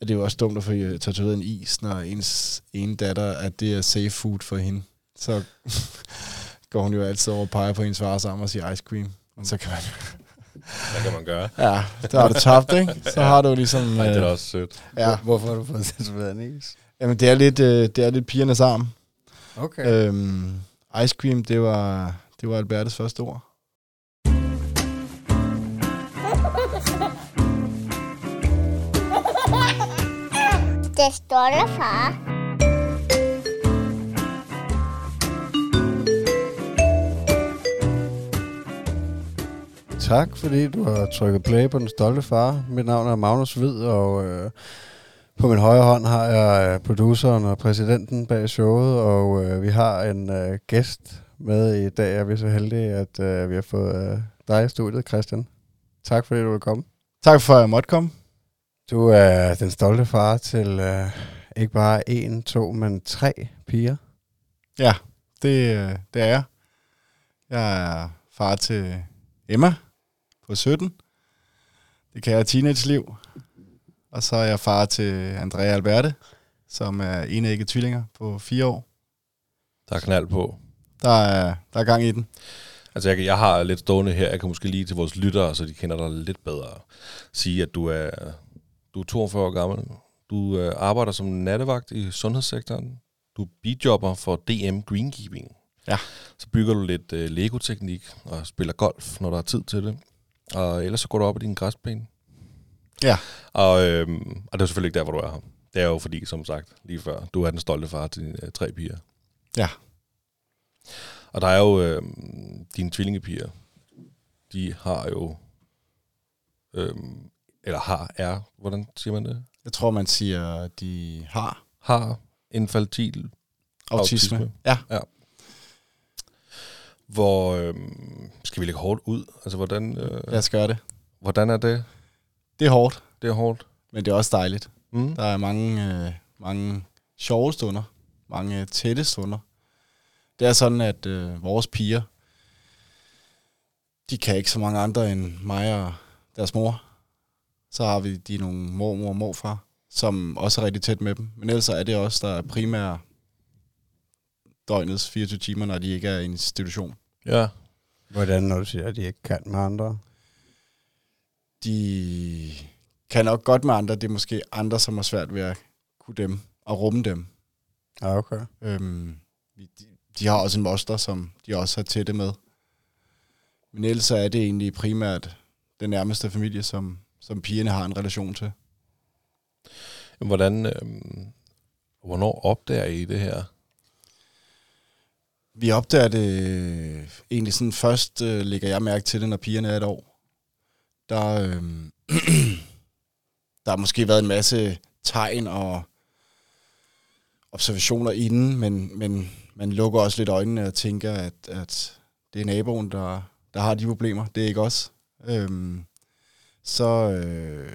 at det er jo også dumt at få øh, tatoveret en is, når ens ene datter, at det er safe food for hende. Så går hun jo altid over og peger på hendes far sammen og siger ice cream. Og så kan man... Hvad kan man gøre? Ja, der har du tabt, ikke? Så har du ligesom... Nej, det er da øh, også sødt. ja, Hvorfor har du fået tatoveret en is? jamen, det er lidt, øh, det er lidt pigernes arm. Okay. Øhm, ice cream, det var, det var Albertes første ord. Det stolte far. Tak, fordi du har trykket play på Den Stolte Far. Mit navn er Magnus Hvid, og øh, på min højre hånd har jeg øh, produceren og præsidenten bag showet, og øh, vi har en øh, gæst med i dag, og vi er så heldige, at øh, vi har fået øh, dig i studiet, Christian. Tak, fordi du vil komme. Tak for, at jeg måtte komme. Du er den stolte far til øh, ikke bare en, to, men tre piger. Ja, det, øh, det er jeg. Jeg er far til Emma på 17. Det kan jeg teenage-liv. Og så er jeg far til Andrea Alberte, som er enægget tvillinger på fire år. Der er knald på. Der er, der er gang i den. Altså, jeg, jeg har lidt stående her. Jeg kan måske lige til vores lyttere, så de kender dig lidt bedre, sige, at du er, du er 42 år gammel. Du øh, arbejder som nattevagt i sundhedssektoren. Du er bidjobber for DM Greenkeeping. Ja. Så bygger du lidt øh, Lego-teknik og spiller golf, når der er tid til det. Og ellers så går du op i din græsplæne. Ja. Og, øhm, og det er selvfølgelig ikke der, hvor du er her. Det er jo fordi, som sagt, lige før, du er den stolte far til dine øh, tre piger. Ja. Og der er jo øh, dine tvillingepiger. De har jo... Øh, eller har, er, hvordan siger man det? Jeg tror, man siger, de har Har infantil autisme. Autisme. Ja. Hvor øh, skal vi lægge hårdt ud? Altså, hvordan, øh, Lad os gøre det. hvordan er det? Det er hårdt, Det er hårdt. men det er også dejligt. Mm. Der er mange, øh, mange sjove stunder. Mange tætte stunder. Det er sådan, at øh, vores piger, de kan ikke så mange andre end mig og deres mor. Så har vi de nogle mormor og morfar, som også er rigtig tæt med dem. Men ellers er det også der er primært døgnets 24 timer, når de ikke er i en institution. Ja. Hvordan, når du siger, at de ikke kan med andre? De kan nok godt med andre. Det er måske andre, som har svært ved at kunne dem og rumme dem. Ja, okay. Øhm, vi- de, de har også en moster, som de også har tætte med. Men ellers er det egentlig primært den nærmeste familie, som, som pigerne har en relation til. Hvordan, øh, hvornår opdager I det her? Vi opdager det øh, egentlig sådan først, øh, lægger jeg mærke til det, når pigerne er et år. Der, øh, der har måske været en masse tegn og observationer inden, men, men man lukker også lidt øjnene og tænker, at, at det er naboen, der, der har de problemer. Det er ikke os. Øhm, så øh,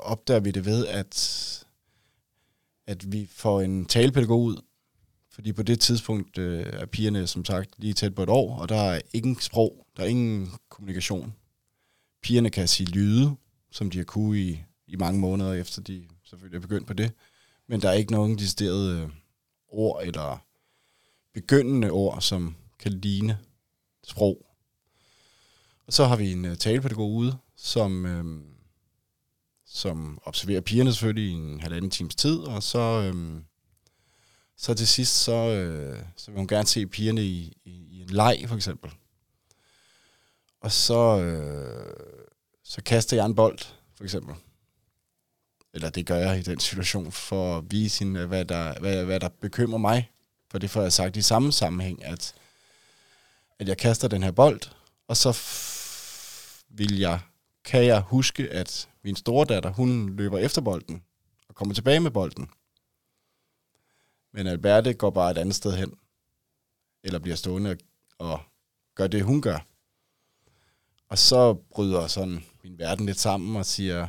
opdager vi det ved, at, at vi får en talepædagog ud, fordi på det tidspunkt øh, er pigerne som sagt lige tæt på et år, og der er ingen sprog, der er ingen kommunikation. Pigerne kan sige lyde, som de har kunne i, i mange måneder efter de selvfølgelig er begyndt på det. Men der er ikke nogen deciderede øh, ord eller begyndende ord, som kan ligne sprog. Og så har vi en øh, talepædagog ude, som, øh, som observerer pigerne selvfølgelig i en halvanden times tid, og så, øh, så til sidst, så, øh, så vil hun gerne se pigerne i, i, i en leg, for eksempel. Og så, øh, så kaster jeg en bold, for eksempel. Eller det gør jeg i den situation, for at vise hende, hvad der, hvad, hvad der bekymrer mig. For det får jeg sagt i samme sammenhæng, at, at jeg kaster den her bold, og så f- vil jeg, kan jeg huske, at min store datter, hun løber efter bolden, og kommer tilbage med bolden. Men Alberte går bare et andet sted hen, eller bliver stående og, og gør det, hun gør. Og så bryder sådan min verden lidt sammen og siger,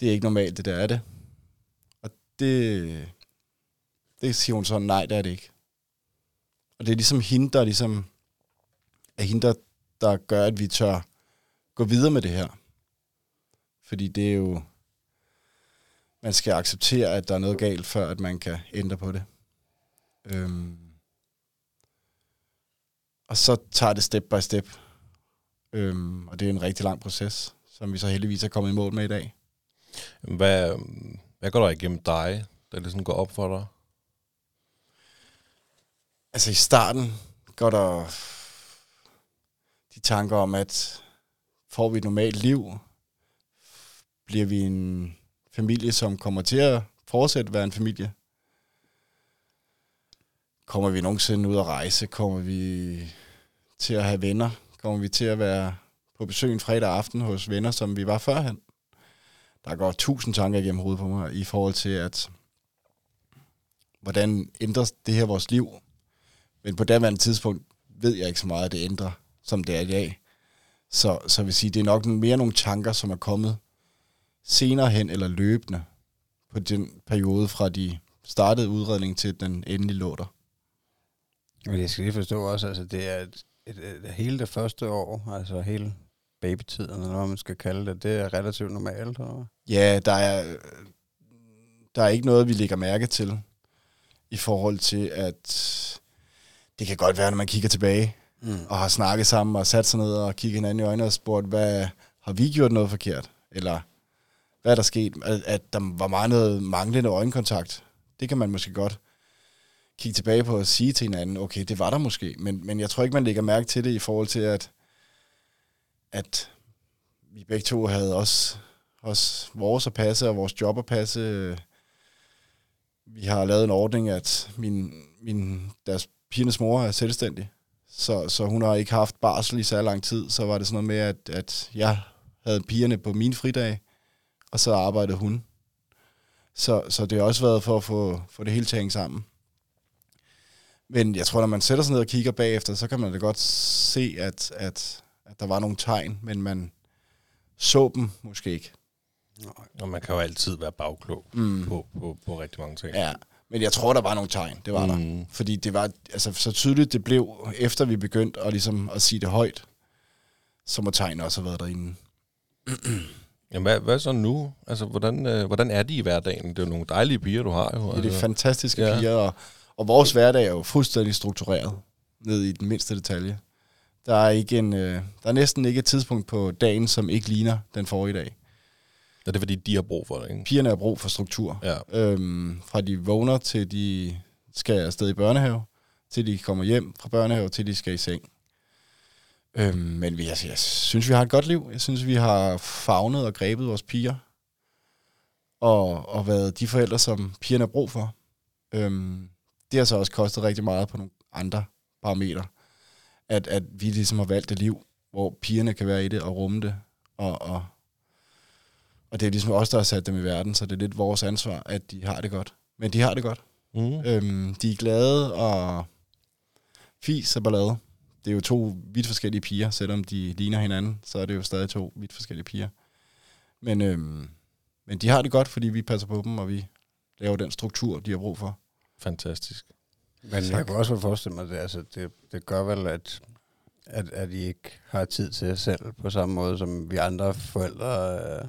det er ikke normalt, det der er det. Og det, det siger hun sådan, nej, det er det ikke. Og det er ligesom hende, der ligesom, er hende, der, der gør, at vi tør gå videre med det her. Fordi det er jo, man skal acceptere, at der er noget galt, før at man kan ændre på det. Øhm. Og så tager det step by step. Øhm, og det er en rigtig lang proces, som vi så heldigvis er kommet i mål med i dag. Hvad, hvad går der igennem dig, der sådan går op for dig? Altså i starten går der de tanker om, at får vi et normalt liv, bliver vi en familie, som kommer til at fortsætte at være en familie. Kommer vi nogensinde ud at rejse? Kommer vi til at have venner? Kommer vi til at være på besøg en fredag aften hos venner, som vi var førhen? Der går tusind tanker igennem hovedet på mig i forhold til, at hvordan ændrer det her vores liv? Men på daværende tidspunkt ved jeg ikke så meget, at det ændrer, som det er i dag. Så, så vil sige, det er nok mere nogle tanker, som er kommet senere hen eller løbende på den periode fra de startede udredning til den endelige lå der. Men jeg skal lige forstå også, altså det er et, et, et, et, hele det første år, altså hele babytiden, eller hvad man skal kalde det, det er relativt normalt, eller Ja, der er, der er ikke noget, vi lægger mærke til i forhold til, at det kan godt være, når man kigger tilbage mm. og har snakket sammen og sat sig ned og kigget hinanden i øjnene og spurgt, hvad har vi gjort noget forkert? Eller hvad er der sket? At, at der var meget noget manglende øjenkontakt. Det kan man måske godt kigge tilbage på og sige til hinanden, okay, det var der måske, men, men jeg tror ikke, man lægger mærke til det i forhold til, at, at vi begge to havde også, også vores at passe og vores job at passe. Vi har lavet en ordning, at min, min, deres pigernes mor er selvstændig, så, så hun har ikke haft barsel i så lang tid, så var det sådan noget med, at, at jeg havde pigerne på min fridag, og så arbejdede hun. Så, så det har også været for at få, få det hele til at hænge sammen. Men jeg tror, når man sætter sig ned og kigger bagefter, så kan man da godt se, at, at, at der var nogle tegn, men man så dem måske ikke. Og man kan jo altid være bagklog mm. på, på, på rigtig mange ting. Ja, men jeg tror, der var nogle tegn. Det var mm. der. Fordi det var altså, så tydeligt, det blev, efter vi begyndte at, ligesom, at sige det højt, så må tegn også have været derinde. Jamen, hvad, hvad så nu? Altså, hvordan, øh, hvordan er de i hverdagen? Det er jo nogle dejlige piger, du har jo. Det er altså. de fantastiske ja. piger, og, og vores hverdag er jo fuldstændig struktureret, ned i den mindste detalje. Der er, ikke en, øh, der er næsten ikke et tidspunkt på dagen, som ikke ligner den forrige dag. Er det fordi, de har brug for det, ikke? Pigerne har brug for struktur. Ja. Øhm, fra de vågner, til de skal afsted i børnehave, til de kommer hjem fra børnehave, til de skal i seng. Øhm, men vi, altså, jeg synes, vi har et godt liv. Jeg synes, vi har fagnet og grebet vores piger. Og, og været de forældre, som pigerne har brug for. Øhm, det har så også kostet rigtig meget på nogle andre parametre. At, at vi ligesom har valgt et liv, hvor pigerne kan være i det og rumme det. Og, og, og det er ligesom os, der har sat dem i verden, så det er lidt vores ansvar, at de har det godt. Men de har det godt. Mm. Øhm, de er glade og fis og ballade. Det er jo to vidt forskellige piger, selvom de ligner hinanden, så er det jo stadig to vidt forskellige piger. Men, øhm, men de har det godt, fordi vi passer på dem, og vi laver den struktur, de har brug for. Fantastisk. Men jeg kan også forestille mig, at det, altså, det, det gør vel, at, at, at I ikke har tid til jer selv på samme måde, som vi andre forældre øh,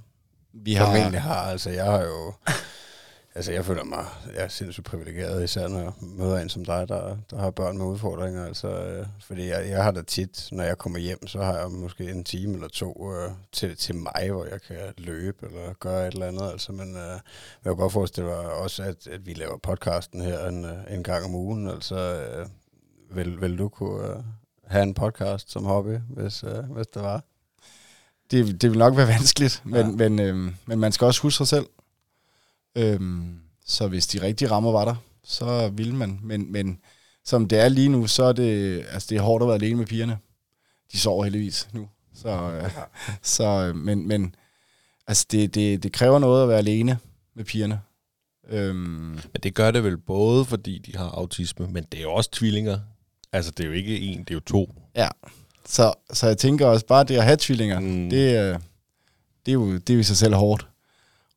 vi formentlig har. Altså, jeg har jo... Altså, jeg føler mig jeg er sindssygt privilegeret, især når jeg møder en som dig, der, der har børn med udfordringer. Altså, øh, fordi jeg, jeg har da tit, når jeg kommer hjem, så har jeg måske en time eller to øh, til, til mig, hvor jeg kan løbe eller gøre et eller andet. Altså, men øh, jeg kan godt forestille mig også, at, at vi laver podcasten her en, øh, en gang om ugen. Altså, øh, vil, vil du kunne øh, have en podcast som hobby, hvis, øh, hvis det var? Det, det vil nok være vanskeligt, men, Ja. ja. men, øhm, men man skal også huske sig selv. Øhm, så hvis de rigtige rammer var der, så ville man. Men, men som det er lige nu, så er det, altså det er hårdt at være alene med pigerne. De sover heldigvis nu. Så, øh, så øh, men, men altså det, det, det kræver noget at være alene med pigerne. Øhm, Men det gør det vel både, fordi de har autisme, men det er jo også tvillinger. Altså, det er jo ikke en, det er jo to. ja, så, så jeg tænker også, bare det at have tvillinger, Mm. det, er- det, er jo, det er jo i sig selv hårdt.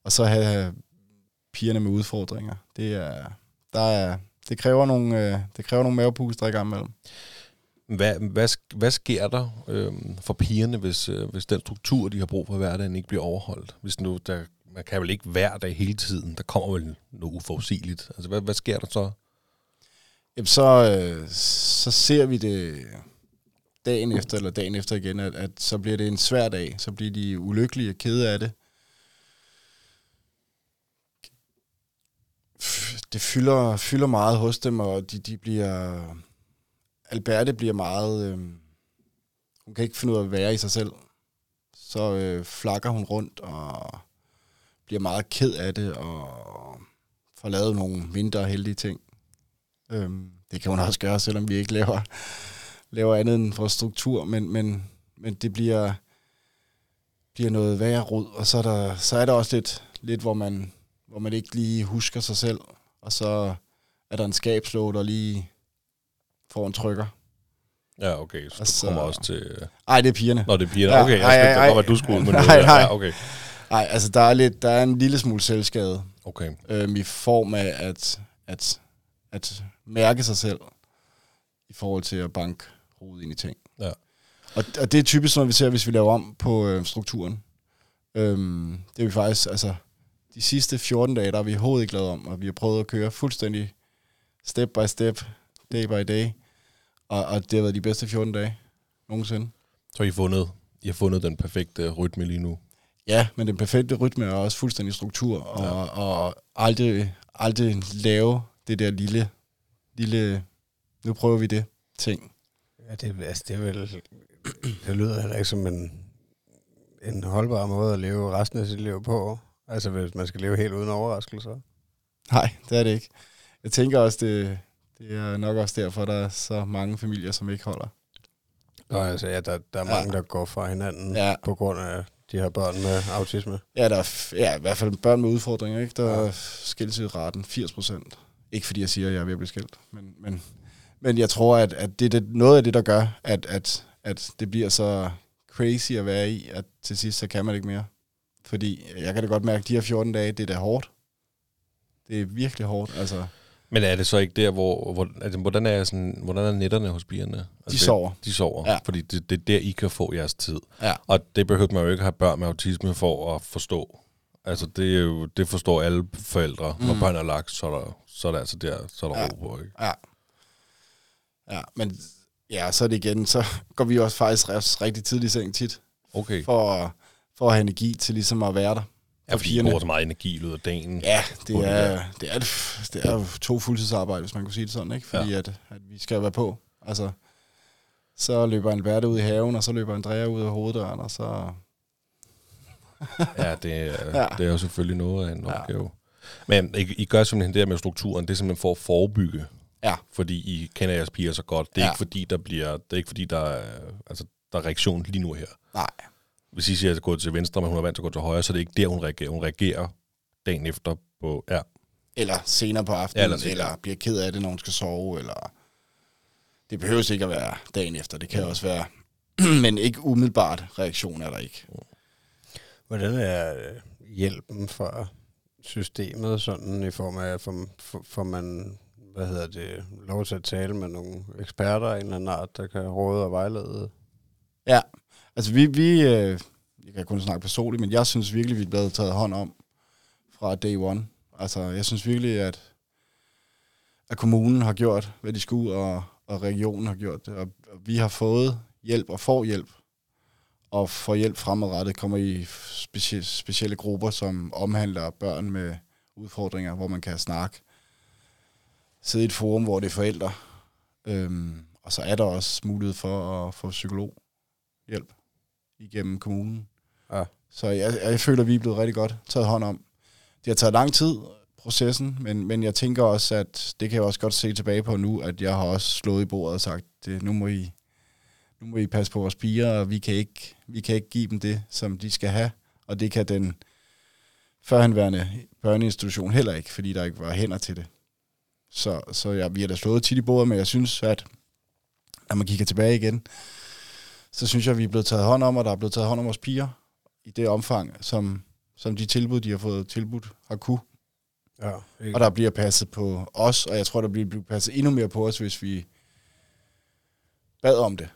Og så have pigerne med udfordringer, det er, der er, det kræver nogle, øh, det kræver nogle mavepuster i gang imellem. Hvad, hvad, hvad sker der øhm, for pigerne, hvis, øh, hvis den struktur, de har brug for hverdagen, ikke bliver overholdt? Hvis nu der man kan vel ikke hver dag hele tiden, der kommer vel noget uforudsigeligt. Altså, hvad, hvad sker der så? Jamen, så, øh, så ser vi det dagen efter, eller dagen efter igen, at, at så bliver det en svær dag. Så bliver de ulykkelige og kede af det. Det fylder, fylder meget hos dem, og de, de bliver... Alberte bliver meget... Øh, hun kan ikke finde ud af at være i sig selv. Så øh, flakker hun rundt og bliver meget ked af det, og får lavet nogle mindre heldige ting. Øhm, det kan hun også gøre, selvom vi ikke laver, laver andet end for struktur, men, men, men det bliver, bliver noget værre rod, og så er der, så er der også lidt, lidt hvor, man, hvor man ikke lige husker sig selv, og så er der en skabslåg, der lige får en trykker. Ja, okay, så Og du så- kommer også til... øh, Ej, det er pigerne. Nå, det er pigerne. Ja, Okay, jeg ej, ej, ej. godt, hvad du skulle med Nej, noget. nej. Ja, okay. Nej, altså der er, lidt, der er en lille smule selvskade, Okay. øhm, i form af at, at, at mærke sig selv, i forhold til at banke hovedet ind i ting. Ja. Og, og det er typisk noget, vi ser, hvis vi laver om på øh, strukturen. Øhm, det er vi faktisk, altså, de sidste 14 dage, der har vi overhovedet ikke lavet om, og vi har prøvet at køre fuldstændig step by step, day by day, og, og det har været de bedste 14 dage nogensinde. Så har I fundet, I har fundet den perfekte rytme lige nu. Ja, men den perfekte rytme er også fuldstændig struktur, og, ja. og aldrig, aldrig lave det der lille, lille, nu prøver vi det, ting. Ja, det, altså, det er vel... Det lyder heller ikke som en, en holdbar måde at leve resten af sit liv på. Altså, hvis man skal leve helt uden overraskelser. Nej, det er det ikke. Jeg tænker også, det, det er nok også derfor, der er så mange familier, som ikke holder. Nå, altså, ja, der, der er Ja. mange, der går fra hinanden Ja. ja. på grund af de her børn med autisme. Ja, der er ja, i hvert fald børn med udfordringer, ikke? Der er skilsraten 80 procent. Ikke fordi jeg siger, at jeg er ved at blive skilt, men, men, men jeg tror, at, at det er det, noget af det, der gør, at, at, at det bliver så crazy at være i, at til sidst, så kan man ikke mere. Fordi jeg kan da godt mærke, at de her 14 dage, det er da hårdt. Det er virkelig hårdt. Altså, Men er det så ikke der, hvor... hvor altså, hvordan, er sådan, hvordan er netterne hos pigerne? Altså, de sover. De sover, Ja. fordi det, det er der, I kan få jeres tid. Ja. Og det behøver man jo ikke have børn med autisme for at forstå. Altså, det, er jo, det forstår alle forældre. Mm. Når børn er lagt, så er der, så er der altså der, så er der ja. ro på, ikke? Ja. Ja, men ja, så er det igen, så går vi også faktisk rigtig tidligt i seng tit, Okay. for, at- for at have energi til ligesom at være der. Ja, fordi I pigerne. bruger så meget energi i løbet af dagen. Ja, det er, der. det, er, det er to fuldtidsarbejde, hvis man kunne sige det sådan, ikke? Fordi ja. at, at vi skal være på. Altså, så løber Albert ud i haven, og så løber Andrea ud af hoveddøren, og så... Ja, det, er, Ja. ja. det er jo selvfølgelig noget af en Ja. opgave. Men I, I gør simpelthen det her med strukturen, det er simpelthen for at forebygge. Ja. Fordi I kender jeres piger så godt. Det er Ja. ikke fordi, der bliver, det er ikke fordi, der er, altså, der er reaktion lige nu her. Nej. Hvis I siger, at gå til venstre, men hun er vant til at gå til højre, så er det ikke der, hun reagerer. Hun reagerer dagen efter på, ja, Eller senere på Ja, aftenen, eller eller, senere. eller bliver ked af det, når hun skal sove, eller... Det behøver ikke at være dagen efter, det kan også være... Men ikke umiddelbart reaktion er der ikke. Hvordan er øh, hjælpen fra systemet sådan i form af, for, for, for man, hvad hedder det, lov til at tale med nogle eksperter af en eller anden art, der kan råde og vejlede? Ja, altså vi, vi øh, jeg kan kun snakke personligt, men jeg synes virkelig, vi er blevet taget hånd om fra day one. Altså, jeg synes virkelig, at, at kommunen har gjort, hvad de skulle, og, og regionen har gjort det. Og, og vi har fået hjælp og får hjælp. Og får hjælp fremadrettet kommer i specie, specielle grupper, som omhandler børn med udfordringer, hvor man kan snakke. Sidde i et forum, hvor det er forældre. Øhm, og så er der også mulighed for at få psykolog hjælp igennem kommunen. Ja. Så jeg, jeg føler, at vi er blevet rigtig godt taget hånd om. Det har taget lang tid, processen, men, men jeg tænker også, at det kan jeg også godt se tilbage på nu, at jeg har også slået i bordet og sagt, det, nu, må I, nu må I passe på vores piger, og vi kan, ikke, vi kan ikke give dem det, som de skal have, og det kan den førhenværende børneinstitution heller ikke, fordi der ikke var hænder til det. Så, så ja, vi har da slået tit i bordet, men jeg synes, at når man kigger tilbage igen, så synes jeg, at vi er blevet taget hånd om, og der er blevet taget hånd om vores piger i det omfang, som, som de tilbud, de har fået tilbudt, har kunne. Ja, Og der bliver passet på os, og jeg tror, der bliver passet endnu mere på os, hvis vi bad om det.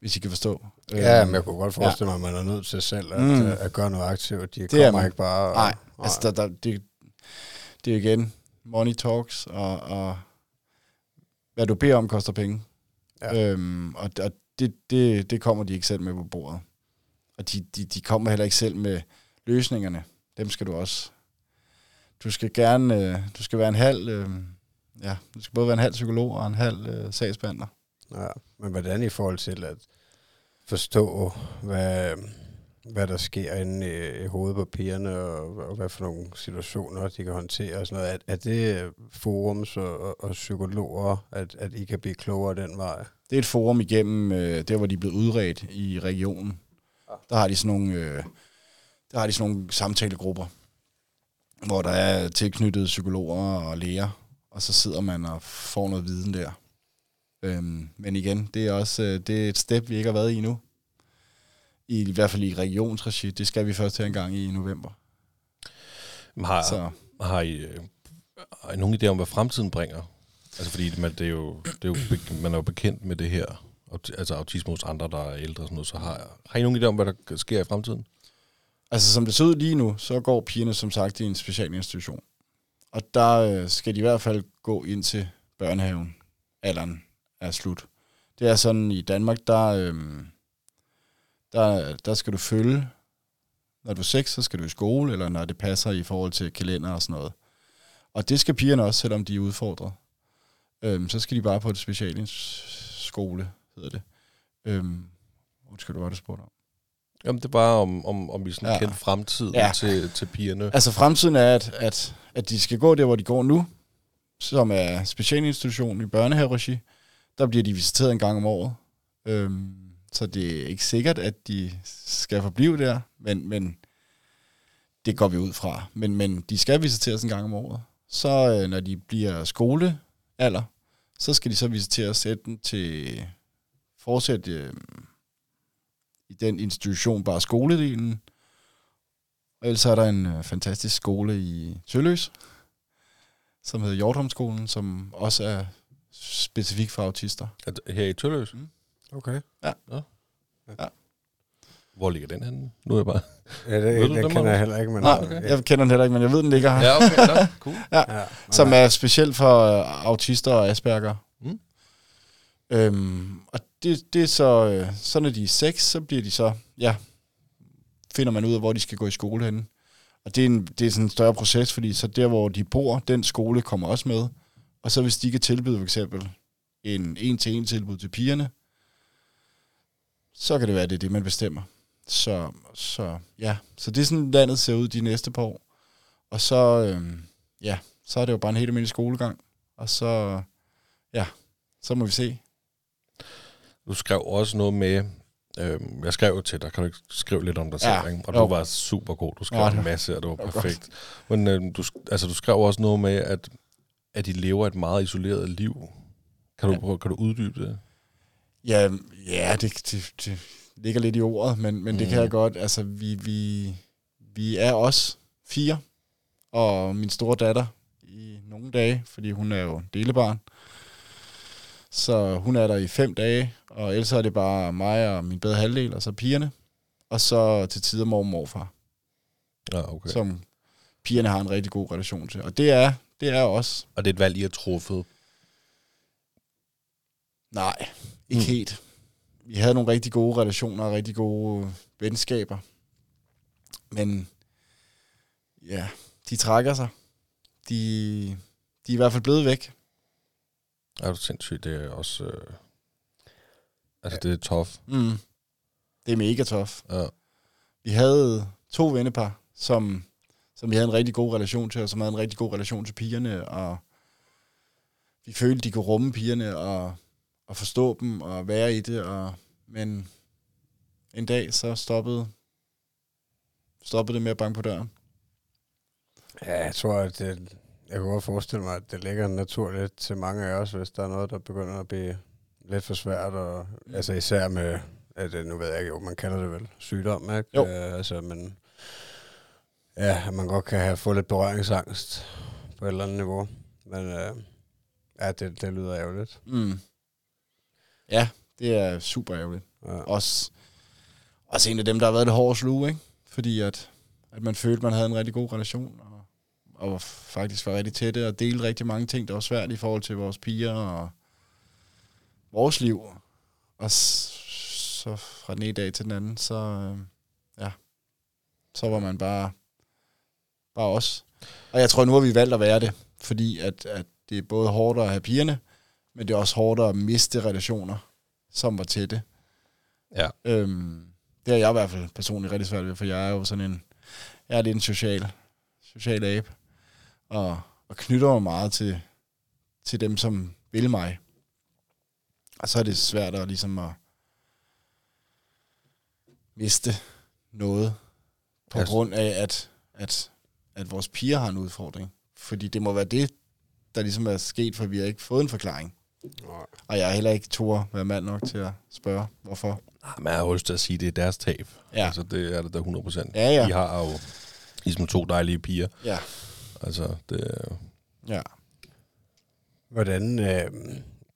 hvis I kan forstå. Ja, Øhm, men jeg kunne godt forestille mig, at man er nødt til selv at, Mm. at, at gøre noget aktivt. De er kommer man. ikke bare... og- Nej, altså der, der, det, det er igen money talks, og, og hvad du beder om koster penge. Ja. Øhm, og og det, det, det kommer de ikke selv med på bordet. Og de, de, de kommer heller ikke selv med løsningerne. Dem skal du også. Du skal gerne, øh, du skal være en halv, øh, ja, du skal både være en halv psykolog og en halv øh, sagsbehandler. Ja, men hvordan i forhold til at forstå, hvad, hvad der sker inde i, i hovedet på pigerne, og, og hvad for nogle situationer de kan håndtere og sådan noget. Er, er det forums og, og, og psykologer, at, at I kan blive klogere den vej? Det er et forum igennem, øh, der hvor de er blevet udredt i regionen. Der har de sådan nogle, øh, der har de sådan nogle samtalegrupper, hvor der er tilknyttet psykologer og læger, og så sidder man og får noget viden der. Øhm, men igen, det er også øh, det er et step, vi ikke har været i nu. I, I hvert fald i regionsregi. Det skal vi først have en gang i november. Har, Så har, I, øh, har I nogen idé om, hvad fremtiden bringer? Altså fordi man, det er jo, det er jo, man er jo bekendt med det her, altså autisme hos andre, der er ældre og sådan noget, så har, har I nogen idé om, hvad der sker i fremtiden? Altså som det ser ud lige nu, så går pigerne som sagt i en specialinstitution. Og der øh, skal de i hvert fald gå ind til børnehaven. Alderen er slut. Det er sådan i Danmark, der, øh, der, der skal du følge, når du er 6, så skal du i skole, eller når det passer i forhold til kalender og sådan noget. Og det skal pigerne også, selvom de er udfordret. Øhm, så skal de bare på et specialskole, hedder det. Øhm, undskyld, hvad var det spurgt om? Jamen det er bare om, om, om vi sådan Ja. kendte fremtiden ja. til, til pigerne. Altså fremtiden er, at, at, at de skal gå der, hvor de går nu, som er specialinstitutionen i børnehaveregi. Der bliver de visiteret en gang om året. Øhm, så det er ikke sikkert, at de skal forblive der, men, men det går vi ud fra. Men, men de skal visiteres en gang om året. Så øh, når de bliver skolealder, så skal de så visiteres enten til fortsæt øh, i den institution, bare skoledelen, og ellers er der en øh, fantastisk skole i Tølløs, som hedder Hjortholmskolen, som også er specifik for autister. Her i Tølløs. Mm. Okay. Hvor ligger den henne? Nu er jeg bare... Ja, det, Ved det, du det dem, kender jeg heller ikke, men... Nej, okay. jeg kender den heller ikke, men jeg ved, den ligger her. Ja, okay, nå, cool. Ja, som er specielt for øh, autister og Asperger. Mm. Øhm, og det, det er så, øh, så når de er seks, så bliver de så, ja, finder man ud af, hvor de skal gå i skole henne. Og det er, en, det er sådan en større proces, fordi så der, hvor de bor, den skole kommer også med. Og så hvis de kan tilbyde for eksempel en en-til-en tilbud til pigerne, så kan det være, det er det, man bestemmer. Så, så ja, så det er sådan, landet ser ud de næste par år. Og så, øhm, ja, så er det jo bare en helt almindelig skolegang. Og så, ja, så må vi se. Du skrev også noget med... Øhm, jeg skrev jo til dig, kan du ikke skrive lidt om dig Ja, selv? Ikke? Og jo. du var super god. Du skrev Ja, en masse, og det var perfekt. Men øhm, du, altså, du skrev også noget med, at, at de lever et meget isoleret liv. Kan du, ja. kan du uddybe det? Ja, ja det, det, det ligger lidt i ordet, men, men mm. det kan Mm. jeg godt. Altså, vi, vi, vi er os fire, og min store datter i nogle dage, fordi hun er jo delebarn. Så hun er der i fem dage, og ellers er det bare mig og min bedre halvdel, og så pigerne. Og så til tider mor og morfar, Ja, okay. som pigerne har en rigtig god relation til. Og det er, det er os. Og det er et valg, I har truffet. Nej, ikke mm. helt. Vi havde nogle rigtig gode relationer og rigtig gode venskaber. Men ja, de trækker sig. De, de er i hvert fald blevet væk. Er du sindssygt? Det er også... Øh, altså, det er tough. Mm. Det er mega tough. Ja. Vi havde to vennepar, som, som vi havde en rigtig god relation til, og som havde en rigtig god relation til pigerne, og vi følte, de kunne rumme pigerne, og, og forstå dem, og være i det, og, men en dag, så stoppede, stoppede det med at banke på døren. Ja, jeg tror, at det, jeg kunne godt forestille mig, at det ligger naturligt til mange af os, hvis der er noget, der begynder at blive lidt for svært, og Mm. altså især med, at det, nu ved jeg ikke, jo, man kalder det vel sygdom, ikke? Jo. Øh, altså, men ja, at man godt kan have fået lidt berøringsangst på et eller andet niveau, men øh, ja, det, det lyder ærgerligt. Mm. Ja, det er super ærgerligt. Ja. Også, også en af dem, der har været det hårde sluge, ikke? Fordi at, at man følte, man havde en rigtig god relation, og, og faktisk var rigtig tætte, og delte rigtig mange ting, der var svært i forhold til vores piger og vores liv. Og så fra den ene dag til den anden, så, øh, ja, så var man bare, bare os. Og jeg tror, nu har vi valgt at være det, fordi at, at det er både hårdt at have pigerne, men det er også hårdt at miste relationer, som var tætte. Ja. Øhm, det har jeg i hvert fald personligt rigtig svært ved, for jeg er jo sådan en, jeg er lidt en social, social abe, og, og knytter mig meget til, til dem, som vil mig. Og så er det svært at ligesom at miste noget, på Altså- grund af, at, at, at vores piger har en udfordring. Fordi det må være det, der ligesom er sket, for vi har ikke fået en forklaring. Og jeg er heller ikke tur være mand nok til at spørge, hvorfor. Ah, Man har jo lyst til at sige, at det er deres tab. Ja. Altså, det er det da 100 procent. Ja, ja. De har jo ligesom to dejlige piger. Ja. Altså, det er- Ja. Hvordan, øh,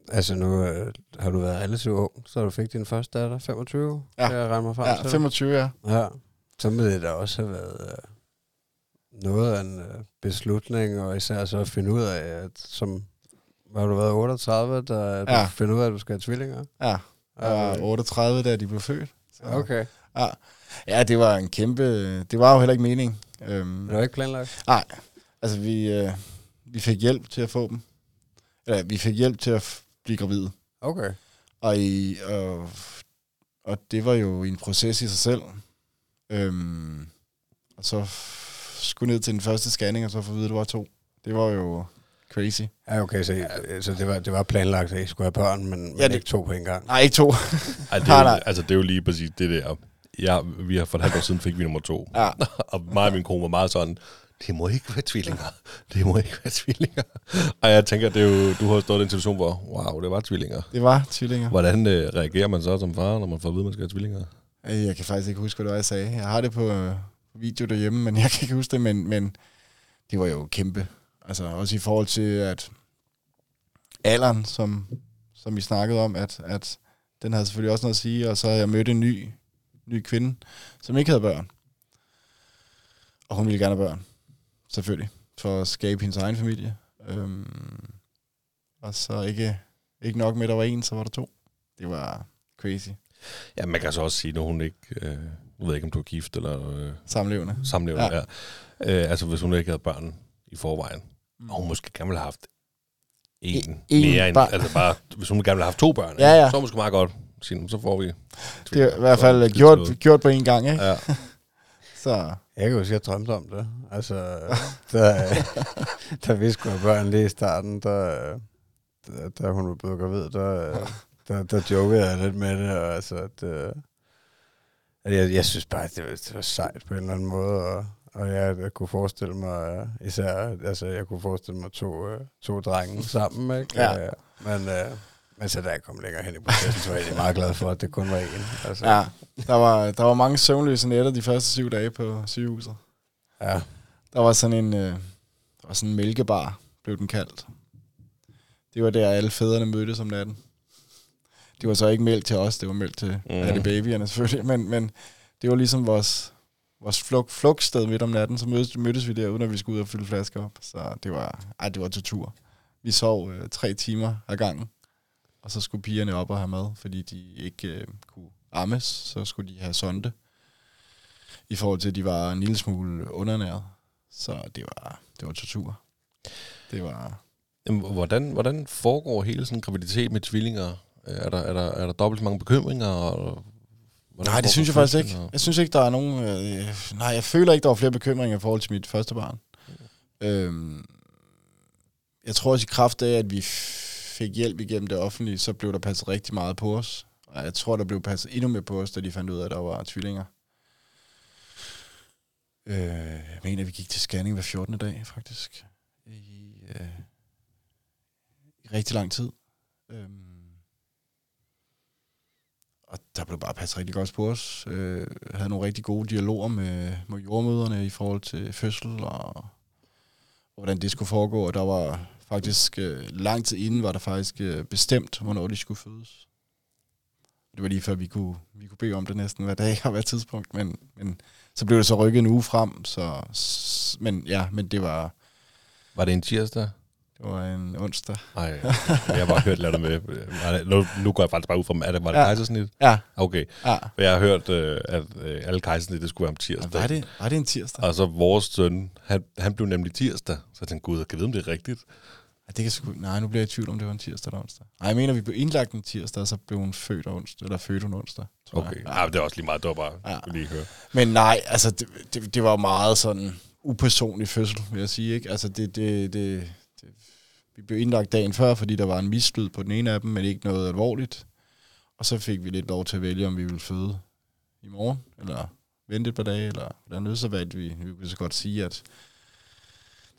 altså nu øh, har du været relativt ung, så du fik din første datter, 25, Ja. kan jeg regne mig frem Ja, til. 25, ja. Ja, så må det da også have været øh, noget af en øh, beslutning, og især så at finde ud af, at som, har du været 38, der Ja. ja. du finder ud af, at du skal have tvillinger? Ja, jeg var Ja. 38, da de blev født. Så, Okay. Ja. ja, det var en kæmpe... Det var jo heller ikke mening. Øhm, Det var ikke planlagt? altså, vi, øh, vi fik hjælp til at få dem. Eller, vi fik hjælp til at blive gravide. Okay. Og, i, og, og det var jo en proces i sig selv. Øhm, og så skulle ned til den første scanning, og så få at vide, at det var to. Det var jo crazy. Ja, okay, så, ja. så det, var, det var planlagt, at I skulle have børn, men, men Ja, det- ikke to på en gang. Nej, ikke to. Ej, det, er jo, altså, det er jo lige præcis det der. Ja, vi har for et halvt år siden fik vi nummer to. Ja, Og mig og min kone var meget sådan, det må ikke være tvillinger. Det må ikke være tvillinger. Og jeg tænker, det er jo, du har stået i en situation, hvor, wow, det var tvillinger. det var tvillinger. Hvordan øh, reagerer man så som far, når man får at vide, at man skal have tvillinger? Jeg kan faktisk ikke huske, hvad det var, jeg sagde. Jeg har det på øh, video derhjemme, men jeg kan ikke huske det, men, men det var jo kæmpe. Altså også i forhold til, at alderen, som, som vi snakkede om, at, at den havde selvfølgelig også noget at sige, og så jeg mødt en ny, ny kvinde, som ikke havde børn. Og hun ville gerne have børn, selvfølgelig, for at skabe hendes egen familie. Øhm, og så ikke, ikke nok med, at der var en, så var der to. Det var crazy. Ja, man kan så også sige, når hun ikke... Øh, jeg ved ikke, om du er gift eller øh, Samlevende. samlevende. Ja. Ja. Øh, altså, hvis hun ikke havde børn i forvejen, Mm. og hun måske gerne ville have haft en, En- en mere end... barn. Altså bare, hvis hun gerne ville have haft to børn, Ja, ja. så er det måske meget godt. Sige, så får vi... Det er i hvert fald gjort, gjort på en gang, ikke? Ja. Så Jeg kan huske, jeg drømte om det. Altså, da, da vi skulle have børn lige i starten, der, da, da hun var blevet gravid, der, der, der jokede jeg lidt med det, og altså, øh, at jeg, jeg synes bare, at det var, det var sejt på en eller anden måde, og, og jeg, jeg kunne forestille mig, især, altså, jeg kunne forestille mig to, øh, to drenge sammen, ikke? Ja. Øh, Men, øh, men så da jeg kom længere hen i processen, så var jeg meget glad for, at det kun var én. Altså, ja, der var, der var mange søvnløse nætter de første syv dage på sygehuset. ja. Der var sådan en, øh, der var sådan en mælkebar, blev den kaldt. Det var der, alle fædrene mødtes om natten. Det var så ikke mælk til os, det var mælk til mm. alle babyerne selvfølgelig, men, men det var ligesom vores, vores flug, flugtsted midt om natten, så mødtes, mødtes vi der, uden at vi skulle ud og fylde flasker op. Så det var, ej, det var tortur. Vi sov øh, tre timer ad gangen, og så skulle pigerne op og have mad, fordi de ikke øh, kunne ammes, så skulle de have sonde, i forhold til, at de var en lille smule undernæret. Så det var, det var tortur. Det var... Jamen, hvordan, hvordan foregår hele sådan graviditet med tvillinger? Øh, er der, er der, er der dobbelt så mange bekymringer? Og, hvordan Nej, det synes jeg faktisk ikke. og- Jeg synes ikke, der er nogen... Øh, nej, jeg føler ikke, der var flere bekymringer i forhold til mit første barn. Øhm, jeg tror også i kraft af, at vi fik hjælp igennem det offentlige, så blev der passet rigtig meget på os. Og jeg tror, der blev passet endnu mere på os, da de fandt ud af, at der var tvillinger. Øh, jeg mener, vi gik til scanning hver 14. dag, faktisk. I, øh, i rigtig lang tid. Øhm, og der blev bare passet rigtig godt på os. Øh, havde nogle rigtig gode dialoger med, med jordmøderne i forhold til fødsel og, og hvordan det skulle foregå. Og der var faktisk øh, lang tid inden, var der faktisk øh, bestemt, hvornår de skulle fødes. Det var lige før, vi kunne, vi kunne bede om det næsten hver dag og hver tidspunkt, men, men så blev det så rykket en uge frem, så, s- men ja, men det var, Var det en tirsdag? Det var en onsdag. Nej, jeg har bare hørt lidt med. Nu, nu går jeg faktisk bare ud fra, er det, var det Ja. ja. kejsersnit? Ja, Okay, ja. jeg har hørt, øh, at øh, alle kejsersnit, det skulle være om tirsdag. Var det, var det en tirsdag? Og så vores søn, han, han blev nemlig tirsdag. Så jeg tænkte, gud, jeg kan vide, om det er rigtigt. Ja, det kan sgu, nej, nu bliver jeg i tvivl, om det var en tirsdag eller onsdag. Nej, jeg mener, vi blev indlagt en tirsdag, og så blev hun født onsdag, eller født hun onsdag. Okay, jeg. ja. det er også lige meget, det var bare, Ja. ja. lige høre. Men nej, altså, det, det, det var meget sådan upersonlig fødsel, vil jeg sige, ikke? Altså, det, det, det, vi blev indlagt dagen før, fordi der var en mislyd på den ene af dem, men ikke noget alvorligt. Og så fik vi lidt lov til at vælge, om vi ville føde i morgen, eller vente et par dage, eller hvordan så valgte vi, vi kunne så godt sige, at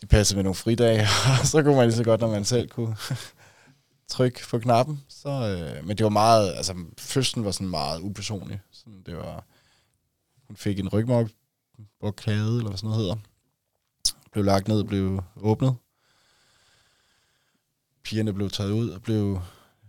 de passede med nogle fridage, og så kunne man lige så godt, når man selv kunne trykke på knappen. Så, øh, men det var meget, altså fødslen var sådan meget upersonlig. Sådan, det var, hun fik en rygmarvblokade, eller hvad sådan noget hedder. Blev lagt ned, blev åbnet. Pigerne blev taget ud og blev,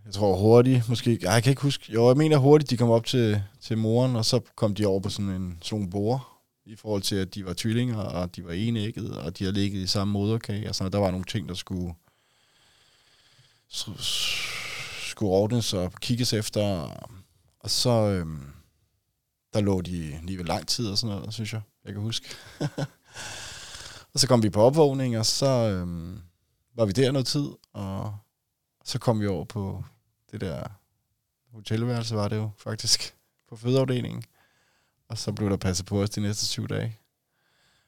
jeg tror hurtigt, måske, ej, jeg kan ikke huske, jo, jeg mener hurtigt, de kom op til, til moren, og så kom de over på sådan en sådan bord, i forhold til, at de var tvillinger, og de var enægget, og de havde ligget i samme moderkage, og sådan. Der var nogle ting, der skulle, skulle ordnes og kigges efter, og så, øhm, der lå de lige ved lang tid og sådan noget, synes jeg, jeg kan huske. og så kom vi på opvågning, og så øhm, var vi der noget tid, og så kom vi over på det der hotelværelse, var det jo faktisk, på fødeafdelingen. Og så blev der passet på os de næste syv dage.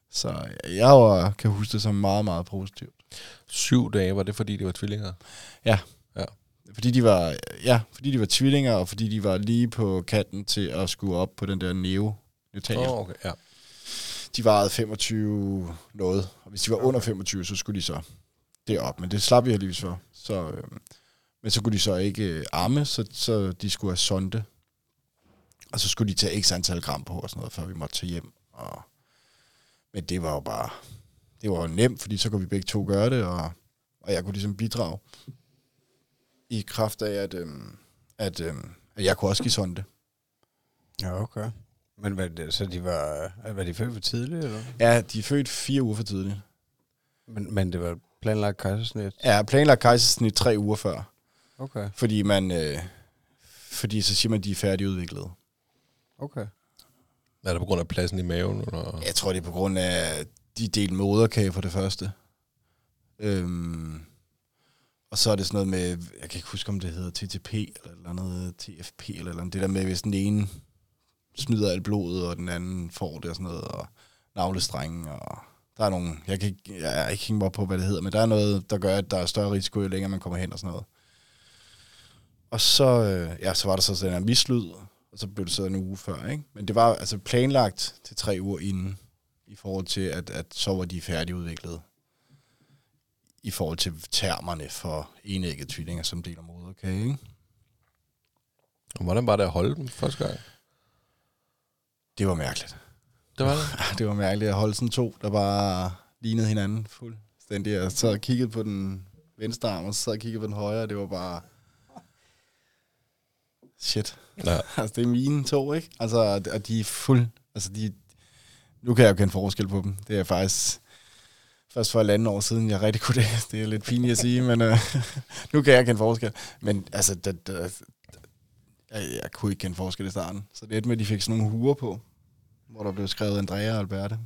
Så jeg var, kan huske det som meget, meget positivt. Syv dage, var det fordi, det var tvillinger? Fordi de var, ja, fordi de var tvillinger, og fordi de var lige på kanten til at skulle op på den der neo oh, okay, ja. De vejede 25 noget, og hvis de var under 25, så skulle de så derop, men det slap vi heldigvis for. Så, øh, men så kunne de så ikke øh, arme, så, så de skulle have sonde. Og så skulle de tage x antal gram på og sådan noget, før vi måtte tage hjem. Og, men det var jo bare, det var jo nemt, fordi så kunne vi begge to gøre det, og, og jeg kunne ligesom bidrage i kraft af, at, øh, at, øh, at jeg kunne også give sonde. Ja, okay. Men hvad, det- så de var, var de født for tidligt, eller? Ja, de er født fire uger for tidligt. Men, men det var planlagt kejsersnit? Ja, planlagt kejsersnit tre uger før. Okay, Fordi man, øh, fordi så siger man, at de er færdigudviklede. okay. Er det på grund af pladsen i maven? Eller? Jeg tror, det er på grund af, de delte moderkage for det første. Øhm, og så er det sådan noget med, jeg kan ikke huske, om det hedder TTP, eller eller andet TFP, eller, eller andet. det der med, hvis den ene smider alt blodet, og den anden får det og sådan noget, og navlestrengen, og der er nogle, jeg kan ikke, jeg er ikke hængt mig op på, hvad det hedder, men der er noget, der gør, at der er større risiko, jo længere man kommer hen og sådan noget. Og så, øh, ja, så var der så sådan en mislyd, og så blev det så en uge før, ikke? Men det var altså planlagt til tre uger inden, i forhold til, at, at så var de færdigudviklet i forhold til termerne for enægget tvillinger, som deler moderkage, ikke? Og Hvordan var det at holde dem første gang? Det var mærkeligt. Det var det? Ah, Det var mærkeligt at holde sådan to, der bare lignede hinanden fuldstændig. Jeg sad og kiggede på den venstre arm, og så sad og kiggede på den højre, og det var bare... Shit. Ja. Altså, det er mine to, ikke? Altså, og de er fuld... Altså, de... Nu kan jeg jo kende forskel på dem. Det er faktisk først for et andet år siden, jeg rigtig kunne det. Det er lidt pinligt at sige, men øh, nu kan jeg kende forskel. Men altså, det, det, jeg, jeg kunne ikke kende forskel i starten. Så det er med, at de fik sådan nogle huer på, hvor der blev skrevet Andrea og Alberte.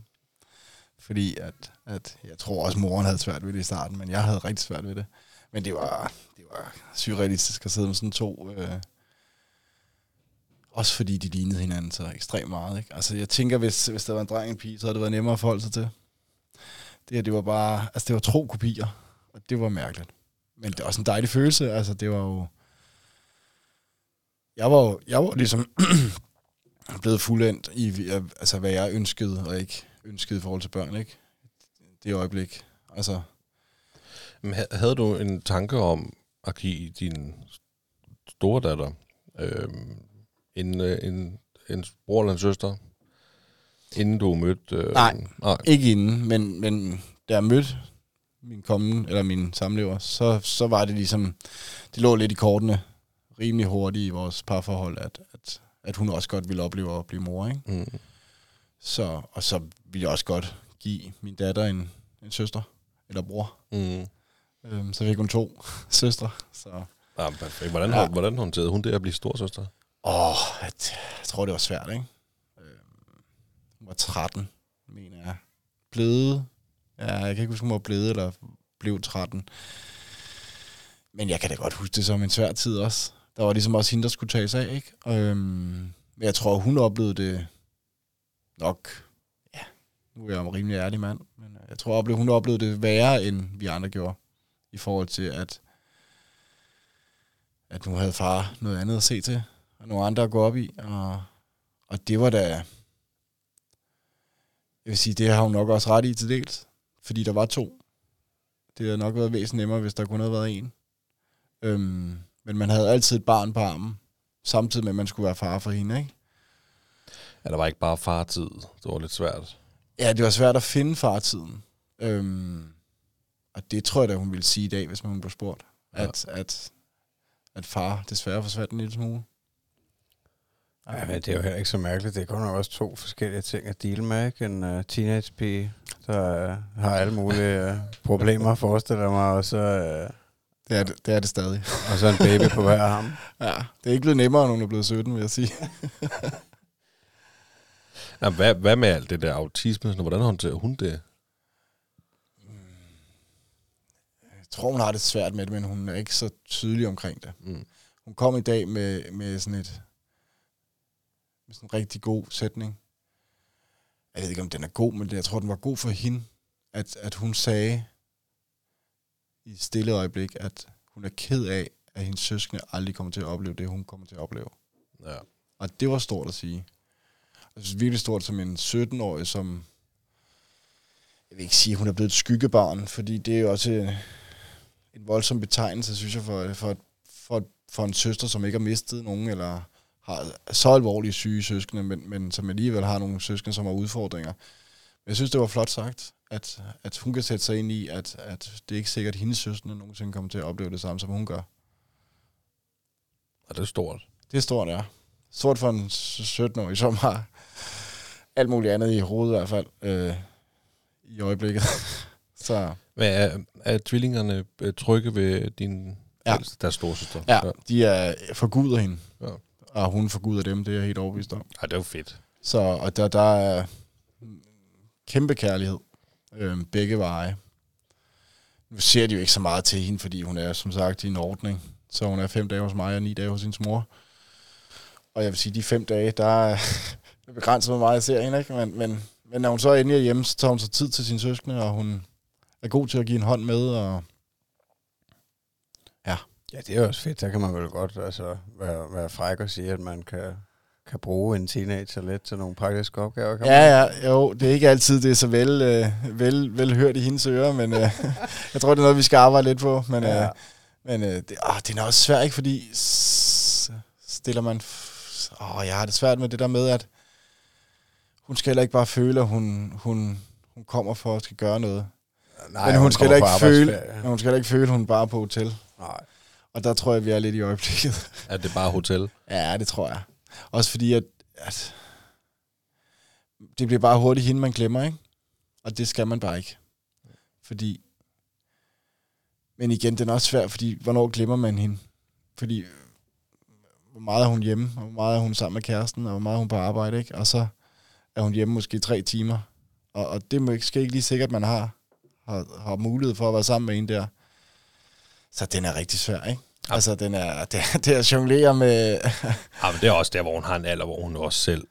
Fordi at, at jeg tror også, moren havde svært ved det i starten, men jeg havde rigtig svært ved det. Men det var, det var surrealistisk at sidde med sådan to... Øh, også fordi de lignede hinanden så ekstremt meget. Ikke? Altså, jeg tænker, hvis, hvis der var en dreng og en pige, så havde det været nemmere at forholde sig til. Det her, det var bare... Altså, det var tro kopier, og det var mærkeligt. Men det var også en dejlig følelse. Altså, det var jo... Jeg var jo jeg var ligesom blevet fuldendt i, altså, hvad jeg ønskede, og ikke ønskede i forhold til børn, ikke? Det øjeblik. Altså, Men ha- havde du en tanke om at give din store datter øh, en, en, en bror eller en søster, inden du mødte... Øh, Nej. nej. Ikke inden, men, men da jeg mødte min kommende, eller min samlever, så, så var det ligesom, det lå lidt i kortene rimelig hurtigt i vores parforhold, at, at, at hun også godt ville opleve at blive mor, ikke? Mm. Så, og så ville jeg også godt give min datter en, en søster, eller bror. Mm. Øhm, så fik hun to søstre. Så. Ja, perfekt. Hvordan, Ja. hvordan håndterede hun det at blive storsøster? Åh, jeg, jeg tror, det var svært, ikke? Øhm, hun var 13, mener jeg. Blevet. Ja, jeg kan ikke huske, om hun var blevet eller blev 13. Men jeg kan da godt huske det som en svær tid også. Der var ligesom også hende, der skulle tages af, ikke? Øhm, men jeg tror, hun oplevede det nok... Ja, nu er jeg jo en rimelig ærlig mand. Men øh, jeg tror, hun oplevede det værre, end vi andre gjorde. I forhold til, at at nu havde far noget andet at se til, og nogle andre at gå op i, og, og det var da, jeg vil sige, det har hun nok også ret i til dels, fordi der var to. Det havde nok været væsentligt nemmere, hvis der kun havde været en. Øhm, men man havde altid et barn på armen, samtidig med, at man skulle være far for hende, ikke? Ja, der var ikke bare fartid. Det var lidt svært. Ja, det var svært at finde fartiden. Øhm, og det tror jeg da, hun ville sige i dag, hvis man blev spurgt. Ja. At, at, at far desværre forsvandt en lille smule. Ej, men det er jo heller ikke så mærkeligt. Det er kun nok også to forskellige ting at deale med, ikke? En uh, teenage-pige, der uh, har alle mulige uh, problemer, forestiller mig, og så, uh, Det er det, det, er det stadig. og så en baby på hver arm. Ja, det er ikke blevet nemmere, når hun er blevet 17, vil jeg sige. Ja, hvad, hvad med alt det der autisme? Hvordan håndterer hun det? Jeg tror, hun har det svært med det, men hun er ikke så tydelig omkring det. Mm. Hun kom i dag med, med sådan et med sådan en rigtig god sætning. Jeg ved ikke, om den er god, men jeg tror, den var god for hende, at, at hun sagde i stille øjeblik, at hun er ked af, at hendes søskende aldrig kommer til at opleve det, hun kommer til at opleve. Ja. Og det var stort at sige. Jeg synes virkelig stort som en 17-årig, som... Jeg vil ikke sige, at hun er blevet et skyggebarn, fordi det er jo også en voldsom betegnelse, synes jeg, for, for, for, for en søster, som ikke har mistet nogen, eller har så alvorlige syge søskende, men, men som alligevel har nogle søskende, som har udfordringer. Men jeg synes, det var flot sagt, at, at hun kan sætte sig ind i, at, at det er ikke sikkert, at hendes søskende nogensinde kommer til at opleve det samme, som hun gør. Og det er stort. Det er stort, ja. Stort for en 17-årig, som har alt muligt andet i hovedet i hvert fald, øh, i øjeblikket. Så Men er, er tvillingerne øh, trygge ved din Ja. deres storsøster? ja, de er forguder hende, Ja. og hun forguder dem, det er jeg helt overbevist om. Ej, det er jo fedt. Så og der, der er kæmpe kærlighed øh, begge veje. Nu ser de jo ikke så meget til hende, fordi hun er som sagt i en ordning. Så hun er fem dage hos mig og ni dage hos hendes mor. Og jeg vil sige, de fem dage, der er begrænset, hvor meget jeg ser hende. Ikke? Men, men, men når hun så endelig er hjemme, så tager hun så tid til sine søskende, og hun er god til at give en hånd med. Og Ja, det er også fedt. Der kan man vel godt altså, være, være fræk og sige, at man kan, kan bruge en teenager lidt til nogle praktiske opgaver. Kan man? Ja, ja, jo, det er ikke altid, det er så vel, øh, vel, vel hørt i hendes ører, men øh, jeg tror, det er noget, vi skal arbejde lidt på. Men, Ja. øh, men øh, det, åh, det er også svært, ikke? Fordi stiller man... Åh, jeg har det svært med det der med, at hun skal heller ikke bare føle, at hun, hun, hun kommer for at skal gøre noget. Nej, men hun skal heller kommer ikke føle, men hun skal ikke føle, at hun bare er på hotel. Nej. Og der tror jeg, vi er lidt i øjeblikket. Er det bare hotel? Ja, det tror jeg. Også fordi, at, at det bliver bare hurtigt hende, man glemmer, ikke? Og det skal man bare ikke. Fordi... Men igen, den er også svær, fordi hvornår glemmer man hende? Fordi hvor meget er hun hjemme, og hvor meget er hun sammen med kæresten, og hvor meget er hun på arbejde, ikke? Og så er hun hjemme måske tre timer. Og, og det er måske ikke lige sikkert, man har, har, har mulighed for at være sammen med en der. Så den er rigtig svær, ikke? Ja. Altså, den er, det, er, det er at jonglere med... Ja, men det er også der, hvor hun har en alder, hvor hun også selv...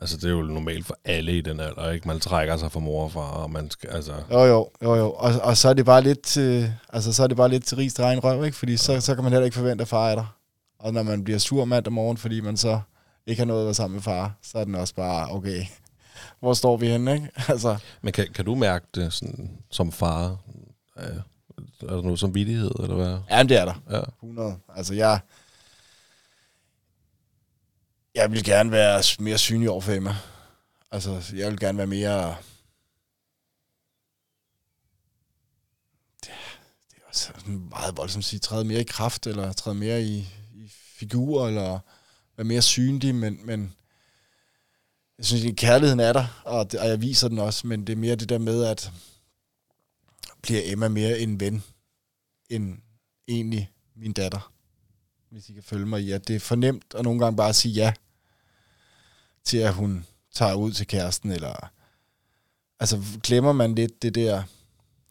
Altså, det er jo normalt for alle i den alder, ikke? Man trækker sig fra mor og far, og man skal... Altså, Jo, jo, jo, jo. Og, og så er det bare lidt til, altså, så er det bare lidt til rigs egen røv, ikke? Fordi så, så kan man heller ikke forvente, at far er der. Og når man bliver sur mandag morgen, fordi man så ikke har noget at være sammen med far, så er den også bare, okay, hvor står vi henne, ikke? Altså, men kan, kan du mærke det sådan, som far? Øh, er der noget som vidighed, eller hvad? ja, men det er der. Ja. 100. Altså, jeg... Jeg vil gerne være mere synlig over for Emma. Altså, jeg vil gerne være mere... Det, det er også sådan meget voldsomt at sige. Træde mere i kraft, eller træde mere i, i figur, eller være mere synlig, men, men jeg synes, at kærligheden er der, og, det, og jeg viser den også, men det er mere det der med, at bliver Emma mere en ven, end egentlig min datter, hvis I kan følge mig i, at det er fornemt at nogle gange bare sige ja, til at hun tager ud til kæresten, eller altså glemmer man lidt det der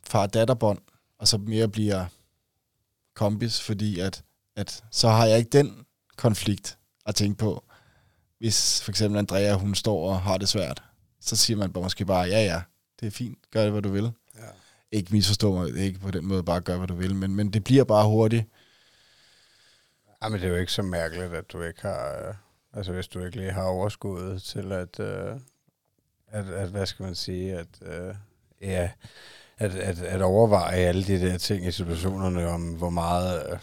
far-datterbånd, og så mere bliver kompis, fordi at, at så har jeg ikke den konflikt at tænke på. Hvis for eksempel Andrea, hun står og har det svært, så siger man bare måske bare, ja ja, det er fint, gør det, hvad du vil. Ikke misforstå mig, ikke på den måde bare gør, hvad du vil, men, men det bliver bare hurtigt. Ja, men det er jo ikke så mærkeligt, at du ikke har... Øh, altså, hvis du ikke lige har overskuddet til at... Øh, at, at hvad skal man sige? At, øh, ja, at, at, at overveje alle de der ting i situationerne om, hvor meget... Øh,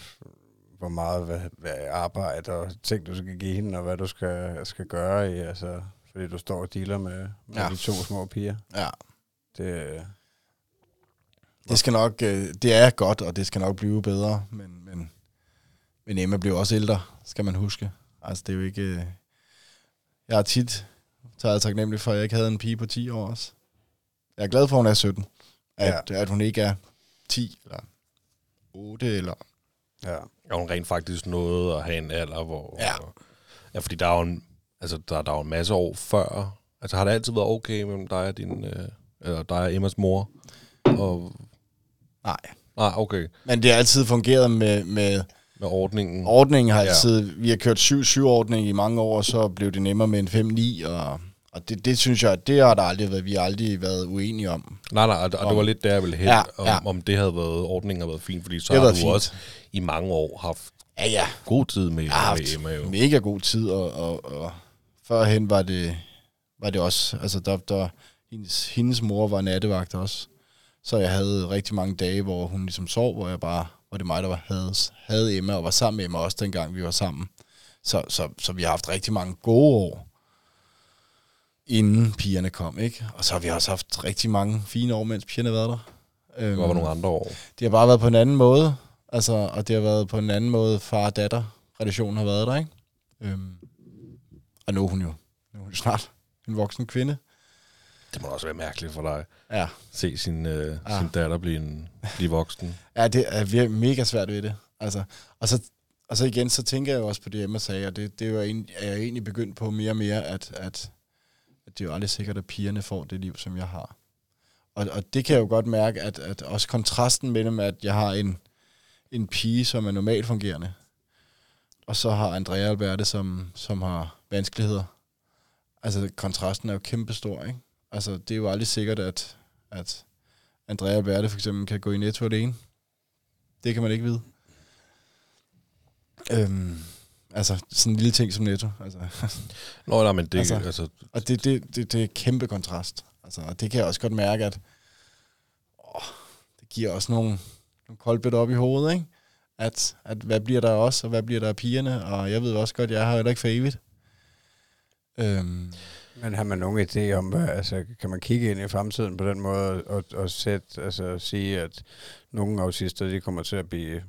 hvor meget hvad, hvad arbejde og ting, du skal give hende, og hvad du skal, skal gøre i, altså, fordi du står og dealer med, med Ja. ja. de to små piger. Ja. Det, Det skal nok, øh, det er godt, og det skal nok blive bedre, men, men, men Emma bliver også ældre, skal man huske. Altså, det er jo ikke... øh, Jeg har tit taget taknemmelig for, at jeg ikke havde en pige på 10 år også. Jeg er glad for, at hun er 17. At, ja. at hun ikke er 10 eller 8 eller... ja. Og hun rent faktisk nåede at have en alder, hvor... Ja. ja fordi der er jo en, altså, der, der er jo en masse år før. Altså har det altid været okay mellem dig og din... Øh, eller dig og Emmas mor? Og, Nej. nej, okay. Men det har altid fungeret med, med Med ordningen. ordningen. Har Ja. altid, Vi har kørt 7-7-ordning i mange år, og så blev det nemmere med en 5-9, og, og det, det synes jeg, det har der aldrig været, vi har aldrig været uenige om. Nej, nej, og, og det var lidt der, jeg ville hen, Ja, om, ja. om det havde været, ordningen havde været fint, fordi så har har du fint. også i mange år haft Ja, ja. god tid med, Jeg har med haft Emma jo. mega god tid, og, og, og førhen var det, var det også, altså der, der hendes, hendes mor var nattevagt også, så jeg havde rigtig mange dage, hvor hun ligesom sov, hvor jeg bare, hvor det mig, der var, havde, havde Emma, og var sammen med Emma også dengang, vi var sammen. Så, så, så vi har haft rigtig mange gode år, inden pigerne kom, ikke? Og så har vi også haft rigtig mange fine år, mens pigerne har været der. Øhm, Det var nogle andre år. det har bare været på en anden måde, altså, og det har været på en anden måde, far-datter relationen har været der, ikke? Øhm, og nu er hun jo, nu er hun jo snart en voksen kvinde. Det må også være mærkeligt for dig. Ja, Se sin, øh, Ah. sin datter blive, en, blive voksen. ja det er virkelig mega svært ved det. Altså, og, så, og så igen, så tænker jeg jo også på det, Emma sagde, og det, det er, jo egentlig, er jeg egentlig begyndt på mere og mere, at, at, at det er jo aldrig sikkert, at pigerne får det liv, som jeg har. Og, og det kan jeg jo godt mærke, at, at også kontrasten mellem, at jeg har en, en pige, som er normalt fungerende, og så har Andrea Alberte, som, som har vanskeligheder. Altså, kontrasten er jo kæmpestor, ikke? Altså, det er jo aldrig sikkert, at, at Andrea Alberte for eksempel kan gå i netto alene. Det kan man ikke vide. Øhm, altså, sådan en lille ting som netto. Altså, Nå, nej, men det, Altså- altså, altså, og det, det, det, det er kæmpe kontrast. Altså, og det kan jeg også godt mærke, at åh, det giver også nogle, nogle koldbøtter op i hovedet, ikke? At, at hvad bliver der også, og hvad bliver der af pigerne? Og jeg ved også godt, jeg har heller ikke for evigt. Øhm, men har man nogen idé om, hvad, altså, kan man kigge ind i fremtiden på den måde og, og sætte, altså, sige, at nogle autister de kommer til at blive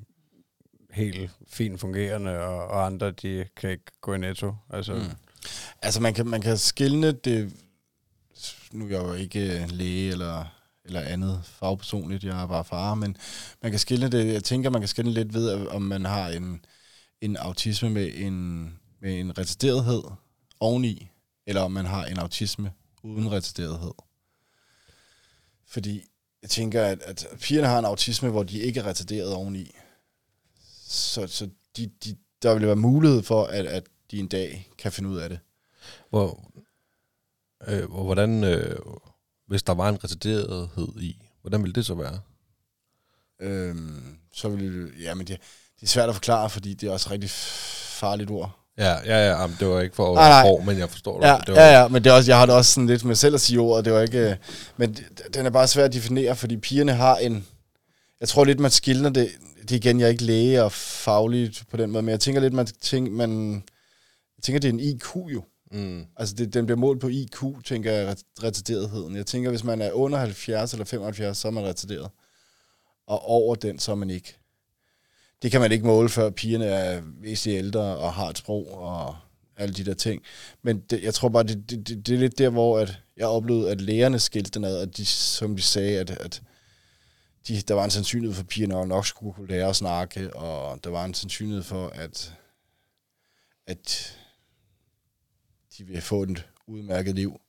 helt fint fungerende, og, og andre de kan ikke gå i netto? Altså, Mm. Altså, man kan, man kan skille det... Nu er jeg jo ikke øh, læge eller, eller andet fagpersonligt, jeg er bare far, men man kan skille det... Jeg tænker, man kan skille lidt ved, om man har en, en autisme med en, med en retarderethed oveni, eller om man har en autisme uden retarderethed. Fordi jeg tænker, at, at pigerne har en autisme, hvor de ikke er retarderet oveni. Så, så de, de, der vil være mulighed for, at, at de en dag kan finde ud af det. hvor, øh, hvor- hvordan, øh, hvis der var en retarderethed i, hvordan ville det så være? Øhm, så vil det, ja, men det, det er svært at forklare, fordi det er også et rigtig farligt ord. Ja, ja, ja, jamen, det var ikke for Nej, år, men jeg forstår det. Ja, det var, ja, ja, men det er også, jeg har det også sådan lidt med selv at sige ordet, det var ikke, øh, men den er bare svær at definere, fordi pigerne har en, jeg tror lidt, man skiller det, det igen, jeg er ikke læge og faglig på den måde, men jeg tænker lidt, man, tænker, man, jeg tænker, det er en IQ jo. Mm, Altså, det, den bliver målt på IQ, tænker jeg, ret- retarderetheden. Jeg tænker, hvis man er under 70 eller 75, så er man retarderet. Og over den, så er man ikke det kan man ikke måle, før pigerne er væsentligt ældre og har et sprog og alle de der ting. Men det, jeg tror bare, det, det, det, det er lidt der, hvor at jeg oplevede, at lærerne skilte den ad, at de, som de sagde, at, at de, der var en sandsynlighed for, at pigerne nok skulle kunne lære at snakke, og der var en sandsynlighed for, at, at de ville få et udmærket liv.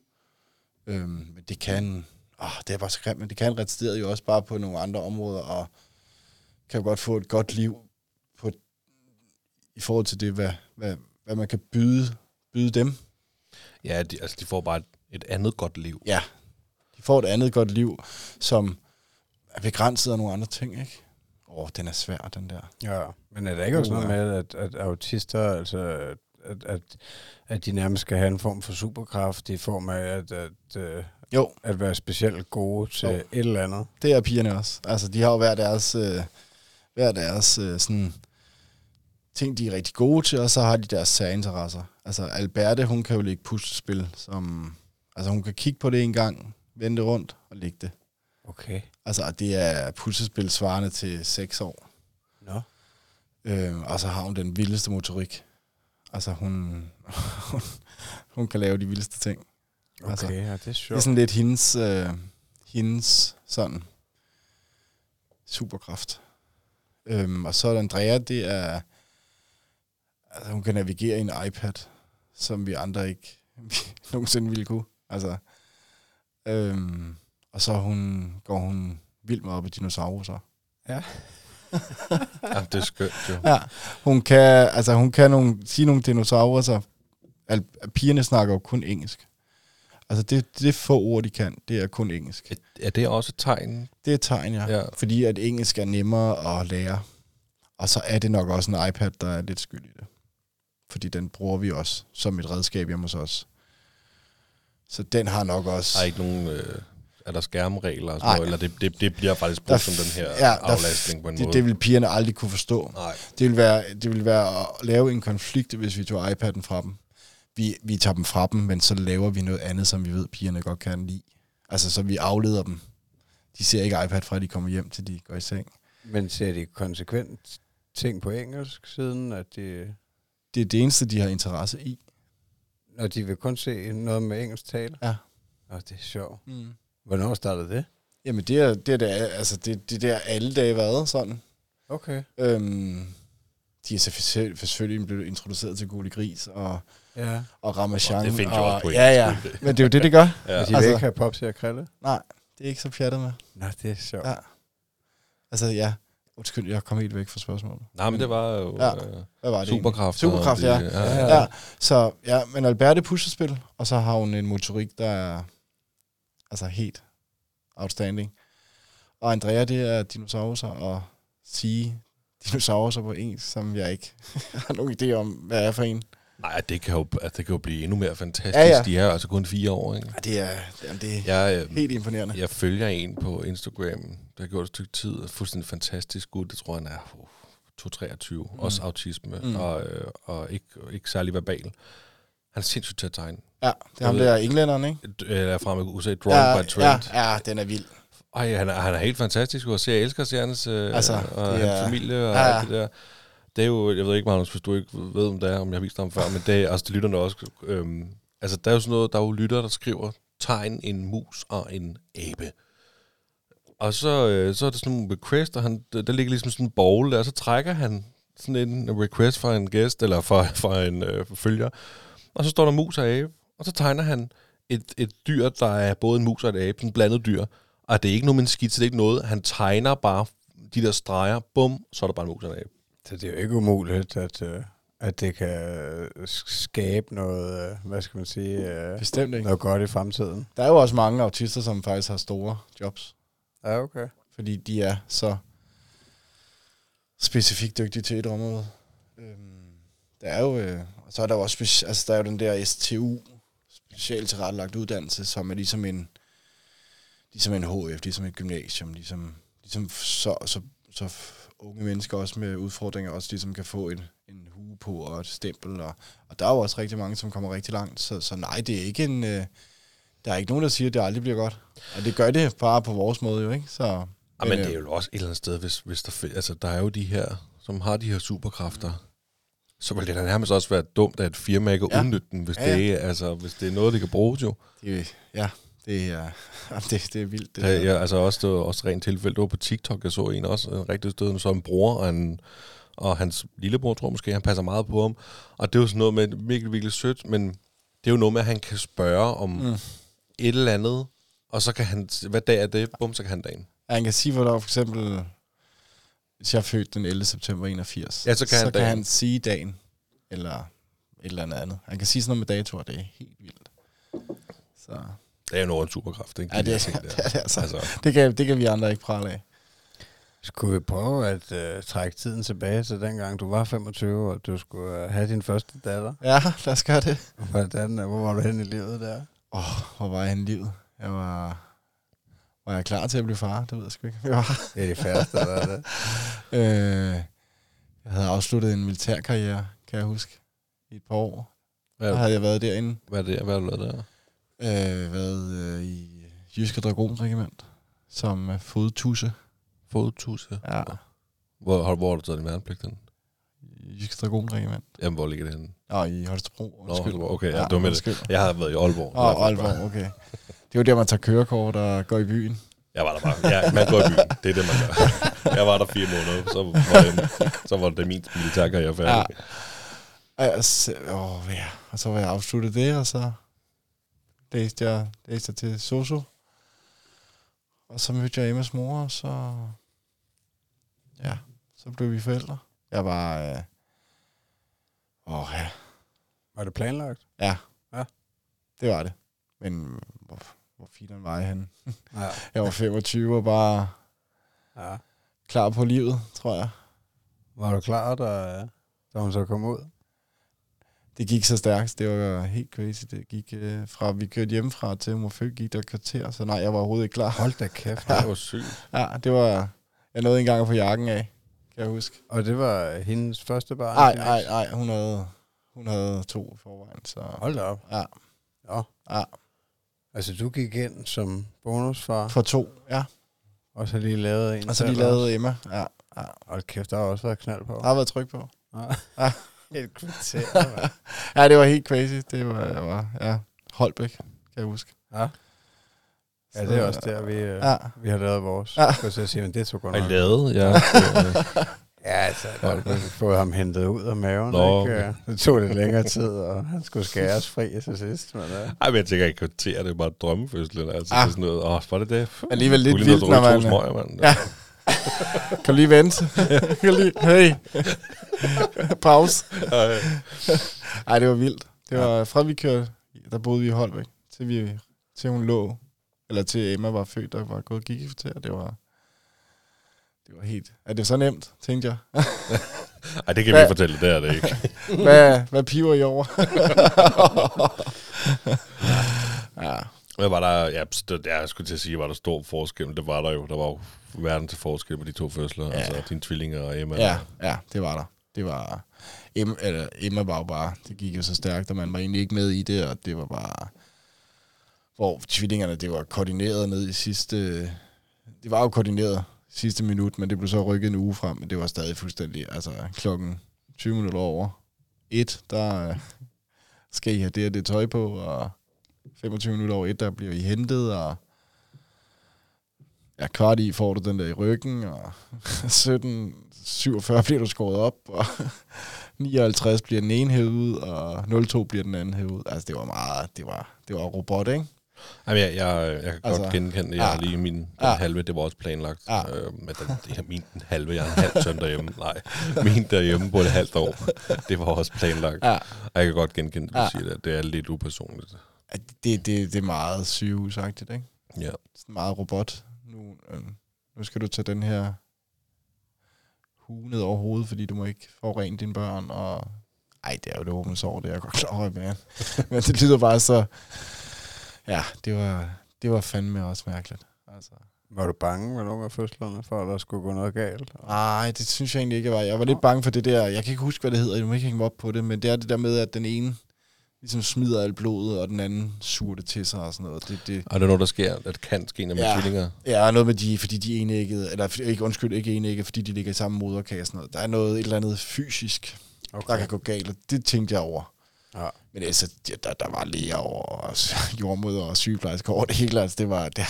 Øhm, men det kan, åh, det er bare så grimt, men det kan ret jo også bare på nogle andre områder, og kan jo godt få et godt liv på, i forhold til det, hvad, hvad, hvad man kan byde, byde dem. Ja, de, altså de får bare et, et andet godt liv. Ja, de får et andet godt liv, som er begrænset af nogle andre ting, ikke? Åh, oh, den er svær, den der. Ja, men er der ikke også noget med, at, at autister, altså, at, at, at de nærmest skal have en form for superkraft i form af at, at, at, Jo, at være specielt gode til Jo. et eller andet? det er pigerne også. Altså, de har jo hver deres, øh, hver deres øh, sådan, ting, de er rigtig gode til, og så har de deres særinteresser. Altså, Alberte, hun kan jo lægge puslespil, som... Altså, hun kan kigge på det en gang, vende rundt og lægge det. Okay. Altså, det er puslespil svarende til 6 år. Nå. Øh, og så har hun den vildeste motorik. Altså, hun, hun, hun kan lave de vildeste ting. Okay, Altså, ja, det er Det er sjovt. sådan lidt hendes, øh, hendes sådan superkraft. Øhm, og så er der Andrea, det er, altså hun kan navigere i en iPad, som vi andre ikke nogensinde ville kunne. Altså, øhm, og så hun, går hun vildt meget op i dinosaurer. Ja, det er skønt jo. Ja, hun kan, altså hun kan nogle, sige nogle dinosaurer, så al, pigerne snakker jo kun engelsk. Altså det, det få ord, de kan, det er kun engelsk. Er det også tegn? Det er tegn, ja. Ja. Fordi at engelsk er nemmere at lære. Og så er det nok også en iPad, der er lidt skyld i det. Fordi den bruger vi også som et redskab hjemme hos os. Så den har nok også... Der er ikke nogen... Øh, er der skærmregler og sådan noget, eller det, det, det bliver faktisk Der brugt f- som den her ja, der aflastning på en det, måde. det vil pigerne aldrig kunne forstå. Nej. Det vil være, det vil være at lave en konflikt, hvis vi tog iPad'en fra dem. Vi, vi tager dem fra dem, men så laver vi noget andet, som vi ved, pigerne godt kan lide. Altså, så vi afleder dem. De ser ikke iPad fra, de kommer hjem, til de går i seng. Men ser de konsekvent ting på engelsk, siden at de, Det er det eneste, de har interesse i. når de vil kun se noget med engelsk tale? Ja. Åh, det er sjovt. Mm. Hvornår startede det? Jamen, det er, det er, der, altså, det, det er der alle dage været sådan. Okay. Øhm, de er selvfølgelig, selvfølgelig blevet introduceret til Gule Gris og, Ja. og Ramachan. Og det findes jo og, også på Ja, ja. Men det er jo det, det gør. Ja. Og de vil Altså- ikke have Popsi og Krille? Nej, det er ikke så pjattet med. Nå, det er sjovt. Ja. Altså, ja. Undskyld, jeg kom helt væk fra spørgsmålet. Nej, men det var jo Ja. ja. Hvad var det superkraft. Superkraft, ja. ja. Ja. Ja, så ja, men Alberte puslespil, og så har hun en motorik, der er altså helt outstanding. Og Andrea, det er dinosaurer og sige dinosaurer på engelsk, som jeg ikke har nogen idé om, hvad er for en. Nej, det kan, jo, altså, det kan jo blive endnu mere fantastisk. Ja, ja. De er altså kun fire år, ikke? Ja, det er, jamen, det er Jeg, øh, helt imponerende. jeg følger en på Instagram, der har gjort et stykke tid. Fuldstændig fantastisk gut. Det tror jeg, han er uh, 223. Mm. Også autisme. Mm. Og, øh, og ikke, ikke særlig verbal. Han er sindssygt til at tegne. Ja, det er ham Jeg ved- der englænderen, ikke? Eller fra med USA, Drawing Ja, by Trent. ja, ja, den er vild. Ej, han er, han er helt fantastisk. Jeg elsker at se hans, øh, Altså, og hans er- familie og ja. alt det der. Det er jo, jeg ved ikke, Magnus, hvis du ikke ved, om det er, om jeg har vist ham før, men det er, altså, det lytterne også. Øhm, altså, der er jo sådan noget, der er jo lytter, der skriver, tegn en mus og en abe. Og så, øh, så er det sådan nogle request, og han, der ligger ligesom sådan en bowl der, og så trækker han sådan en request fra en gæst, eller fra, fra en øh, følger, og så står der mus og abe, og så tegner han et, et dyr, der er både en mus og et abe, sådan en blandet dyr, og det er ikke nogen med skitse, det er ikke noget, han tegner bare de der streger, bum, så er der bare en mus og en abe. Så det er jo ikke umuligt, at, øh, at det kan øh, skabe noget, øh, hvad skal man sige, øh, Bestemt ikke. noget godt i fremtiden. Der er jo også mange autister, som faktisk har store jobs, Ja, okay. fordi de er så specifikt dygtige til et område. Øhm, der er jo, øh, og så er der jo også speci- altså, der er jo den der STU, specielt tilrettelagt uddannelse, som er ligesom en, ligesom en HF, ligesom et gymnasium, ligesom, ligesom så, så, så unge mennesker også med udfordringer også ligesom kan få en, en hue på og et stempel, og, og der er jo også rigtig mange, som kommer rigtig langt, så, så nej, det er ikke en, øh, der er ikke nogen, der siger, at det aldrig bliver godt. Og det gør det bare på vores måde jo, ikke? Så Ja, men Men, det er øh, jo også et eller andet sted, hvis, hvis der, altså, der er jo de her, som har de her superkræfter. Så vil det da nærmest også være dumt, at et firma ikke Ja. udnytte den, hvis, Ja, ja, ja. ja. Det er, altså, hvis det er noget, det kan bruges jo. Det, ja, det er, det, det er vildt. Det der. ja, altså også, det var også rent tilfælde, det var på TikTok, jeg så en også, en rigtig stød, så en bror og, en, og hans lillebror, tror jeg måske, han passer meget på ham. Og det er jo sådan noget med, virkelig, virkelig sødt, men det er jo noget med, at han kan spørge om Mm. et eller andet, og så kan han, hvad dag er det? Bum, så kan han dagen. Ja, han kan sige, hvornår for eksempel, hvis jeg er født den 11. september 81, Ja, så kan så han kan dagen. han sige dagen, eller et eller andet andet. Han kan sige sådan noget med datoer, det er helt vildt. Så Det er jo noget en superkraft, ikke? ja, De det, der er, ting der. det, er det altså. Altså, Det kan, det kan vi andre ikke prale af. Skulle vi prøve at øh, trække tiden tilbage til dengang, du var 25, og du skulle øh, have din første datter? Ja, lad os gøre det. Hvordan, øh, hvor var du henne i livet der? Åh, oh, hvor var jeg henne i livet? Jeg var... Var jeg klar til at blive far? Det ved jeg sgu ikke. Jeg, var. Det er de færreste, der er det. Øh, jeg havde afsluttet en militærkarriere, kan jeg huske, i et par år. hvad, Der havde jeg været derinde. hvad er det? Hvad har du lavet der? Øh, været øh, i Jyske Dragonregiment som øh, fodtusse. Fodtusse. Ja, Hvor, har, hvor har du taget din værnepligt hen? Jyske Dragonregiment. Jamen, hvor ligger det henne? Nå, i Holstebro. Undskyld. Holstebro, okay, ja, det var med det. Jeg har været i Aalborg. Åh, oh, Aalborg, okay. Det er jo der, man tager kørekort og går i byen. Jeg var der bare. Ja, man går i byen. Det er det, man gør. Jeg var der fire måneder, så var det, så var det min militærkarriere færdig. Ja. Altså, åh, ja. Og så var jeg afsluttet det, og så læste jeg, læste jeg til Soso. Og så mødte jeg Emmas mor, og så... Ja, så blev vi forældre. Jeg var... Øh, åh, ja. Var det planlagt? Ja. Ja. Det var det. Men hvor, hvor fint var jeg henne? Ja. Jeg var 25 og bare ja. klar på livet, tror jeg. Var du klar, da, da hun så kom ud? Det gik så stærkt. Det var helt crazy. Det gik øh, fra, vi kørte hjemmefra til født, gik der kvarter. Så nej, jeg var overhovedet ikke klar. Hold da kæft. Det var sygt. Ja, det var... Jeg nåede engang at få jakken af, kan jeg huske. Og det var hendes første barn? Nej, nej, nej. Hun havde, hun havde to i forvejen, så... Hold da op. Ja, Ja. ja. Altså, du gik ind som bonusfar, For to, ja. og så lige lavet en Og så lige lavede Emma. Ja, ja. Hold kæft, der har også været knald på. Der har været tryk på. Ja. Ja. Et kvarter. Ja, det var helt crazy. Det var, jeg var ja, Holbæk, kan jeg huske. Ja. Ja, det er også der, vi, øh, Ja. vi har lavet vores. Ja. Ja. Så sige, men det tog godt nok. lavet? Ja. Ja, altså, har fået ham hentet ud af maven. Nå. Ikke? Det tog lidt længere tid, og han skulle skæres fri til sidst. Men, uh, Ej, men jeg tænker ikke kvarter, det er bare drømmefødslen. Altså, Ah. det er sådan noget, åh, var det det? Alligevel lidt vildt, nå når man- To smøger, mand. Ja. Kan lige vente? kan lige... Hey. Pause. Ej. Ej, det var vildt. Det var fra vi kørte, der boede vi i Holbæk, til, vi, til hun lå, eller til Emma var født, der var gået gik i kvarter. Det var, det var helt... Er det så nemt, tænkte jeg. Ej, det kan Hvad? vi fortælle, det er det ikke. hvad, hvad piver I over? ja. Hvad var der? Ja, det- jeg skulle til at sige, var der stor forskel. Det var der jo. Der var jo verden til forskel på de to fødsler. Ja. Altså dine tvillinger og Emma. ja, ja, det var der. Det var... Emma, eller, Emma var jo bare... Det gik jo så stærkt, og man var egentlig ikke med i det, og det var bare... Hvor tvillingerne, det var koordineret ned i sidste... Det var jo koordineret sidste minut, men det blev så rykket en uge frem, men det var stadig fuldstændig... Altså klokken 20 minutter over et, der øh, skal I have det og det tøj på, og 25 minutter over et, der bliver I hentet, og ja, kvart i får du den der i ryggen, og 17, 47 bliver du skåret op, og 59 bliver den ene hævet ud, og 02 bliver den anden hævet ud. Altså, det var meget, det var, det var robot, ikke? Jamen, jeg, jeg, jeg kan Altså, godt genkende det. Jeg har ja. lige min den Ja. halve, det var også planlagt. Ja. Øh, men den, det er min halve, jeg har en halv søn derhjemme. Nej, min derhjemme på et halvt år. Det var også planlagt. Ja. Og jeg kan godt genkende det, du Ja. siger det. Det er lidt upersonligt. Det, det, det er meget sygehusagtigt, ikke? Ja. Sådan meget robot. Nu, øh, nu skal du tage den her hue ned over hovedet, fordi du må ikke forurene dine børn, og ej, det er jo det åbne sår, det er jeg godt klar over, men, men det lyder bare så, ja, det var, det var fandme også mærkeligt. Altså. var du bange nogle af fødslerne, for at der skulle gå noget galt? Nej, det synes jeg egentlig ikke, jeg var. Jeg var lidt bange for det der, jeg kan ikke huske, hvad det hedder, jeg må ikke hænge op på det, men det er det der med, at den ene, ligesom smider alt blodet, og den anden suger det til sig og sådan noget. Det, det, Og det er noget, der sker, at kan ske, man Ja. ja. tvillinger. Ja, noget med de, fordi de er enægget, eller ikke, undskyld, ikke enægget, fordi de ligger i samme moderkage og sådan noget. Der er noget, et eller andet fysisk, okay. der kan gå galt, og det tænkte jeg over. Ja. Men altså, ja, der, der var læger over, og jordmøder og sygeplejersker over det hele, altså det var, det,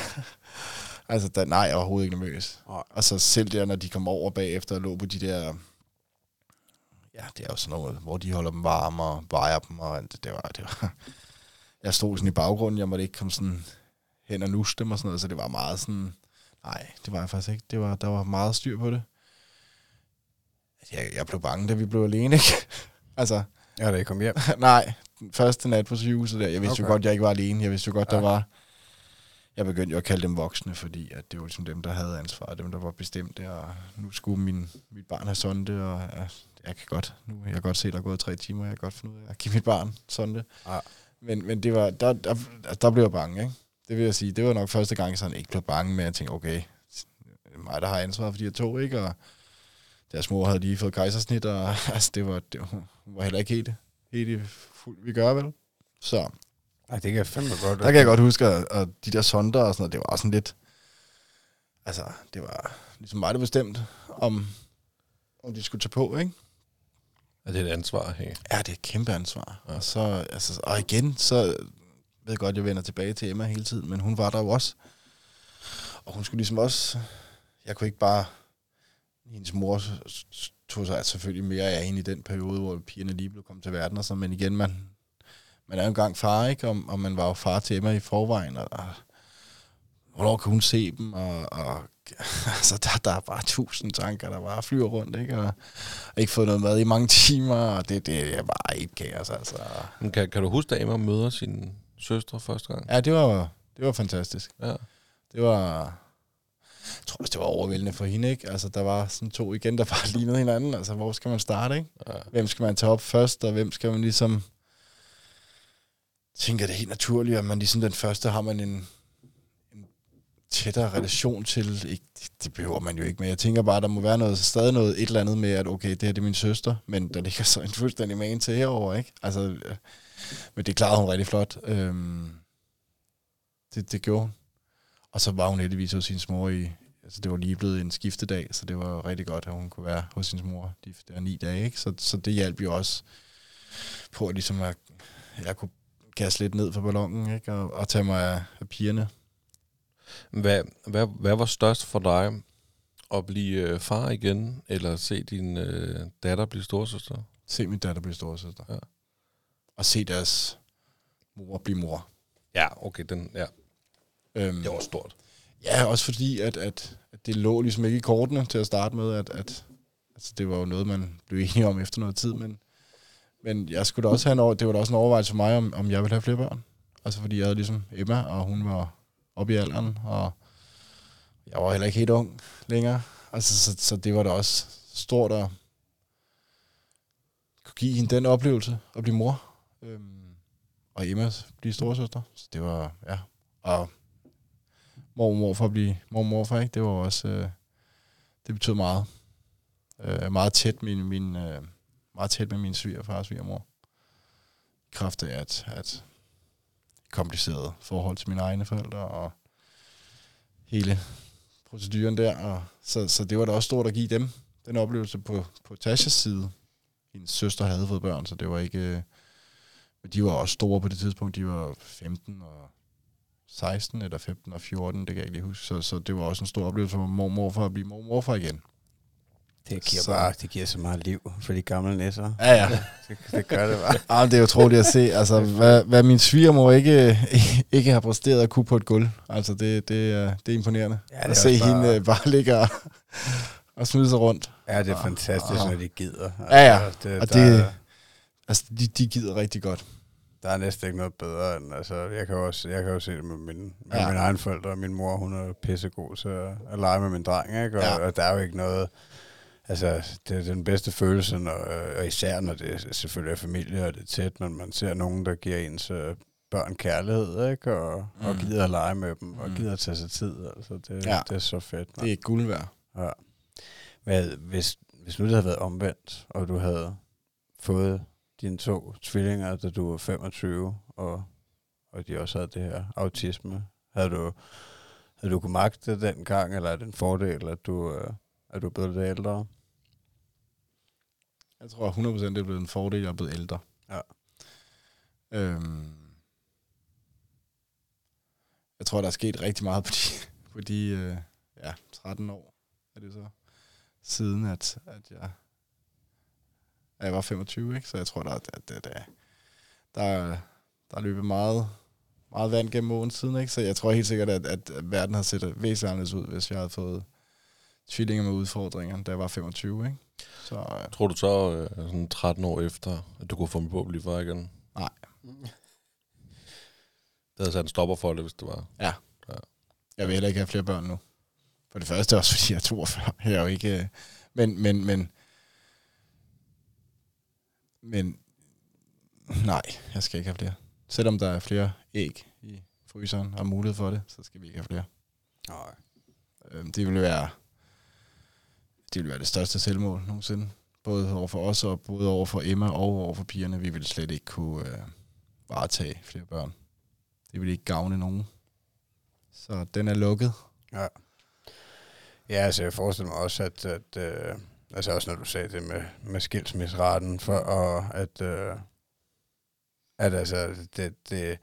altså der, nej, jeg var overhovedet ikke nervøs. Nej. Og så selv der, når de kom over bagefter og lå på de der, ja, det er jo sådan noget, hvor de holder dem varme og vejer dem, og alt det, det var, det var, jeg stod sådan i baggrunden, jeg måtte ikke komme sådan hen og nusse dem og sådan noget, så det var meget sådan, nej, det var jeg faktisk ikke, det var, der var meget styr på det. Jeg, jeg blev bange, da vi blev alene, ikke? altså, Ja, da I kom hjem. Nej, den første nat på sygehuset der. Jeg vidste okay. jo godt, jeg ikke var alene. Jeg vidste jo godt, der Ja. var... Jeg begyndte jo at kalde dem voksne, fordi at det var ligesom dem, der havde ansvar, dem, der var bestemte, og nu skulle min, mit barn have sonde, og jeg, jeg kan godt, nu jeg kan godt se, der er gået tre timer, jeg kan godt finde ud af at give mit barn sonde. Ja. Men, men det var, der, der, der blev jeg bange, ikke? Det vil jeg sige, det var nok første gang, jeg sådan ikke blev bange med at tænke, okay, det mig, der har ansvaret for de her to, ikke? Og deres mor havde lige fået kejsersnit, og altså, det var, det var, var heller ikke helt, helt i fuld, vi gør vel. Så Ej, det kan jeg fandme godt. der kan jeg godt huske, at, at de der sonder og sådan noget, det var også sådan lidt... Altså, det var ligesom mig, der bestemte, om, om de skulle tage på, ikke? Er det et ansvar at have? Ja, det er et kæmpe ansvar. Ja. Og, så, altså, og igen, så ved jeg godt, jeg vender tilbage til Emma hele tiden, men hun var der jo også. Og hun skulle ligesom også... Jeg kunne ikke bare... Hendes mor tog sig selvfølgelig mere af hende i den periode, hvor pigerne lige blev kommet til verden og sådan, men igen, man, man er jo engang far, ikke? Og, og man var jo far til Emma i forvejen, og, og hvornår kan hun se dem, og, og altså, der, der er bare tusind tanker, der bare flyver rundt, ikke? Og, ikke fået noget mad i mange timer, og det, det er bare et kaos, altså. Men kan, kan du huske, da Emma møder sin søstre første gang? Ja, det var, det var fantastisk. Ja. Det var... Jeg tror også, det var overvældende for hende, ikke? Altså, der var sådan to igen, der bare lignede hinanden. Altså, hvor skal man starte, ikke? ja. Hvem skal man tage op først, og hvem skal man ligesom... tænker det er helt naturligt, at man ligesom den første har man en tættere relation til. Ikke, det behøver man jo ikke, men jeg tænker bare, der må være noget, stadig noget et eller andet med, at okay, det her det er min søster, men der ligger så en fuldstændig man til herover, ikke? Altså, øh, men det klarede hun rigtig flot. Øhm, det, det gjorde hun. Og så var hun heldigvis hos sin mor i, altså det var lige blevet en skiftedag, så det var rigtig godt, at hun kunne være hos sin mor de der ni dage, ikke? Så, så det hjalp jo også på at ligesom at jeg kunne kaste lidt ned for ballonen, ikke? Og, og tage mig af, af pigerne. Hvad, hvad, hvad var størst for dig? At blive øh, far igen, eller se din øh, datter blive storsøster? Se min datter blive storesøster. Ja. Og se deres mor blive mor. Ja, okay, den, ja. Øhm, det var stort. Ja, også fordi, at, at, at det lå ligesom ikke i kortene til at starte med, at, at altså, det var jo noget, man blev enige om efter noget tid, men, men jeg skulle da også have en, over- det var da også en overvejelse for mig, om, om jeg ville have flere børn. Altså fordi jeg havde ligesom Emma, og hun var op i alderen, og jeg var heller ikke helt ung længere. Altså, så, så det var da også stort at kunne give hende den oplevelse at blive mor. Øhm, og Emma blive storesøster. Så det var, ja. Og mor og at blive mor og morfar, ikke? Det var også, øh, det betød meget. Øh, meget tæt min, min øh, meget tæt med min svigerfar og svigermor. I kraft af at, at kompliceret forhold til mine egne forældre og hele proceduren der. Og så, så det var da også stort at give dem den oplevelse på, på Tashas side. Hendes søster havde fået børn, så det var ikke... Øh, men de var også store på det tidspunkt. De var 15 og 16 eller 15 og 14, det kan jeg ikke lige huske. Så, så det var også en stor oplevelse for mormor for at blive mormor for igen. Det giver Så- bare det giver så meget liv for de gamle næsser. Ja, ja. Det, det gør det bare. Ah, det er utroligt at se, altså, hvad, hvad min svigermor ikke, ikke har præsteret at kunne på et gulv. Altså, det, det, er, det er imponerende. Ja, det er at se også bare- hende øh, bare ligge og, og smide sig rundt. Ja, det er Ah, fantastisk, ah. når de gider. Ja, ja. Altså, det, Og det- Altså, de, de gider rigtig godt. der er næsten ikke noget bedre end, altså, jeg kan jo også, jeg kan jo se det med, min, med Ja. mine egne forældre. Min mor, hun er pissegod til at, at lege med min dreng, ikke? Og, ja. og der er jo ikke noget, altså, det er den bedste følelse, når, og især når det selvfølgelig er familie, og det er tæt, men man ser nogen, der giver ens øh, børn kærlighed, ikke? Og, mm. og gider at lege med dem, og Mm. gider at tage sig tid, altså, det, Ja. det er så fedt. Det er guld værd. Ja. Hvad, hvis, hvis nu det havde været omvendt, og du havde fået dine to tvillinger, da du var 25, og, og de også havde det her autisme. Havde du, havde du kunne magte det dengang, eller er det en fordel, at du, øh, at du er blevet lidt ældre? Jeg tror 100% det er blevet en fordel, at jeg er blevet ældre. Ja. Øhm, jeg tror, der er sket rigtig meget på de, på de øh, ja, 13 år, er det så, siden at, at jeg, at jeg var 25, ikke? Så jeg tror, der, at, at, at, der, er- der er løbet meget, meget vand gennem åen siden, ikke? Så jeg tror helt sikkert, at, at verden havde set væsentligt anderledes ud, hvis jeg havde fået tvillinger med udfordringer, da jeg var 25, ikke? Så øh, Tror du så, øh, sådan 13 år efter, at du kunne få mig på at blive far igen? Nej. Det havde sat en stopper for det, hvis det var. Jeg vil heller ikke have flere børn nu. For det første også, fordi jeg er 42. Jeg er jo ikke... øh, Men, men, men... Men... Nej, jeg skal ikke have flere. Selvom der er flere æg i fryseren og mulighed for det, så skal vi ikke have flere. Nej. Øhm, Det vil være... Det ville være det største selvmål nogensinde. Både over for os, og både over for Emma og over for pigerne. Vi ville slet ikke kunne øh, varetage flere børn. Det ville ikke gavne nogen. Så den er lukket. Ja. Ja, altså jeg forestiller mig også, at, at øh, altså også når du sagde det med, med skilsmisseraten, for og at, øh, at altså, det, det,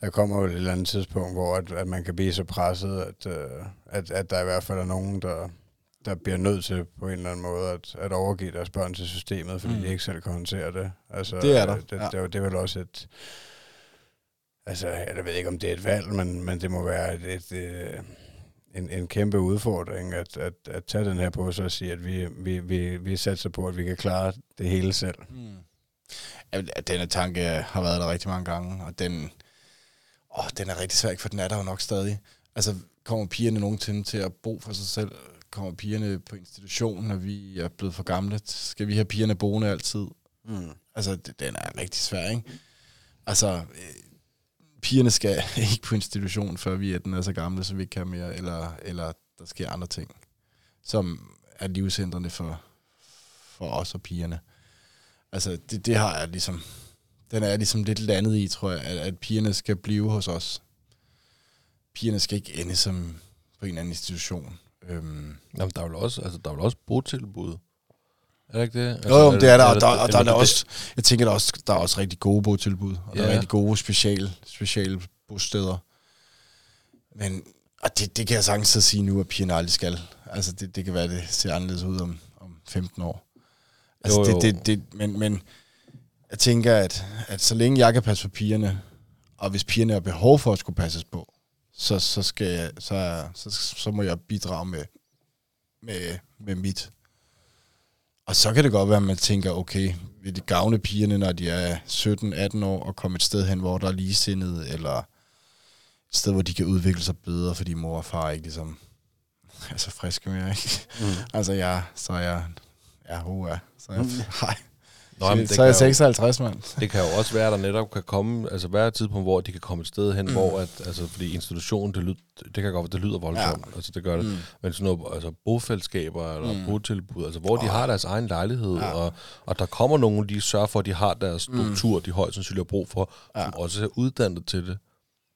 der kommer jo et eller andet tidspunkt, hvor at, at man kan blive så presset, at, øh, at, at der i hvert fald er nogen, der, der bliver nødt til på en eller anden måde at, at overgive deres børn til systemet, fordi Mm. de ikke selv kan håndtere det. Altså, Det er der, øh, Det, ja. det, jo- det er vel også et... Altså, jeg ved ikke, om det er et valg, men, men det må være et, et, et en, en kæmpe udfordring at, at, at tage den her på sig og sige, at vi, vi, vi, vi satser på, at vi kan klare det hele selv. Mm. Denne tanke har været der rigtig mange gange, og den, åh, den er rigtig svær, for den er der jo nok stadig. Altså, kommer pigerne nogensinde til at bo for sig selv? Kommer pigerne på institution, når vi er blevet for gamle? Skal vi have pigerne boende altid? Mm. Altså, det, den er rigtig svær, ikke? Altså, øh, pigerne skal ikke på institution, før vi er, den er så gamle, så vi ikke kan mere, eller, eller der sker andre ting, som er livsændrende for, for os og pigerne. Altså, det, det har jeg ligesom, den er jeg ligesom lidt landet i, tror jeg, at, at pigerne skal blive hos os. Pigerne skal ikke ende som på en eller anden institution. Øhm, Jamen, der er vel også, altså, der er vel også botilbud. Er det ikke det? Altså, Jo, jo, det er der, og der, og der, er der også, jeg tænker, der er også, der er også rigtig gode botilbud, og der er Ja. rigtig gode special, special bosteder. Men, og det, det kan jeg sagtens sige nu, at pigerne aldrig skal. Altså, det, det kan være, det ser anderledes ud om, om 15 år. Altså, Jo, jo. Det, det, det, men, men jeg tænker, at, at så længe jeg kan passe på pigerne, og hvis pigerne har behov for at skulle passes på, så, så, skal jeg, så, så, så må jeg bidrage med, med, med mit. Og så kan det godt være, at man tænker, okay, vil det gavne pigerne, når de er 17-18 år, og komme et sted hen, hvor der er ligesindede, eller et sted, hvor de kan udvikle sig bedre, fordi mor og far ikke ligesom er så friske mere, ikke? Mm. Altså, jeg, så er jeg, ja, hoa, så er jeg, nej, Nå, men det, så er jeg kan jo, 56, mand. det kan jo også være, at der netop kan komme, altså være et tidspunkt, hvor de kan komme et sted hen, Mm. hvor at, altså fordi institutionen, det, lyd, det kan godt være, det lyder voldsomt, ja. altså det gør det, Mm. men sådan noget, altså bofællesskaber eller Mm. mm. botilbud, altså hvor de Åh. har deres egen lejlighed, Ja. og, og der kommer nogen, de sørger for, at de har deres struktur, mm. de højst sandsynligt har brug for, Ja. som også er uddannet til det.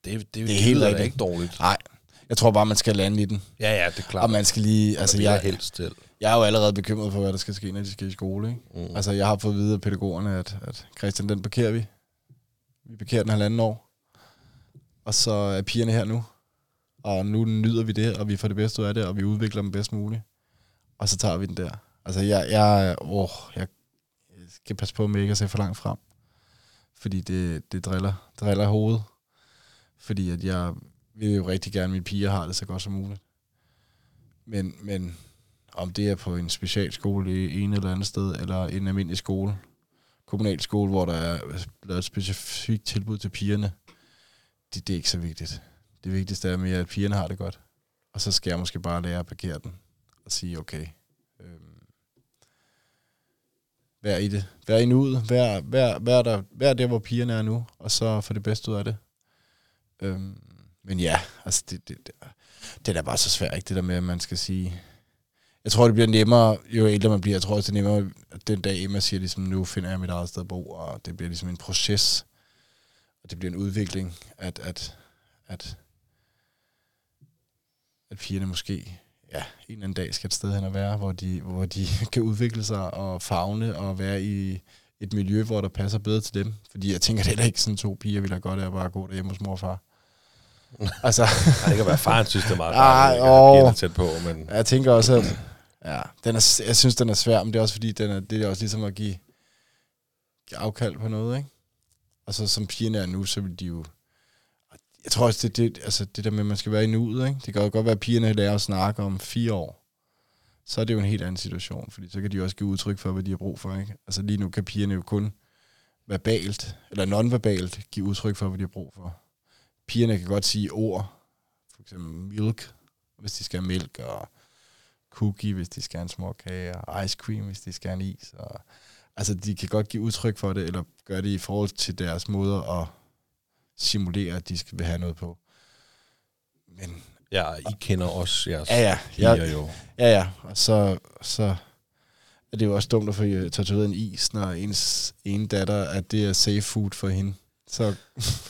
Det, det, det, er det helt lyder da rigtigt. ikke dårligt. Nej, jeg tror bare, man skal lande i den. Ja, ja, det er klart. Og man skal lige, altså, jeg, helst til. Jeg er jo allerede bekymret for, hvad der skal ske, når de skal i skole, ikke? Mm. Altså, jeg har fået at vide af pædagogerne, at, at Christian, den parkerer vi. Vi parkerer den halvanden år. Og så er pigerne her nu. Og nu nyder vi det, og vi får det bedste ud af det, og vi udvikler dem bedst muligt. Og så tager vi den der. Altså, jeg, jeg, åh, jeg skal passe på med ikke at se for langt frem. Fordi det, det driller, driller hovedet. Fordi at jeg vil jo rigtig gerne, at mine piger har det så godt som muligt. Men, men om det er på en specialskole i en eller andet sted, eller en almindelig skole, kommunal skole, hvor der er altså, lavet et specifikt tilbud til pigerne, det, det er ikke så vigtigt. Det vigtigste er mere, at pigerne har det godt. Og så skal jeg måske bare lære at parkere den og sige, okay, øhm, vær i det. Vær i nuet. Vær, vær, vær, der, vær der, hvor pigerne er nu, og så få det bedste ud af det. Øhm, men ja, altså det, det, det, det er da bare så svært, ikke? Det der med, at man skal sige... Jeg tror, det bliver nemmere, jo ældre man bliver. Jeg tror også, det er nemmere at den dag Emma siger ligesom, nu finder jeg mit eget sted at bo, og det bliver ligesom en proces, og det bliver en udvikling, at, at, at, at pigerne måske ja, en eller anden dag skal et sted hen at være, hvor de, hvor de kan udvikle sig og fagne og være i et miljø, hvor der passer bedre til dem. Fordi jeg tænker, det er da ikke sådan to piger, vil have godt af at bare gå derhjemme hos mor og far. altså, Ej, det kan være, faren synes, det er meget rart, at tæt på, men jeg tænker også, at ja, den er, jeg synes, den er svær, men det er også fordi, den er, det er også ligesom at give, give afkald på noget, ikke? Og så som pigerne er nu, så vil de jo... Jeg tror også, det, det, altså det der med, at man skal være i nuet, ikke? Det kan jo godt være, at pigerne lærer at snakke om fire år. Så er det jo en helt anden situation, fordi så kan de også give udtryk for, hvad de har brug for, ikke? Altså lige nu kan pigerne jo kun verbalt, eller nonverbalt, give udtryk for, hvad de har brug for. Pigerne kan godt sige ord, for eksempel milk, hvis de skal have mælk, og cookie, hvis de skal have en småkage, og ice cream, hvis de skal have en is. Og, altså, de kan godt give udtryk for det, eller gøre det i forhold til deres måder at simulere, at de skal vil have noget på. Men ja, I kender også jeres ja, ja, piger ja, jo. ja, ja. Og så, så er det jo også dumt at få øh, tatoveret en is, når ens ene datter, at det er safe food for hende. Så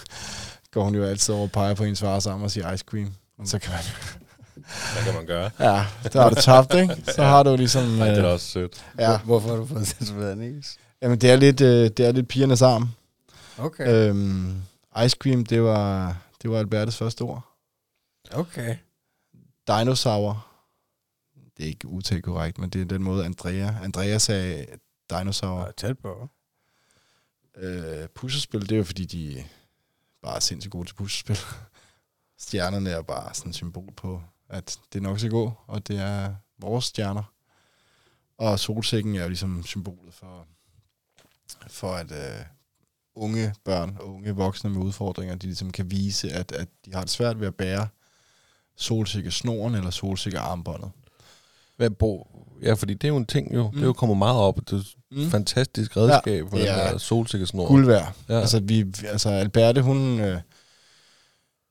går hun jo altid over og peger på hendes far sammen og siger ice cream. Og så kan man, Hvad kan man gøre? ja, der har du tabt, ikke? Så har du ligesom... Nej, det er da øh, også sødt. ja, Hvorfor har du fået tatoveret en is? jamen, det er lidt, øh, det er lidt pigernes arm. Okay. Øhm, ice cream, det var, det var Albertes første ord. Okay. Dinosaur. Det er ikke udtalt korrekt, men det er den måde, Andrea, Andrea sagde dinosaur. Og tæt på. Øh, puslespil, det er jo fordi, de bare er sindssygt gode til puslespil. Stjernerne er bare sådan et symbol på, at det nok skal gå, og det er vores stjerner. Og solsikken er jo ligesom symbolet for, for at øh, unge børn og unge voksne med udfordringer, de ligesom kan vise, at, at de har det svært ved at bære solsikkesnoren eller solsikkearmbåndet. Hvad, Bo? Ja, fordi det er jo en ting jo. Mm. Det er jo Mm. kommet meget op. Det er et Mm. fantastisk redskab for det den er der solsikkesnor. Guld værd. Ja. Ja. Altså, vi, altså Alberte, hun... Øh,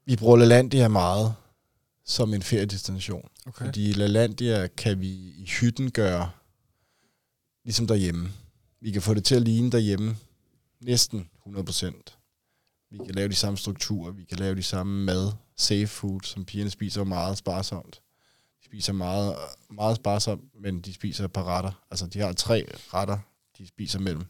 vi bruger LaLandia meget som en feriedestination. Okay. Fordi LaLandia kan vi i hytten gøre ligesom derhjemme. Vi kan få det til at ligne derhjemme næsten 100%. Vi kan lave de samme strukturer, vi kan lave de samme mad, safe food, som pigerne spiser meget sparsomt. De spiser meget, meget sparsomt, men de spiser et par retter. Altså, de har tre retter, de spiser mellem.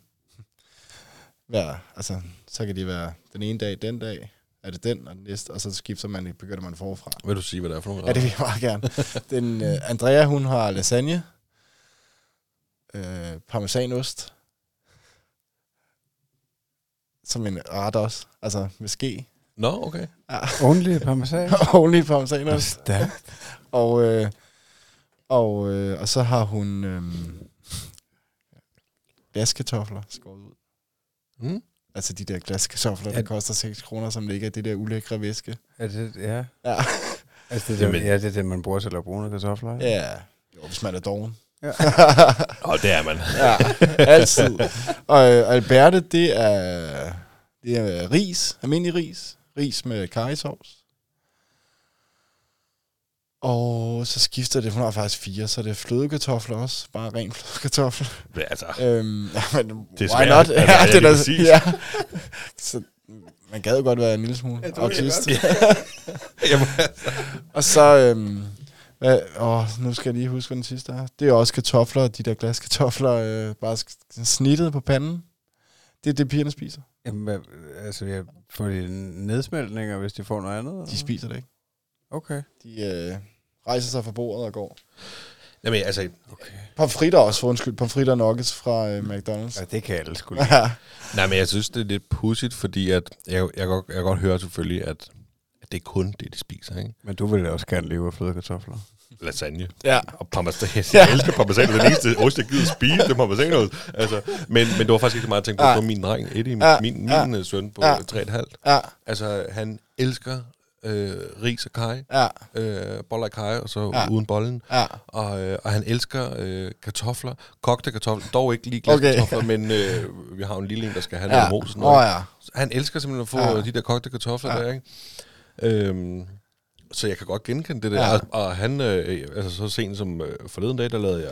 Hver, altså, så kan det være den ene dag, den dag, er det den, og den næste, og så skifter man, begynder man forfra. Vil du sige, hvad det er for nogle Ja, det vil jeg meget gerne. Den, uh, Andrea, hun har lasagne, uh, parmesanost, som en ret også, altså med ske. Nå, okay. Only parmesan. Only parmesanost. Stærkt. Og, øh, og, øh, og så har hun øh, glaskartofler skåret ud. Mm. Altså de der glaskartofler, der Ja. koster 6 kroner, som ligger i det der ulækre væske. Er det, ja. Ja. Altså, det er, det, Jamen. ja, det er det, man bruger til at lave brune kartofler. ikke? Ja, jo, hvis man er doven. Ja. Og det er man. ja, altid. Og øh, Alberte, det er, det er ris, almindelig ris. Ris med karrysovs. Og så skifter det, hun har faktisk fire, så det er flødekartofler også. Bare ren flødekartofler. Ja, altså, Øhm, ja, men Det er why not? Altså, ja, det er præcis. ja. Så, man gad jo godt være en lille smule Ja, autist. Jamen, Og så, øhm, hvad, åh, nu skal jeg lige huske, hvad den sidste er. Det er også kartofler, de der glaskartofler, øh, bare snittet på panden. Det er det, pigerne spiser. Jamen, altså, jeg får de nedsmeltninger, hvis de får noget andet? De spiser det ikke. Okay. De øh, rejser sig fra bordet og går. Jamen, altså, okay. Pomfritter også, for undskyld. Pomfritter og nuggets fra øh, McDonald's. Ja, det kan alle skulle Ja. nej, men jeg synes, det er lidt pudsigt, fordi at jeg, jeg, godt, jeg godt høre selvfølgelig, at, at det er kun det, de spiser, ikke? Men du vil også gerne leve af flødekartofler. Lasagne. ja. Og parmesan. Jeg elsker parmesan. Det er den eneste ost, jeg gider spise, det er parmesanost. Altså, men, men det var faktisk ikke så meget at tænke på, Ja. på min dreng, Eddie, Ja. min, min Ja. ja. søn på ja. 3,5. Ja. Altså, han elsker øh, ris og kaj, Ja. øh, boller og kaj, og så Ja. uden bollen. Ja. Og, øh, og han elsker øh, kartofler, kogte kartofler, dog ikke lige Okay. glaskartofler, men øh, vi har jo en lille en, der skal have Ja. noget mos. noget. ja. Han elsker simpelthen at få Ja. de der kogte kartofler Ja. der, ikke? Øhm, Så jeg kan godt genkende det der. Ja. Og, og han, øh, altså så sent som øh, forleden dag, der lavede jeg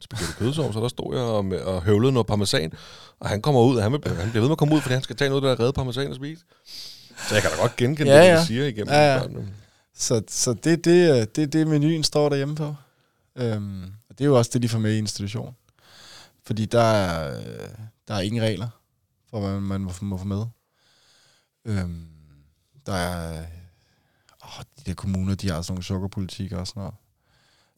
spaghetti kødsovn, så der stod jeg og, og høvlede noget parmesan. Og han kommer ud, og han, vil, han bliver ved med at komme ud, fordi han skal tage noget, der er reddet parmesan og spise. Så jeg kan da godt genkende Ja, ja, det, de siger igennem Ja, ja. Så, så det, det, er- det det, menuen står derhjemme på. Øhm, og det er jo også det, de får med i institution. Fordi der er, øh, der er ingen regler for, hvad man må, må få med. Øhm, der er... Åh, de der kommuner, de har sådan nogle sukkerpolitikker og sådan noget.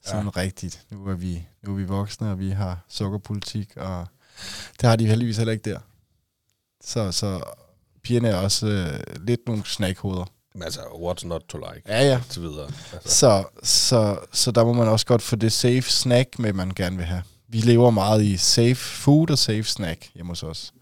Sådan ja. rigtigt. Nu er, vi, nu er vi voksne, og vi har sukkerpolitik, og det har de heldigvis heller ikke der. Så, så pigerne er også øh, lidt nogle snackhoveder. Men altså, what's not to like? Ja, ja. Til videre. Altså. Så, så, så der må man også godt få det safe snack med, man gerne vil have. Vi lever meget i safe food og safe snack hjemme hos os.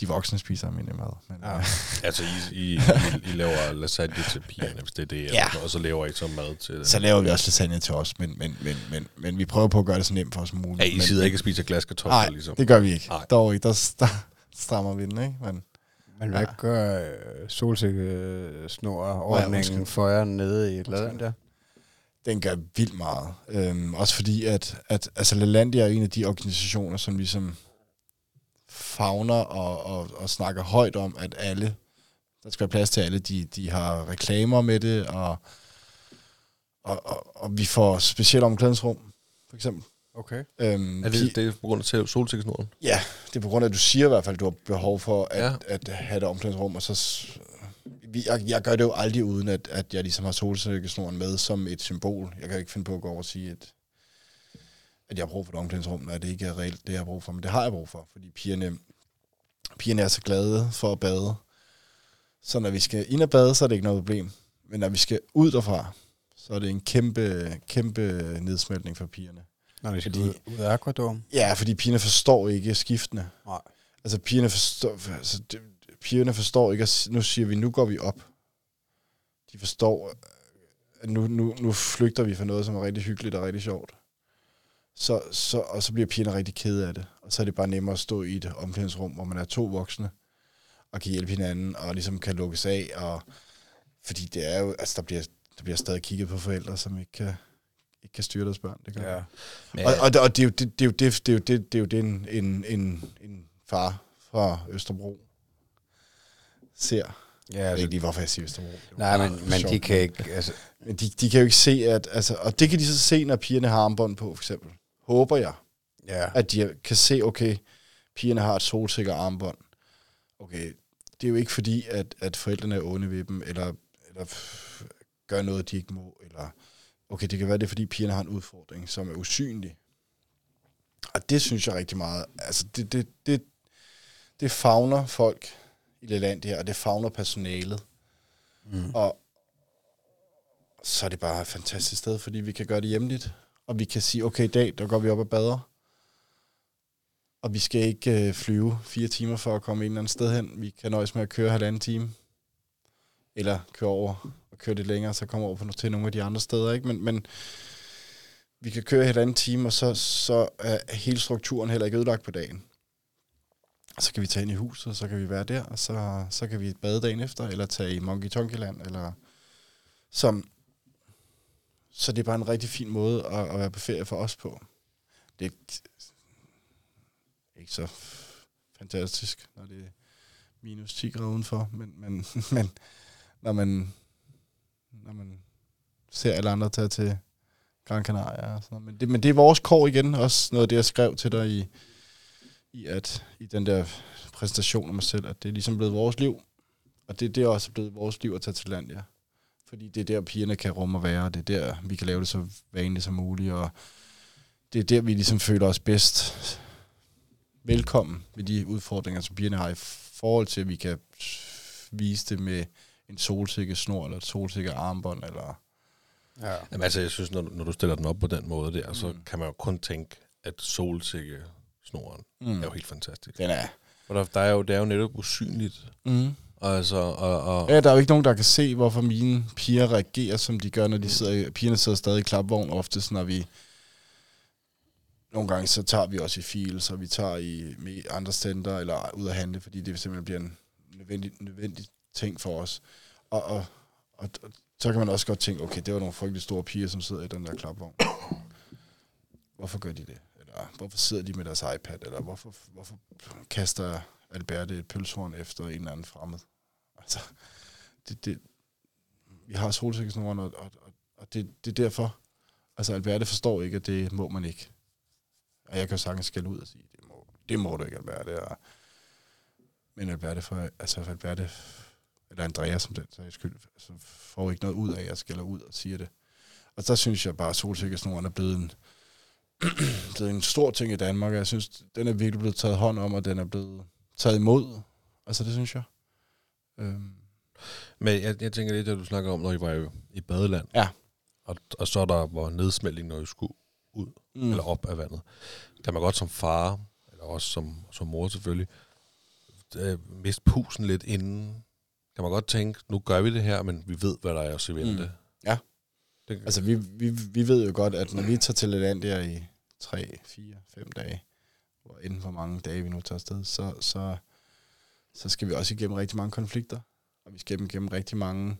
De voksne spiser almindelig mad. Men, ja. Altså, I, I, I, I laver lasagne til pigerne, hvis det er det, Ja. og så laver I så mad til... Så laver vi også lasagne til os, men, men, men, men, men vi prøver på at gøre det så nemt for os som muligt. Ja, I men, sidder ikke og spiser glaskartofler, Nej, ligesom. det gør vi ikke. Nej. Dog ikke. Der, der strammer vi den, ikke? Men, Men hvad Ja. gør øh, solsikkesnor-ordningen undskyld. for jer nede i Laland der? den gør vildt meget. Øhm, også fordi, at, at altså Lalandia er en af de organisationer, som ligesom fagner og, og, og snakker højt om, at alle, der skal være plads til alle, de, de har reklamer med det, og, og, og, og vi får specielt omklædningsrum, for eksempel. Okay. Øhm, Er det, det er på grund af solsikkesnoren? Ja, det er på grund af, at du siger i hvert fald, at du har behov for at, ja. At have et omklædningsrum, og så... vi- Jeg, jeg gør det jo aldrig uden, at, at jeg ligesom har solsikkesnoren med som et symbol. Jeg kan ikke finde på at gå over og sige, at, at jeg har brug for et omklædningsrum, når det ikke er reelt det, jeg har brug for. Men det har jeg brug for, fordi pigerne, pigerne er så glade for at bade. Så når vi skal ind og bade, så er det ikke noget problem. Men når vi skal ud derfra, så er det en kæmpe, kæmpe nedsmeltning for pigerne. Når vi skal Fordi- ud, af Aquadome? Ja, fordi pigerne forstår ikke skiftene. Nej. Altså pigerne forstår, altså, det, pigerne forstår ikke, at nu siger vi, nu går vi op. De forstår, at nu, nu, nu flygter vi fra noget, som er rigtig hyggeligt og rigtig sjovt. Så, så, og så bliver pigerne rigtig kede af det. Og så er det bare nemmere at stå i et omklædningsrum, hvor man er to voksne, og kan hjælpe hinanden, og ligesom kan lukkes af. Og, fordi det er jo, altså der bliver, der bliver stadig kigget på forældre, som ikke kan, ikke kan styre deres børn. Det gør Ja. og, og, det- og det er jo det, det, er jo det, det, er jo det, det, er jo det en, en, en, en far fra Østerbro ser. Ja, Jeg ved altså, ikke lige, hvorfor jeg siger Østerbro. Nej, men, men de kan ikke... Altså, Men de, de kan jo ikke se, at... Altså, og det kan de så se, når pigerne har armbånd på, for eksempel. Håber jeg, ja. at de kan se, okay, pigerne har et solsikker armbånd. Okay, det er jo ikke fordi, at, at forældrene er onde ved dem, eller, eller gør noget, de ikke må, eller... Okay, det kan være, det er fordi, pigerne har en udfordring, som er usynlig. Og det synes jeg rigtig meget... Altså, det, det, det, det fagner folk i Lelandia, og det fagner personalet. Mm. Og så er det bare et fantastisk sted, fordi vi kan gøre det hjemligt. Og vi kan sige, okay, i dag, der går vi op og bader. Og vi skal ikke øh, flyve fire timer for at komme et eller andet sted hen. Vi kan nøjes med at køre halvanden time. Eller køre over og køre lidt længere, så kommer over på, til nogle af de andre steder. Ikke? Men, men vi kan køre halvanden time, og så, så er hele strukturen heller ikke ødelagt på dagen. Og så kan vi tage ind i huset, og så kan vi være der, og så, så kan vi bade dagen efter, eller tage i Monkey Tonkyland, eller som, så det er bare en rigtig fin måde at, at være på ferie for os på. Det er ikke, ikke så fantastisk, når det er minus 10 grader udenfor, men, men, men når man når man ser alle andre tage til Gran Canaria og sådan noget. Men det, men det er vores kår igen, også noget af det, jeg skrev til dig i, i, at, i den der præsentation af mig selv, at det er ligesom blevet vores liv, og det, det er også blevet vores liv at tage til land, ja. Fordi det er der, pigerne kan rumme og være, og det er der, vi kan lave det så vanligt som muligt, og det er der, vi ligesom føler os bedst velkommen med de udfordringer, som pigerne har i forhold til, at vi kan vise det med en solsikke snor, eller et solsikke armbånd, eller... ja. Jamen altså, jeg synes, når, når du stiller den op på den måde der, så Mm. kan man jo kun tænke, at solsikke snoren Mm. er jo helt fantastisk. Den er... For der, der er jo, det er jo netop usynligt. Mm. Og altså, og, og, Ja, der er jo ikke nogen, der kan se, hvorfor mine piger reagerer, som de gør, når de sidder i, pigerne sidder stadig i klapvogn, oftest når vi nogle gange så tager vi også i fil, så vi tager i andre center eller ud at handle, fordi det simpelthen bliver en nødvendig, nødvendig ting for os. Og, og, og, og så kan man også godt tænke, okay, det var nogle frygtelig store piger, som sidder i den der klapvogn. Hvorfor gør de det? Eller hvorfor sidder de med deres iPad? Eller hvorfor, hvorfor kaster Alberte et pølsehorn efter en eller anden fremmed? Altså, det, det, vi har solsikkesnoren, og, og, og, og det, det er derfor. Altså, Alberte forstår ikke, at det må man ikke. Og jeg kan jo sagtens skælde ud og sige, det må, det må du ikke, Alberte. Og, men Alberte, for, altså Alberte, eller Andrea som den sags skyld, altså, får ikke noget ud af, at jeg skælder ud og siger det. Og der synes jeg bare, at solsikkesnoren er blevet en, blevet en stor ting i Danmark. Jeg synes, den er virkelig blevet taget hånd om, og den er blevet taget imod. Altså, det synes jeg. Øhm, Men jeg, jeg tænker lidt, at du snakker om, når I var i, i badeland. Ja. Og, og så der var nedsmeltning, når I skulle ud, mm. mm. eller op af vandet. Kan man godt som far, eller også som, som mor selvfølgelig, øh, miste pusen lidt inden. Kan man godt tænke, nu gør vi det her, men vi ved, hvad der er også i vente. Mm. Ja. Det, Altså, vi, vi, vi ved jo godt, at når vi tager til Lalandia i 3, 4, 5 dage, hvor inden for mange dage vi nu tager afsted, så, så, så skal vi også igennem rigtig mange konflikter, og vi skal igennem rigtig mange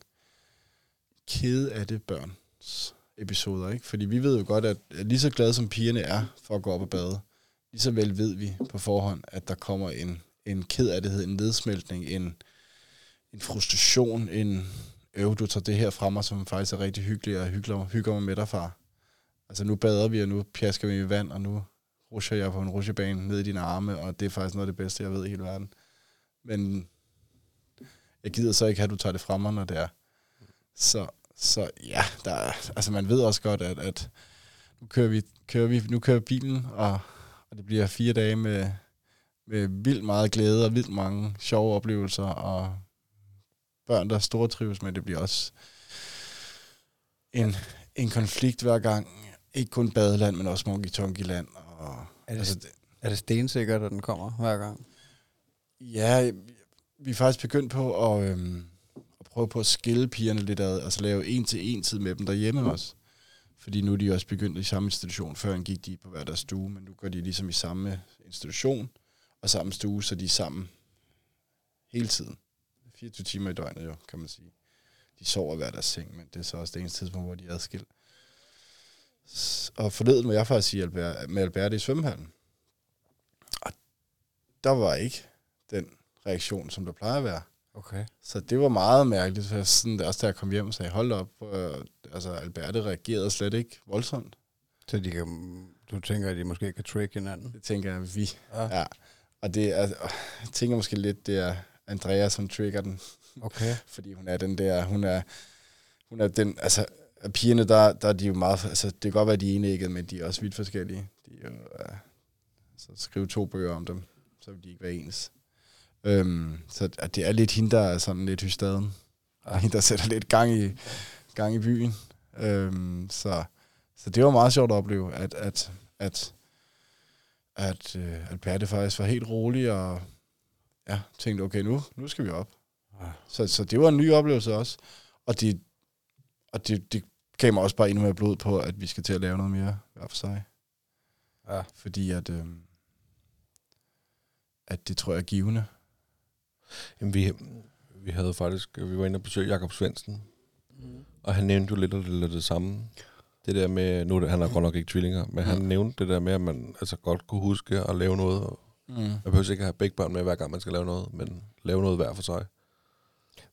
kede af det børns episoder, ikke? Fordi vi ved jo godt, at at lige så glade som pigerne er for at gå op og bade, lige så vel ved vi på forhånd, at der kommer en, en ked af det, en nedsmeltning, en, en frustration, en, øv, du tager det her fra mig, som faktisk er rigtig hyggeligt, og hygger, hygger mig med dig, far. Altså nu bader vi, og nu pjasker vi i vand, og nu rusher jeg på en rusjebane ned i dine arme, og det er faktisk noget af det bedste, jeg ved i hele verden. Men jeg gider så ikke have, at du tager det fra mig, når det er. Så, så ja, der er, altså man ved også godt, at, at nu, kører vi, kører vi, nu kører bilen, og, og det bliver fire dage med, med vildt meget glæde og vildt mange sjove oplevelser, og børn, der stortrives, men det bliver også en, en konflikt hver gang. Ikke kun badeland, men også Monkey Tonky land. Og, Er det, altså, er det stensikkert, at den kommer hver gang? ja, vi er faktisk begyndt på at, øhm, at prøve på at skille pigerne lidt ad, altså lave en til en tid med dem derhjemme også. Fordi nu er de også begyndt i samme institution. Før gik de på hver deres stue, men nu går de ligesom i samme institution og samme stue, så de er sammen hele tiden. 24 timer i døgnet jo, kan man sige. De sover i hver deres seng, men det er så også det eneste tidspunkt, hvor de er adskilt. Og forleden må jeg faktisk sige Albert, med Albert i svømmehallen. Og der var ikke den reaktion, som der plejer at være. Okay. Så det var meget mærkeligt, jeg sådan, også da jeg kom hjem og sagde, hold op, øh, altså Alberte reagerede slet ikke voldsomt. Så de kan, du tænker, at de måske kan trick hinanden? Det tænker jeg, vi. Ja. Ja. Og det er, jeg tænker måske lidt, det er Andrea, som trigger den, Okay. fordi hun er den der, hun er, hun er den, altså pigerne, der, der er de jo meget, altså det kan godt være, de er enægget, men de er også vidt forskellige. De er jo, uh, så skrive to bøger om dem, så vil de ikke være ens. Øhm, så at det er lidt hende, der er sådan lidt hystaden. Og hende, der sætter lidt gang i, gang i byen. Øhm, så, så det var meget sjovt at opleve, at, at, at, at, øh, at Perte faktisk var helt rolig og ja, tænkte, okay, nu, nu skal vi op. Ja. Så, så det var en ny oplevelse også. Og det, og det, det gav mig også bare endnu mere blod på, at vi skal til at lave noget mere hver for sig. Ja. Fordi at, øh, at det tror jeg er givende. Jamen, vi, vi havde faktisk, vi var inde og besøge Jakob Svendsen, og han nævnte jo lidt af det, lidt det samme. Det der med, nu er det, han har godt nok ikke tvillinger, men han nævnte det der med, at man altså godt kunne huske at lave noget. Mm. Man behøver ikke at have begge børn med, hver gang man skal lave noget, men lave noget hver for sig.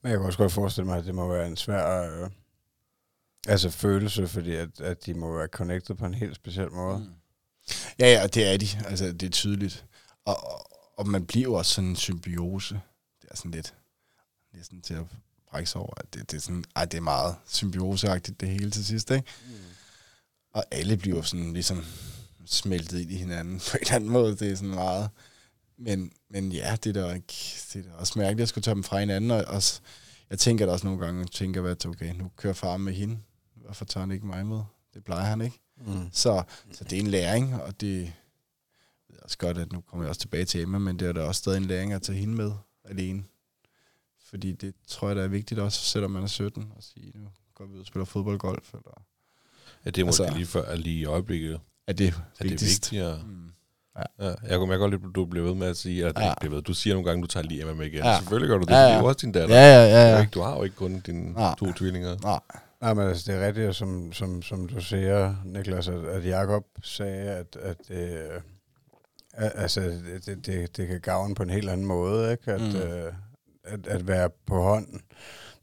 Men jeg kan også godt forestille mig, at det må være en svær øh, altså følelse, fordi at, at de må være connected på en helt speciel måde. Mm. Ja, ja, det er de. Altså, det er tydeligt. Og, og, og man bliver jo også sådan en symbiose. Det er sådan lidt næsten til at brække sig over. at Det, det er sådan, ej, det er meget symbioseagtigt det hele til sidst, ikke? Mm. Og alle bliver sådan ligesom smeltet ind i hinanden på en eller anden måde. Det er sådan meget... Men, men ja, det er da ikke, det er da også mærkeligt at skulle tage dem fra hinanden. Og også, jeg tænker da også nogle gange, tænker at okay, nu kører far med hende. Hvorfor tager han ikke mig med? Det plejer han ikke. Mm. Så, så det er en læring, og det jeg ved også godt, at nu kommer jeg også tilbage til Emma, men det er da også stadig en læring at tage hende med alene. Fordi det tror jeg, der er vigtigt også, selvom man er 17, at sige, nu går vi ud og spiller fodbold, golf, eller Ja, det er måske Altså- lige at lige i øjeblikket, er det det er vigtigst? vigtigere. Mm. Ja, jeg kunne jeg godt lide, at du bliver ved med at sige, at Ja. ja. bliver ved. du siger nogle gange, at du tager lige Emma med igen. Ja. Ja. Selvfølgelig gør du det, Ja, ja, ja. ja. det er jo også din datter. Ja, ja, Det er ja, ja. Ikke, du har jo ikke kun dine Nej. to tvillinger. Nej. Nej, men altså, det er rigtigt, som, som, som du siger, Niklas, at, at Jacob sagde, at, at, øh, at altså, det, det, det kan gavne på en helt anden måde, ikke? At, Mm. mm. øh, at, at være på hånden,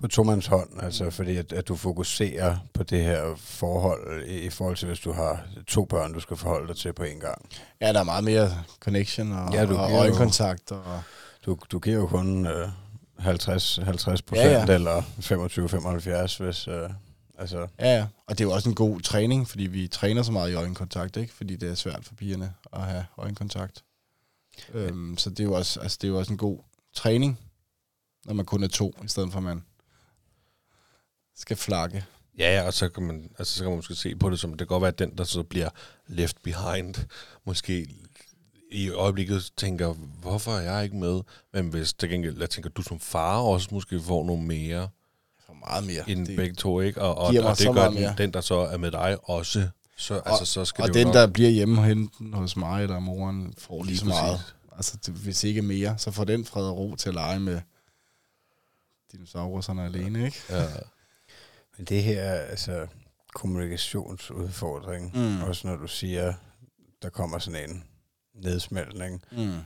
på tomands hånd, altså fordi at, at du fokuserer på det her forhold i, i forhold til, hvis du har to børn, du skal forholde dig til på en gang. Ja, der er meget mere connection og, Ja, du og øjenkontakt. Og, Du, du giver jo kun øh, 50, 50 procent Ja, ja, ja. ja. eller 25-75, hvis... Øh, altså, ja, ja, og det er jo også en god træning, fordi vi træner så meget i øjenkontakt, ikke? Fordi det er svært for pigerne at have øjenkontakt. Øhm, så det er, jo også, altså, det er jo også en god træning, når man kun er to, i stedet for at man skal flakke. Ja, ja, og så kan man, altså, så kan man måske se på det som, det kan godt være, at den, der så bliver left behind, måske i øjeblikket tænker, hvorfor er jeg ikke med? Men hvis til gengæld, jeg tænker, du som far også måske får nogle mere For meget mere. end Det- begge to, ikke? Og, og, og det gør den, mere. den, der så er med dig også. Så, og, altså, så skal og det den, jo der nok, bliver hjemme og hente hos mig eller moren, får lige så meget. Altså, det, hvis ikke mere, så får den fred og ro til at lege med dinosaurerne alene, ikke? Ja, det her, altså kommunikationsudfordring, Mm. også når du siger, der kommer sådan en nedsmeltning, Mm.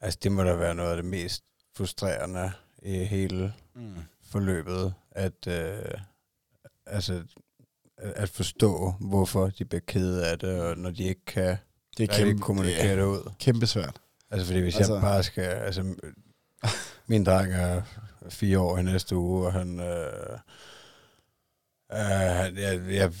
altså det må da være noget af det mest frustrerende i hele Mm. forløbet, at, øh, altså, at forstå, hvorfor de bliver kede af det, og når de ikke kan Det er kæmpe, kommunikere det det er ud. kæmpe svært. Altså fordi hvis altså, jeg bare skal, altså min dreng er fire år i næste uge, og han, øh, han- jeg, jeg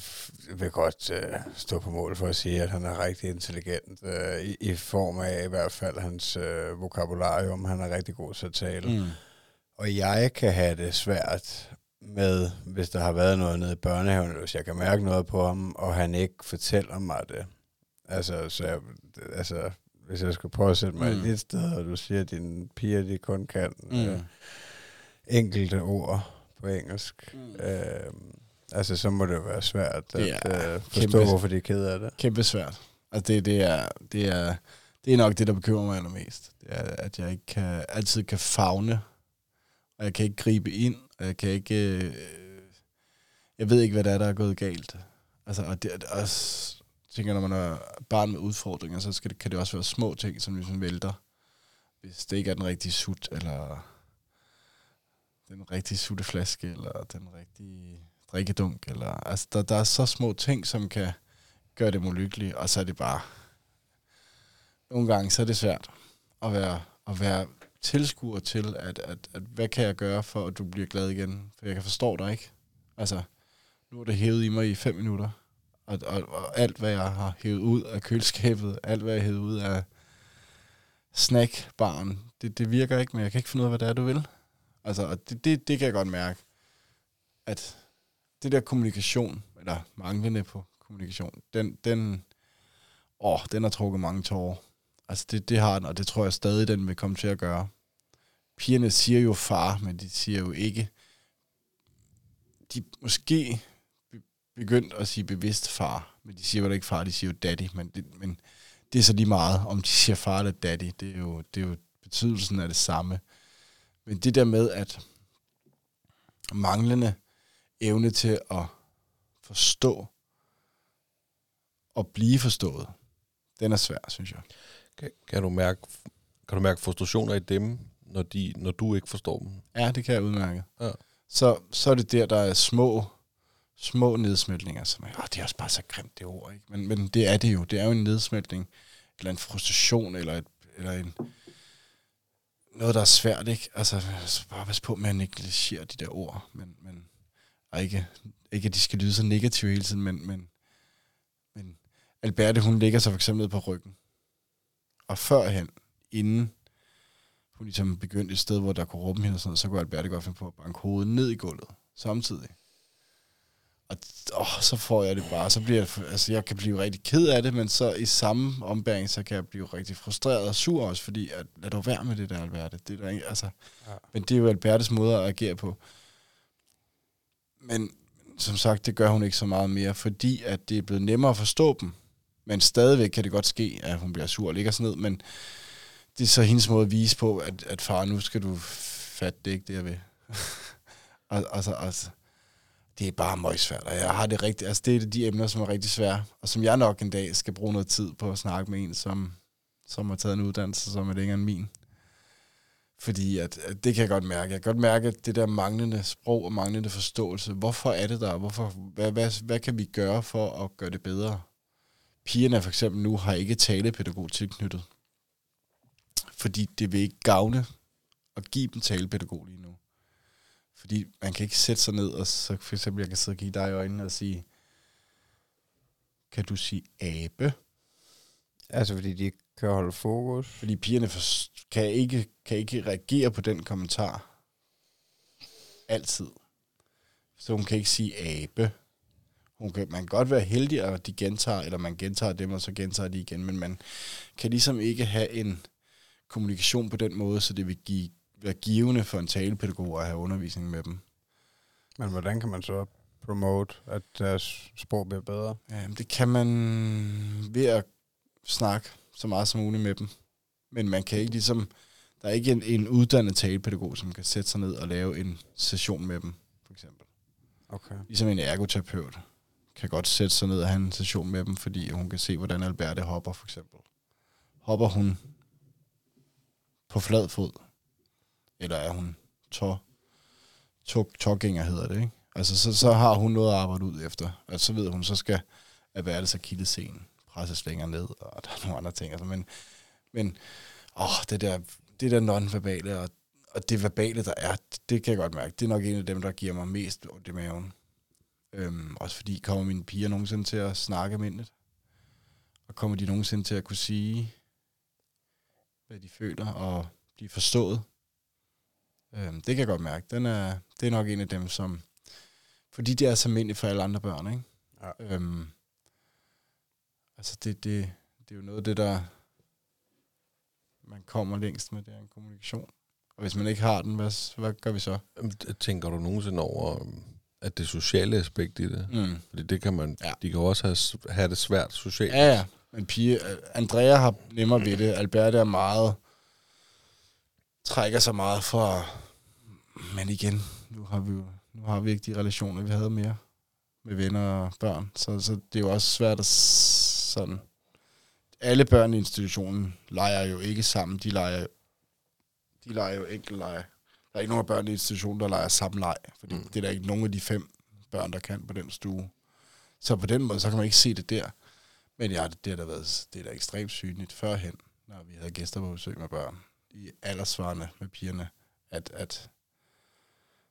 vil godt øh, stå på mål for at sige, at han er rigtig intelligent, øh, i, i form af i hvert fald hans øh, vokabularium, han er rigtig god til at tale. Mm. Og jeg kan have det svært med, hvis der har været noget nede i børnehaven, hvis jeg kan mærke noget på ham, og han ikke fortæller mig det. Altså, så jeg, altså hvis jeg skulle prøve at sætte mig Mm. et sted, og du siger, at dine piger, de kun kan mm. øh, enkelte ord på engelsk, Mm. øh, altså så må det jo være svært at er øh, forstå, kæmpe- hvorfor de er ked af det. Kæmpe svært. Altså, det, det, er, det, er, det er nok det, der bekymrer mig allermest. Det er, at jeg ikke kan, altid kan fagne, og jeg kan ikke gribe ind, og jeg kan ikke... Øh, jeg ved ikke, hvad det er, der er gået galt. Altså, og det, og s- tænker, når man er barn med udfordringer, så skal det, kan det også være små ting, som ligesom vælter. Hvis det ikke er den rigtige sut, eller den rigtige sutteflaske, eller den rigtige drikkedunk. Eller, altså, der, der er så små ting, som kan gøre dem ulykkelige, og så er det bare... Nogle gange, så er det svært at være, at være tilskuer til, at, at, at hvad kan jeg gøre, for at du bliver glad igen? For jeg kan forstå dig ikke. Altså, nu er det hævet i mig i fem minutter, og, og, og alt, hvad jeg har hævet ud af køleskabet, alt, hvad jeg har hævet ud af snackbaren, det, det virker ikke, men jeg kan ikke finde ud af, hvad det er, du vil. Altså, og det, det, det kan jeg godt mærke, at det der kommunikation, eller manglende på kommunikation, den, den, åh, den har trukket mange tårer. Altså, det, det har den, og det tror jeg stadig, den vil komme til at gøre. Pigerne siger jo far, men de siger jo ikke, de måske begyndt at sige bevidst far, men de siger jo ikke far, de siger jo daddy, men det, men det er så lige meget, om de siger far eller daddy, det er jo, det er jo betydelsen af det samme. Men det der med, at manglende evne til at forstå og blive forstået, den er svær, synes jeg. kan, kan, du mærke, kan du mærke frustrationer i dem, når, de, når du ikke forstår dem? Ja, det kan jeg udmærke. Ja. Så, så er det der, der er små, små nedsmeltninger, som er, åh, det er også bare så grimt det ord, ikke? Men, men det er det jo. Det er jo en nedsmeltning, eller en frustration, eller, et, eller en, noget, der er svært, ikke? Altså, så bare pas på med at negligere de der ord, men, men og ikke, ikke at de skal lyde så negative hele tiden, men, men, men Alberte, hun ligger så for eksempel på ryggen. Og førhen, inden hun ligesom begyndte et sted, hvor der kunne råbe hende og sådan noget, så kunne Alberte godt finde på at banke hovedet ned i gulvet samtidig. Og åh, så får jeg det bare, så bliver jeg, altså jeg kan blive rigtig ked af det, men så i samme ombæring, så kan jeg blive rigtig frustreret og sur også, fordi at, lad dog være med det der, Alberte. Det er der ikke, altså. Ja. Men det er jo Albertes måde at agere på. Men som sagt, det gør hun ikke så meget mere, fordi at det er blevet nemmere at forstå dem. Men stadigvæk kan det godt ske, at hun bliver sur og ligger sådan ned, men det er så hendes måde at vise på, at, at far, nu skal du fatte det ikke, det jeg vil. og, altså, altså, det er bare møgsvært, og jeg har det rigtigt, altså det er de emner, som er rigtig svære, og som jeg nok en dag skal bruge noget tid på at snakke med en, som, som har taget en uddannelse, som er længere end min. Fordi at, at det kan jeg godt mærke. Jeg kan godt mærke, at det der manglende sprog og manglende forståelse, hvorfor er det der? Hvorfor, hvad, hvad, hvad kan vi gøre for at gøre det bedre? Pigerne for eksempel nu har ikke talepædagog tilknyttet. Fordi det vil ikke gavne at give dem talepædagog lige nu. Fordi man kan ikke sætte sig ned, og så for eksempel, jeg kan sidde og give dig i øjnene og sige, kan du sige abe? Altså, fordi de ikke kan holde fokus. Fordi pigerne for, kan, ikke, kan ikke reagere på den kommentar. Altid. Så hun kan ikke sige abe. Hun kan, man kan godt være heldig, at de gentager, eller man gentager dem, og så gentager de igen, men man kan ligesom ikke have en kommunikation på den måde, så det vil give, være givende for en talepædagog at have undervisning med dem. Men hvordan kan man så promote, at deres sprog bliver bedre? Ja, det kan man ved at snakke så meget som muligt med dem. Men man kan ikke ligesom, der er ikke en, en uddannet talepædagog, som kan sætte sig ned og lave en session med dem, for eksempel. Okay. Ligesom en ergoterapeut kan godt sætte sig ned og have en session med dem, fordi hun kan se, hvordan Alberte hopper, for eksempel. Hopper hun på flad fod? Eller er hun tå, tågænger, hedder det, ikke? Altså, så, så har hun noget at arbejde ud efter. Altså, så ved hun, så skal Alberte så kildescenen presses længere ned, og der er nogle andre ting. Altså, men, men åh, det der, det der non-verbale, og, og det verbale, der er, det kan jeg godt mærke. Det er nok en af dem, der giver mig mest ondt i maven. Øhm, også fordi kommer mine piger nogensinde til at snakke almindeligt? Og kommer de nogensinde til at kunne sige, hvad de føler, og blive forstået? Øhm, det kan jeg godt mærke. Den er, det er nok en af dem, som... Fordi det er så almindeligt for alle andre børn, ikke? Ja. Øhm, altså, det, det, det er jo noget af det, der man kommer længst med, det er en kommunikation. Og hvis man ikke har den, hvad, hvad gør vi så? Tænker du nogensinde over, øhm, at det sociale aspekt i det? Mm. Fordi det kan man, Ja. de kan også have, have det svært socialt. Ja, ja. Men pige, Andrea har nemmere ved det. Albert er meget... Trækker sig meget fra... Men igen, nu har vi jo nu har vi ikke de relationer, vi havde mere med venner og børn. Så, så det er jo også svært at sådan... Alle børn i institutionen leger jo ikke sammen. De leger, de leger jo enkelt leje. Der er ikke nogen af børn i institutionen, der leger sammen leg. Fordi mm. det er der ikke nogen af de fem børn, der kan på den stue. Så på den måde, så kan man ikke se det der. Men ja, det har da været det er da ekstremt synligt førhen, når vi havde gæster på besøg med børn, i aldersvarende med pigerne, at, at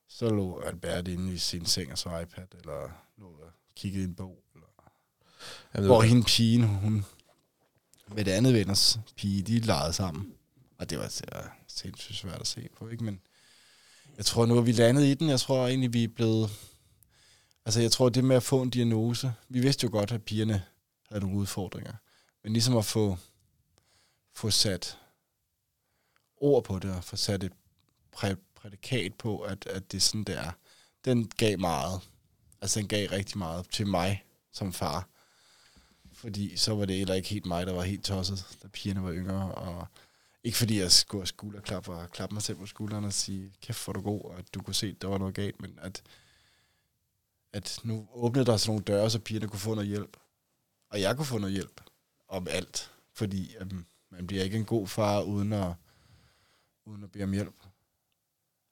så lå Albert inde i sin seng og så iPad, eller lå og kiggede i en bog. Jamen, hvor hende pigen, hun med det andet venners pige, de legede sammen. Og det var, det var sindssygt svært at se på, ikke? Men jeg tror nu, er vi landet i den. Jeg tror egentlig, vi er blevet... Altså, jeg tror, det med at få en diagnose... Vi vidste jo godt, at pigerne havde nogle udfordringer. Men ligesom at få, få sat ord på det, og få sat et præ, prædikat på, at, at det er sådan, det er. Den gav meget. Altså, den gav rigtig meget til mig som far. Fordi så var det heller ikke helt mig, der var helt tosset, da pigerne var yngre. Og ikke fordi jeg skulle have skulderklap og klappe mig selv på skulderen og sige, kæft hvor du god, og at du kunne se, at der var noget galt, men at, at nu åbnede der sådan nogle døre, så pigerne kunne få noget hjælp. Og jeg kunne få noget hjælp om alt, fordi um, man bliver ikke en god far uden at, uden at bede om hjælp.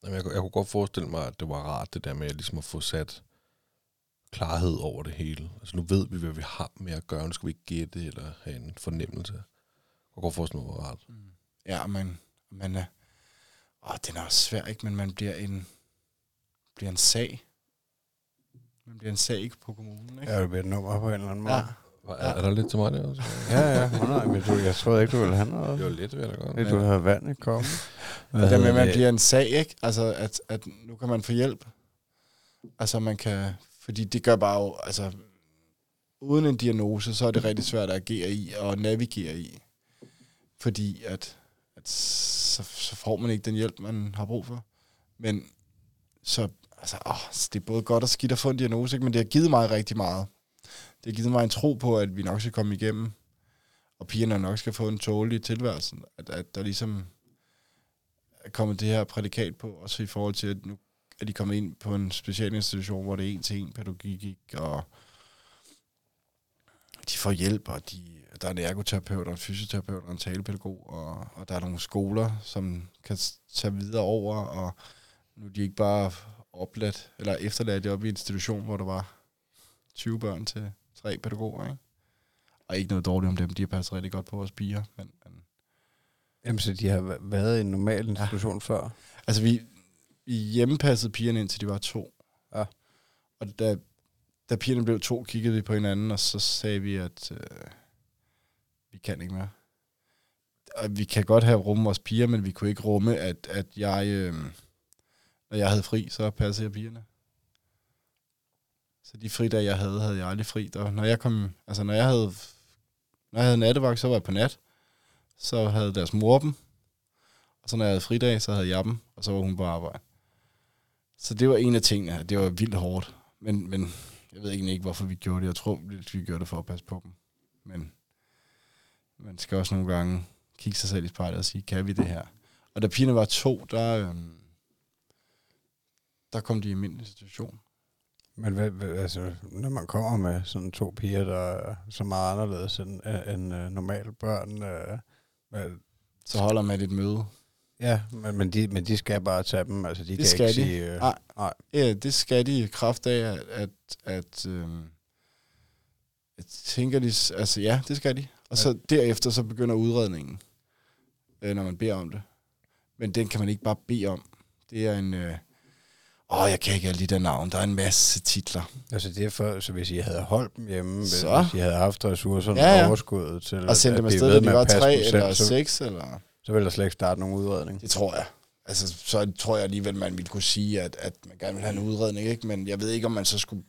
Jamen, jeg, jeg kunne godt forestille mig, at det var rart, det der med ligesom at få sat klarhed over det hele. Altså nu ved vi, hvad vi har med at gøre. Nu skal vi ikke gætte eller have en fornemmelse. Kunne godt forestille mig, det var rart. Ja, men man er, åh, den er også svær, ikke? Men man bliver en, bliver en sag. Man bliver en sag ikke på kommunen, ikke? Ja, det bliver et nummer på en eller anden måde. ja. Er, er der lidt til mig der også? Ja, ja. Nej, men du, jeg troede ikke, du ville have noget. Det var lidt, vil jeg da godt. Det, du havde vand i koppen. Og det med, man bliver en sag, ikke? Altså, at, at nu kan man få hjælp. Altså, man kan... Fordi det gør bare jo... Altså, uden en diagnose, så er det rigtig svært at agere i og navigere i. Fordi at, at så, så får man ikke den hjælp, man har brug for. Men så... Altså, åh, det er både godt og skidt at få en diagnose, ikke? men det har givet mig rigtig meget. det har givet mig en tro på, at vi nok skal komme igennem, og pigerne nok skal få en tålig tilværelse. At, at der ligesom er kommet det her prædikat på, også i forhold til, at nu er de kommet ind på en specialinstitution, hvor det er en til en pædagogik, og de får hjælp, og de, der er en ergoterapeut, og en fysioterapeut, og en talepædagog, og, og der er nogle skoler, som kan tage videre over, og nu er de ikke bare opladt, eller efterladt det op i en institution, hvor der var 20 børn til tre pædagoger, ikke? Og ikke noget dårligt om dem, de har passet rigtig godt på vores piger, men, men Jamen, så de har væ- været i en normal institution ja. før? Altså, vi hjemmepassede pigerne indtil de var to. Ja. Og da, da pigerne blev to, kiggede vi på hinanden, og så sagde vi, at øh, vi kan ikke mere. Og vi kan godt have rumme vores piger, men vi kunne ikke rumme, at, at jeg, øh, når jeg havde fri, så passede jeg pigerne. Så de fridage, jeg havde, havde jeg aldrig fri. Der, når jeg kom, altså når jeg havde, når jeg havde nattevagt, så var jeg på nat. Så havde deres mor dem, og så når jeg havde fridag, så havde jeg dem, og så var hun på arbejde. Så det var en af tingene. Det var vildt hårdt. Men, men jeg ved egentlig ikke, hvorfor vi gjorde det. Jeg tror, vi gjorde det for at passe på dem. Men man skal også nogle gange kigge sig selv i spejlet og sige, kan vi det her? Og da pigerne var to, der, øhm, der kom de i min situation. Men hvad, hvad, altså, når man kommer med sådan to piger, der er så meget anderledes end, end uh, normale børn, uh, hvad, Så holder man et møde. Ja, men, men, de, men de skal bare tage dem, altså de Det kan skal ikke de. sige... Uh, Nej. nej. Ja, det skal de i kraft af, at, at, at øhm, jeg tænker de, altså ja, det skal de. Og så derefter så begynder udredningen, øh, når man beder om det. Men den kan man ikke bare bede om. Det er en, øh, åh, jeg kan ikke alle de der navn. Der er en masse titler. Altså det er for, så hvis I havde holdt dem hjemme, Så. hvis I havde haft ressourcerne Ja, ja, overskuddet til Og sende dem afsted, ved de var tre eller seks, eller... så ville der slet ikke starte nogen udredning. Det tror jeg. Altså, så tror jeg alligevel, man ville kunne sige, at, at man gerne vil have en udredning, ikke? Men jeg ved ikke, om man så skulle...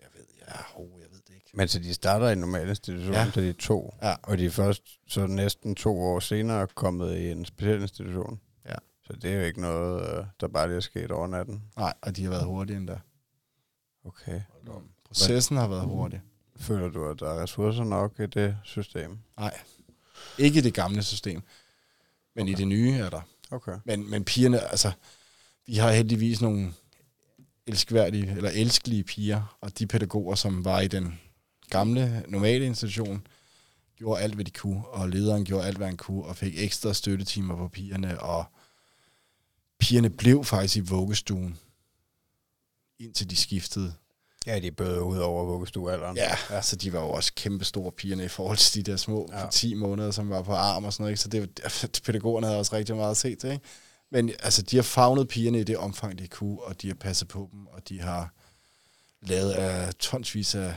Jeg ved, ja, oh, jeg ved det ikke. Men så de starter i en normal institution, Ja. til de er to, Ja. og de er først så næsten to år senere kommet i en speciel institution. Ja. Så det er jo ikke noget, øh, der bare lige er sket over natten. Nej, og de har været hurtige endda. Okay. Processen har været hurtig. Føler du, at der er ressourcer nok i det system? Nej. Ikke i det gamle system. Men okay. i det nye er der. Okay. Men, men pigerne, altså, vi har heldigvis nogle elskværdige, eller elskelige piger, og de pædagoger, som var i den gamle, normale institution, gjorde alt, hvad de kunne, og lederen gjorde alt, hvad han kunne, og fik ekstra støttetimer på pigerne, og pigerne blev faktisk i vuggestuen, indtil de skiftede. Ja, de bøder ud over vuggestuealderen. Ja, ja, så de var jo også kæmpe store pigerne i forhold til de der små Ja. ja. 10 måneder, som var på arm og sådan noget. Ikke? Så det, pædagogerne havde også rigtig meget at se til. Ikke? Men altså, de har fagnet pigerne i det omfang, de kunne, og de har passet på dem, og de har lavet af tonsvis af,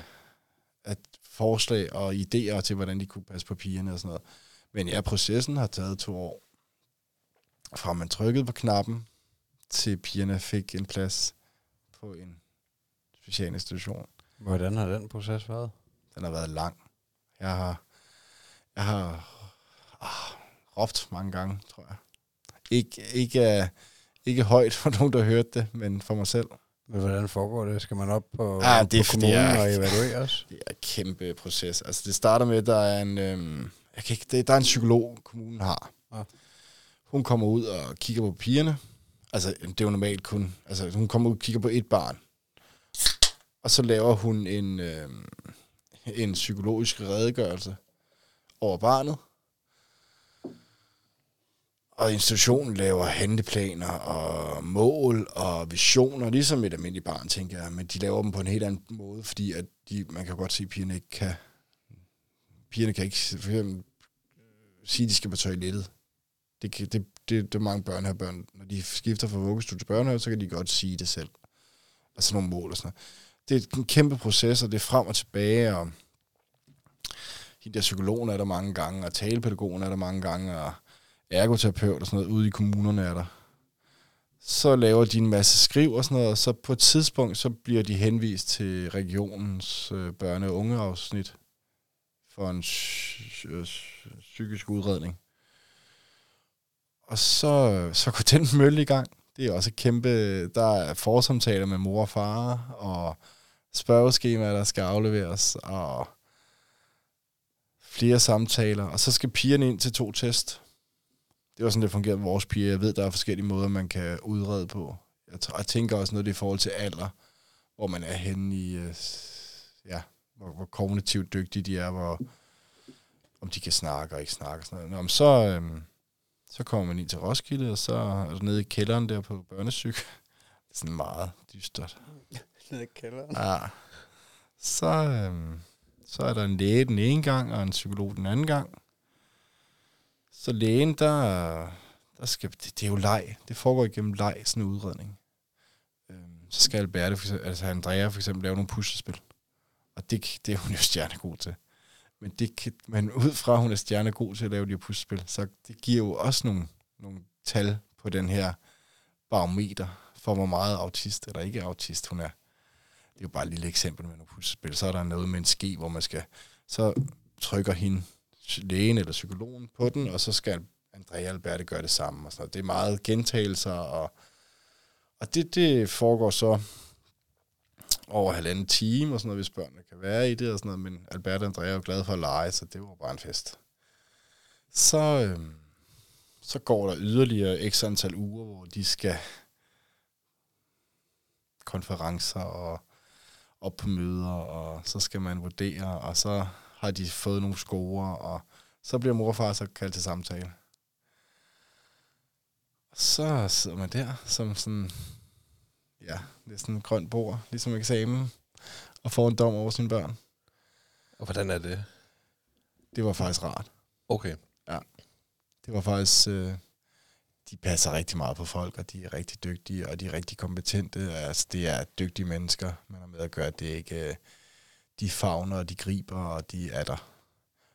af forslag og idéer til, hvordan de kunne passe på pigerne og sådan noget. Men ja, processen har taget to år. Fra man trykkede på knappen, til pigerne fik en plads på en specialinstitution. Hvordan har den proces været? Den har været lang. Jeg har, jeg har ah, råbt mange gange, tror jeg. Ikke, ikke, uh, ikke højt for nogen, der hørte det, men for mig selv. Men hvordan foregår det? Skal man op på, Ah, det er på kommunen jeg- og evalueres? Det er et kæmpe proces. Altså, det starter med, at der er en, øhm, jeg kan ikke, det, der er en psykolog, kommunen har. Ja. Hun kommer ud og kigger på pigerne. Altså, det er jo normalt kun... Altså, hun kommer ud og kigger på et barn. Og så laver hun en, øh, en psykologisk redegørelse over barnet. Og institutionen laver handleplaner og mål og visioner, ligesom et almindeligt barn, tænker jeg. Men de laver dem på en helt anden måde, fordi at de, man kan godt se, at pigerne ikke kan... Pigerne kan ikke for eksempel, sige, at de skal på toilettet. Det, kan, det, det, det er mange børn Når de skifter fra vuggestue til børnehave, så kan de godt sige det selv. Altså nogle mål og sådan noget. Det er en kæmpe proces, og det er frem og tilbage, og hende der psykologen er der mange gange, og talepædagogen er der mange gange, og ergoterapeut og sådan noget ude i kommunerne er der. Så laver de en masse skriv og sådan noget, og så på et tidspunkt, så bliver de henvist til regionens øh, børne- og ungeafsnit for en øh, psykisk udredning. Og så, så går den mølle i gang. Det er også et kæmpe... Der er forsamtaler med mor og far, og spørgeskemaer, der skal afleveres, og flere samtaler, og så skal pigerne ind til to test. Det var sådan, det fungerer med vores piger. Jeg ved, der er forskellige måder, man kan udrede på. Jeg, jeg tænker også noget det i forhold til alder, hvor man er henne i, øh, ja, hvor, hvor kognitivt dygtige de er, hvor, om de kan snakke og ikke snakke og sådan noget. Nå, men så, øhm, så kommer man ind til Roskilde, og så er du nede i kælderen der på børnesyk. Det er sådan meget dystert. Nede i kælderen. Ja. Så, øhm, så er der en læge den ene gang, og en psykolog den anden gang. Så lægen, der, der skal, det, det er jo leg. Det foregår igennem leg, sådan en udredning. Øhm, så skal Alberte, for eksempel, altså Andrea for eksempel, lave nogle puslespil. Og det, det er hun jo stjernegod til. Men, det kan, men ud fra, at hun er stjernegod til at lave de her puslespil, så det giver jo også nogle, nogle tal på den her barometer, for hvor meget autist eller ikke autist hun er. Det er jo bare et lille eksempel med nogle puslespil. Så er der noget med en ske, hvor man skal, så trykker hende lægen eller psykologen på den, og så skal Andrea og Alberte gøre det samme. Og sådan noget. Det er meget gentagelser, og, og det, det foregår så over halvanden time, og sådan noget, hvis børnene kan være i det, og sådan noget, men Albert og Andrea er jo glade for at lege, så det var bare en fest. Så, øh, så går der yderligere x antal uger, hvor de skal konferencer og op på møder, og så skal man vurdere, og så har de fået nogle score, og så bliver mor og far så kaldt til samtale. Så sidder man der som sådan, ja, det er sådan en grønt bord, ligesom eksamen, og får en dom over sine børn. Og hvordan er det? Det var faktisk rart. Okay. Det var faktisk, øh, de passer rigtig meget på folk, og de er rigtig dygtige, og de er rigtig kompetente. Altså, det er dygtige mennesker, man har med at gøre. Det er ikke, øh, de fagner, og de griber, og de er der.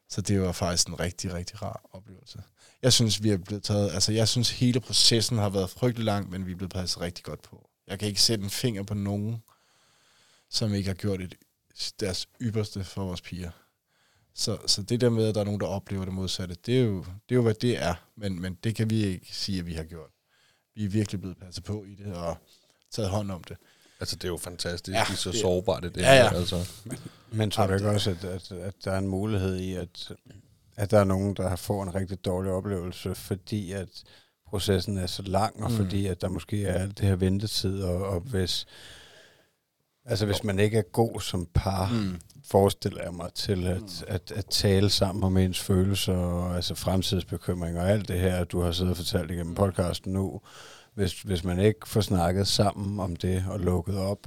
Så det var faktisk en rigtig, rigtig rar oplevelse. Jeg synes, vi er blevet taget, altså jeg synes, hele processen har været frygtelig lang, men vi er blevet passet rigtig godt på. Jeg kan ikke sætte en finger på nogen, som ikke har gjort et, deres ypperste for vores piger. Så, så det der med, at der er nogen, der oplever det modsatte, det er jo, det er jo hvad det er. Men, men det kan vi ikke sige, at vi har gjort. Vi er virkelig blevet passet på i det, og taget hånd om det. Altså, det er jo fantastisk. Ja, det er så det- sårbart, det, det Ja, ja. her, Altså. Men tror du ikke det- også, at, at, at der er en mulighed i, at, at der er nogen, der har fået en rigtig dårlig oplevelse, fordi at processen er så lang, og Mm. mm. fordi at der måske er alt det her ventetid, og, og hvis, altså hvis man ikke er god som par, Mm. forestiller jeg mig til at, at, at tale sammen om ens følelser, og altså fremtidsbekymringer og alt det her, du har siddet og fortalt igennem podcasten nu. Hvis, hvis man ikke får snakket sammen om det og lukket op,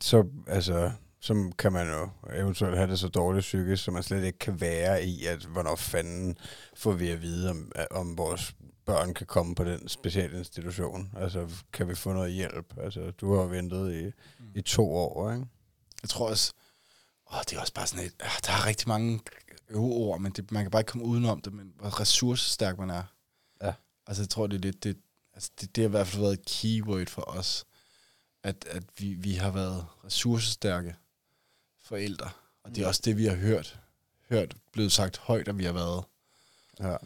så, altså, så kan man jo eventuelt have det så dårligt psykisk, så man slet ikke kan være i, at hvornår fanden får vi at vide, om, om vores børn kan komme på den specialinstitution. Altså, kan vi få noget hjælp? Altså, du har ventet i, i to år, ikke? Jeg tror også, åh, det er også bare sådan et, ah, der er rigtig mange øveord, men det, man kan bare ikke komme udenom det, men hvor ressourcestærk man er. Ja. Altså jeg tror, det er lidt, det, altså, det, det har i hvert fald været et keyword for os, at, at vi, vi har været ressourcestærke forældre. Og det er også det, vi har hørt, hørt blevet sagt højt, at vi har været. Ja.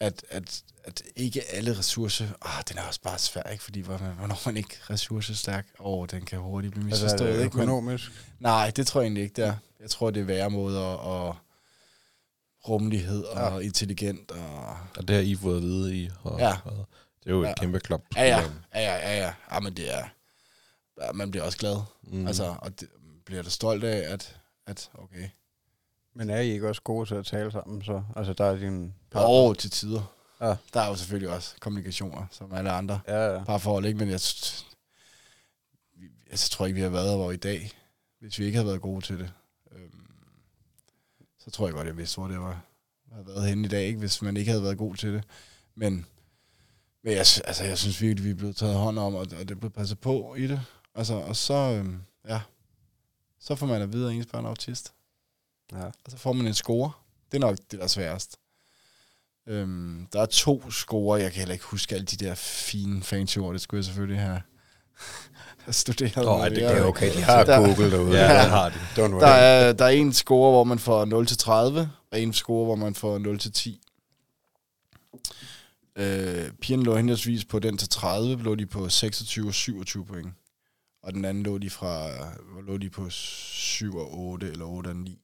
At, at, at ikke alle ressourcer, ah, den er også bare svær, ikke? Fordi hvornår man ikke ressourcestærk, åh, den kan hurtigt blive Altså, er misforstået, det ikke? Men- økonomisk? Nej, det tror jeg egentlig ikke, det er. Jeg tror, det er værre måder og rummelighed og ja. intelligent. Og... Og det har I fået at vide i. Og, Ja. og det er jo et Ja. kæmpe klop. Ja, ja, ja, ja, ja, ja. ja men det er... Ja, man bliver også glad. Mm. Altså, og det, bliver du stolt af, at, at okay. Men er I ikke også gode til at tale sammen, så? Altså, der er din Og til tider. Ja. Der er jo selvfølgelig også kommunikationer, som alle andre Ja, ja. parforhold, ikke? Men jeg, vi- jeg tror ikke, vi har været her hvor i dag, hvis vi ikke havde været gode til det. Øhm, så tror jeg godt, jeg vidste, hvor det var, havde været henne i dag, ikke? hvis man ikke havde været god til det. Men, men jeg, altså, jeg synes virkelig, vi er blevet taget hånd om, og, og det er blevet passet på i det. Altså, og så, øhm, ja, så får man at vide, at ens børn er autist. Ja. Og så får man en score. Det er nok det, der er sværest. Øhm, der er to score. Jeg kan heller ikke huske alle de der fine fancy ord. Det skulle jeg selvfølgelig have, have studeret. Nå, noget ej, det Det er okay, de har Der- Google derude. Ja, det har de. Don't worry. Der er, der er en score, hvor man får 0 til 30, og en score, hvor man får 0 til 10. Øh, pigerne lå henholdsvis på den til 30, lå de på 26 og 27 point. Og den anden lå de fra, lå de på 7 og 8, eller 8 og 9.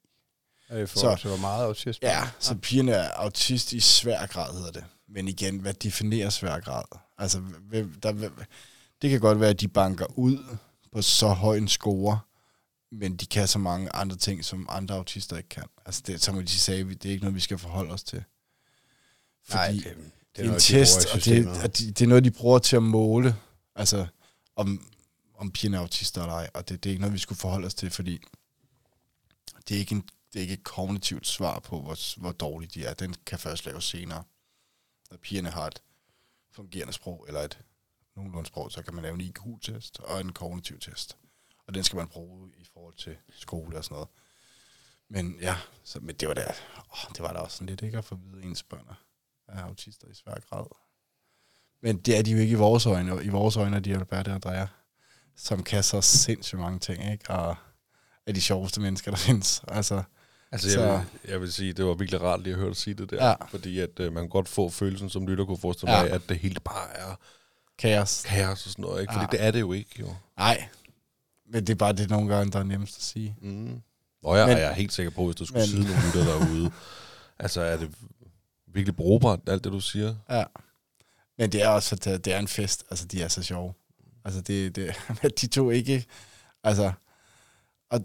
Er I forhold til, hvor meget autisme? Ja, så pigerne er autist i svær grad, hedder det. Men igen, hvad definerer svær grad? Altså, der, det kan godt være, at de banker ud på så høj en score, men de kan så mange andre ting, som andre autister ikke kan. Altså, det, som de sagde, det er ikke noget, vi skal forholde os til. Fordi Nej, det, det, er en noget, de test, i og det, og det, det er noget, de bruger til at måle, altså, om, om pigerne er autister eller ej. Og det, det er ikke noget, vi skulle forholde os til, fordi det er ikke, en, det er ikke et kognitivt svar på, hvor, hvor dårlige de er. Den kan først laves senere. Når pigerne har et fungerende sprog, eller et nogenlunde sprog, så kan man lave en IQ-test og en kognitiv test. Og den skal man bruge i forhold til skole og sådan noget. Men ja, så, men det var der, åh, det var da også sådan lidt ikke at få videre ens børn er autister i svær grad. Men det er de jo ikke i vores øjne. og I vores øjne er de Albert og Andrea, som kan så sindssygt mange ting, ikke? Og er de sjoveste mennesker, der findes. Altså, Altså, Så- jeg vil, jeg vil sige, det var virkelig rart lige at høre dig sige det der. Ja. Fordi at øh, man kan godt få følelsen, som lytter kunne forestille Ja. mig, at det hele bare er kaos. kaos og sådan noget. Ikke? Fordi Ja. det er det jo ikke, jo. Nej, men det er bare det nogle gange, der er nemmest at sige. Mm. Og jeg, Men- jeg er helt sikker på, hvis du skulle men- sidde nogle lytter derude, altså er det virkelig brugbart, alt det du siger? Ja. Men det er også, at det er en fest. Altså, de er så sjove. Altså, det, det, de to ikke... Altså, og,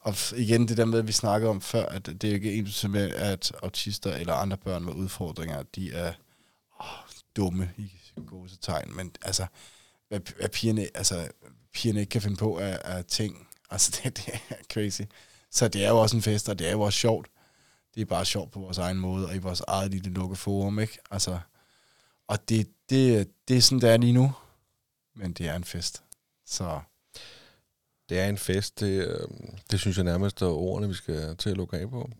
og igen det der med, at vi snakkede om før, at det er jo ikke ens med, at autister eller andre børn med udfordringer, de er oh, dumme i gåsetegn. Men altså, hvad, hvad pigerne, altså, pigerne ikke kan finde på af, af ting, altså det, det er crazy. Så det er jo også en fest, og det er jo også sjovt. Det er bare sjovt på vores egen måde, og i vores eget lille lukkede forum, ikke? Altså, og det, det, det er sådan, det er lige nu. Men det er en fest. Så det er en fest, det, øh, det synes jeg nærmest er ordene, vi skal til at lukke af på.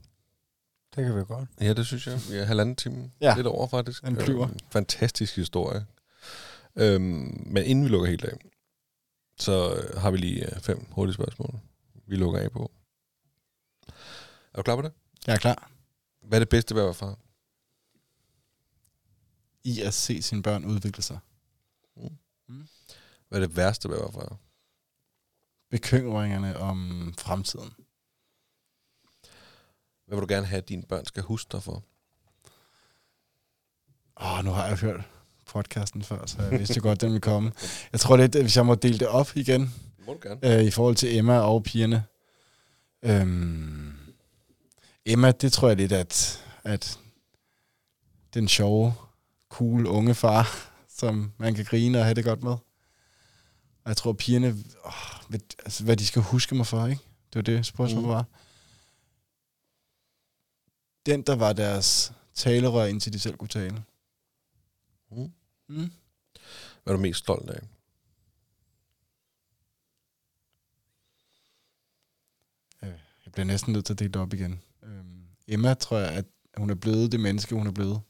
Det kan vi godt. Ja, det synes jeg. Vi er halvanden time. Ja. Lidt over, faktisk. Den flyver. Øhm, fantastisk historie. Øhm, men inden vi lukker helt af, så øh, har vi lige øh, fem hurtige spørgsmål, vi lukker af på. Er du klar på det? jeg er klar Hvad er det bedste ved at være far? i at se sine børn udvikle sig. Hvad er det værste ved at være far? Bekymringerne om fremtiden. Hvad vil du gerne have, at dine børn skal huske dig for? Åh, nu har jeg hørt podcasten før, så jeg vidste godt, den ville komme. Jeg tror lidt, at hvis jeg må dele det op igen, må du gerne. øh, i forhold til Emma og pigerne. Øhm, Emma, det tror jeg lidt, at, at den sjove, cool unge far, som man kan grine og have det godt med. Og jeg tror, pigerne, åh, hvad, altså, hvad de skal huske mig for, ikke? Det var det, spørgsmålet Mm. var. Den, der var deres talerør, indtil de selv kunne tale. Mm. Mm. Hvad er du mest stolt af? Jeg bliver næsten nødt til at dele det op igen. Øhm, Emma tror jeg, at hun er blevet det menneske, hun er blevet.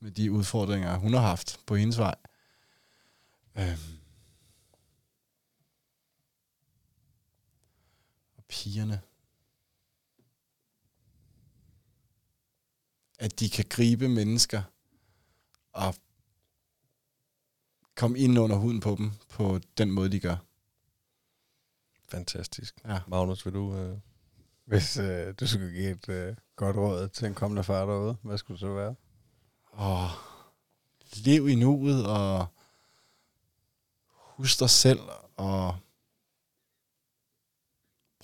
Med de udfordringer, hun har haft på hendes vej. Øhm. Og pigerne. At de kan gribe mennesker og komme ind under huden på dem på den måde, de gør. Fantastisk. Ja. Magnus, vil du... Øh... Hvis øh, du skulle give et øh, godt råd til en kommende far derude, hvad skulle det så være? og lev i nuet, og husk dig selv, og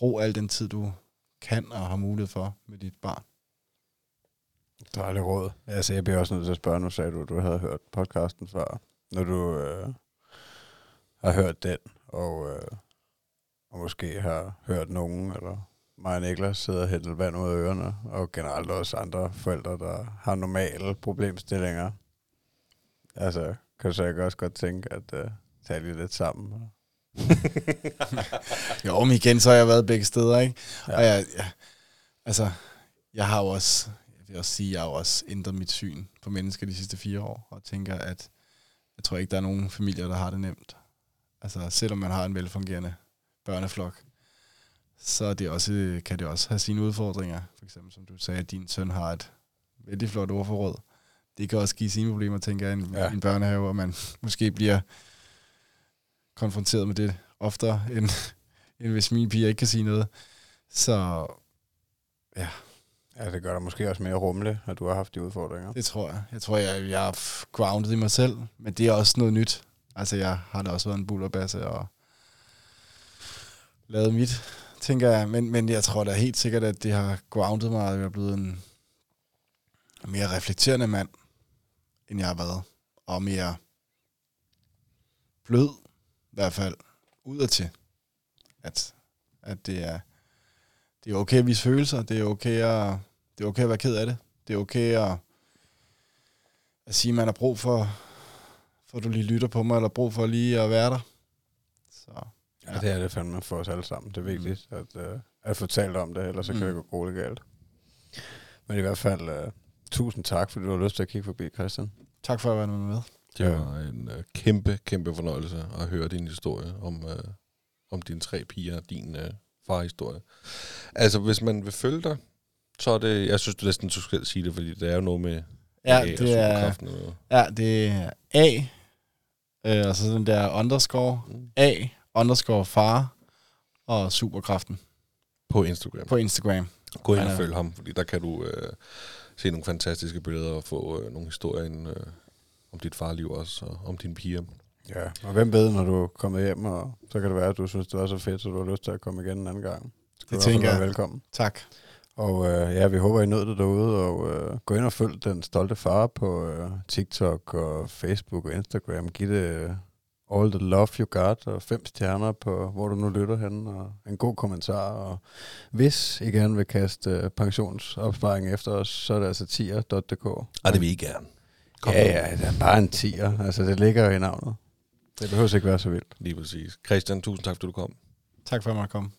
brug al den tid, du kan og har mulighed for med dit barn. Dejligt råd. Altså, jeg bliver også nødt til at spørge, nu sagde du, at du havde hørt podcasten før. Når du øh, har hørt den, og, øh, og måske har hørt nogen, eller mig og Niklas sidder og hælder vand ud af ørerne, og generelt også andre forældre, der har normale problemstillinger. Altså, kan du så ikke også godt tænke, at øh, tage lige lidt sammen? Jo, men igen, så har jeg været begge steder, ikke? Ja. Og jeg, jeg, altså, jeg har jo også, jeg vil også sige, jeg har jo også ændret mit syn på mennesker de sidste fire år, og tænker, at jeg tror ikke, der er nogen familier, der har det nemt. Altså, selvom man har en velfungerende børneflok, så er det også, kan det også have sine udfordringer. For eksempel, som du sagde, at din søn har et vældig flot ordforråd. Det kan også give sine problemer, tænker jeg, i en, Ja. ja. en børnehave, og man måske bliver konfronteret med det oftere, end, end hvis mine piger ikke kan sige noget. Så Ja, det gør dig måske også mere rummelig, at du har haft de udfordringer. det tror jeg. Jeg tror, jeg, jeg er grounded i mig selv, men det er også noget nyt. Altså, jeg har da også været en bullerbasse og lavet mit, tænker jeg. Men, men jeg tror da helt sikkert, at det har grounded mig, og jeg er blevet en mere reflekterende mand, end jeg har været. Og mere blød, i hvert fald, udadtil. At, at det er, det er okay at vise følelser, det er okay at, det er okay at være ked af det. Det er okay at, at sige, at man har brug for, for at du lige lytter på mig, eller brug for lige at være der. Så Ja, det er det fandme for os alle sammen. Det er vigtigt at, uh, at få talt om det, ellers så kan Mm. det gå grueligt galt. Men i hvert fald, uh, tusind tak, fordi du har lyst til at kigge forbi, Christian. tak for at være med. Det Ja. var en øh, kæmpe, kæmpe fornøjelse at høre din historie om, øh, om dine tre piger, din øh, farhistorie. Altså, hvis man vil følge dig, så er det, jeg synes du næsten, du skal sige det, fordi det er jo noget med Ja, og det er, og ja, det er A, øh, og så den der underscore, Mm. A, underscore far, og superkraften På Instagram. på Instagram. Gå ind og følg ham, fordi der kan du øh, se nogle fantastiske billeder og få øh, nogle historier ind, øh, om dit farliv også, og om dine piger. Ja, og hvem ved, når du er kommet hjem, og så kan det være, at du synes, det var så fedt, så du har lyst til at komme igen en anden gang. Så kan Det tænker jeg. velkommen. Tak. Og øh, ja, vi håber, I nød det derude, og øh, gå ind og følg Den Stolte Far på øh, TikTok og Facebook og Instagram. Giv det øh, all the love you got, og fem stjerner på, hvor du nu lytter hen, og en god kommentar. Og hvis I gerne vil kaste øh, pensionsopsparing efter os, så er det altså tier.dk. Og det vil I gerne. Kom Ja, ja, det er bare en tier. Altså, det ligger jo i navnet. Det behøver ikke være så vildt. Lige præcis. Christian, tusind tak, fordi du kom. Tak for at jeg måtte komme.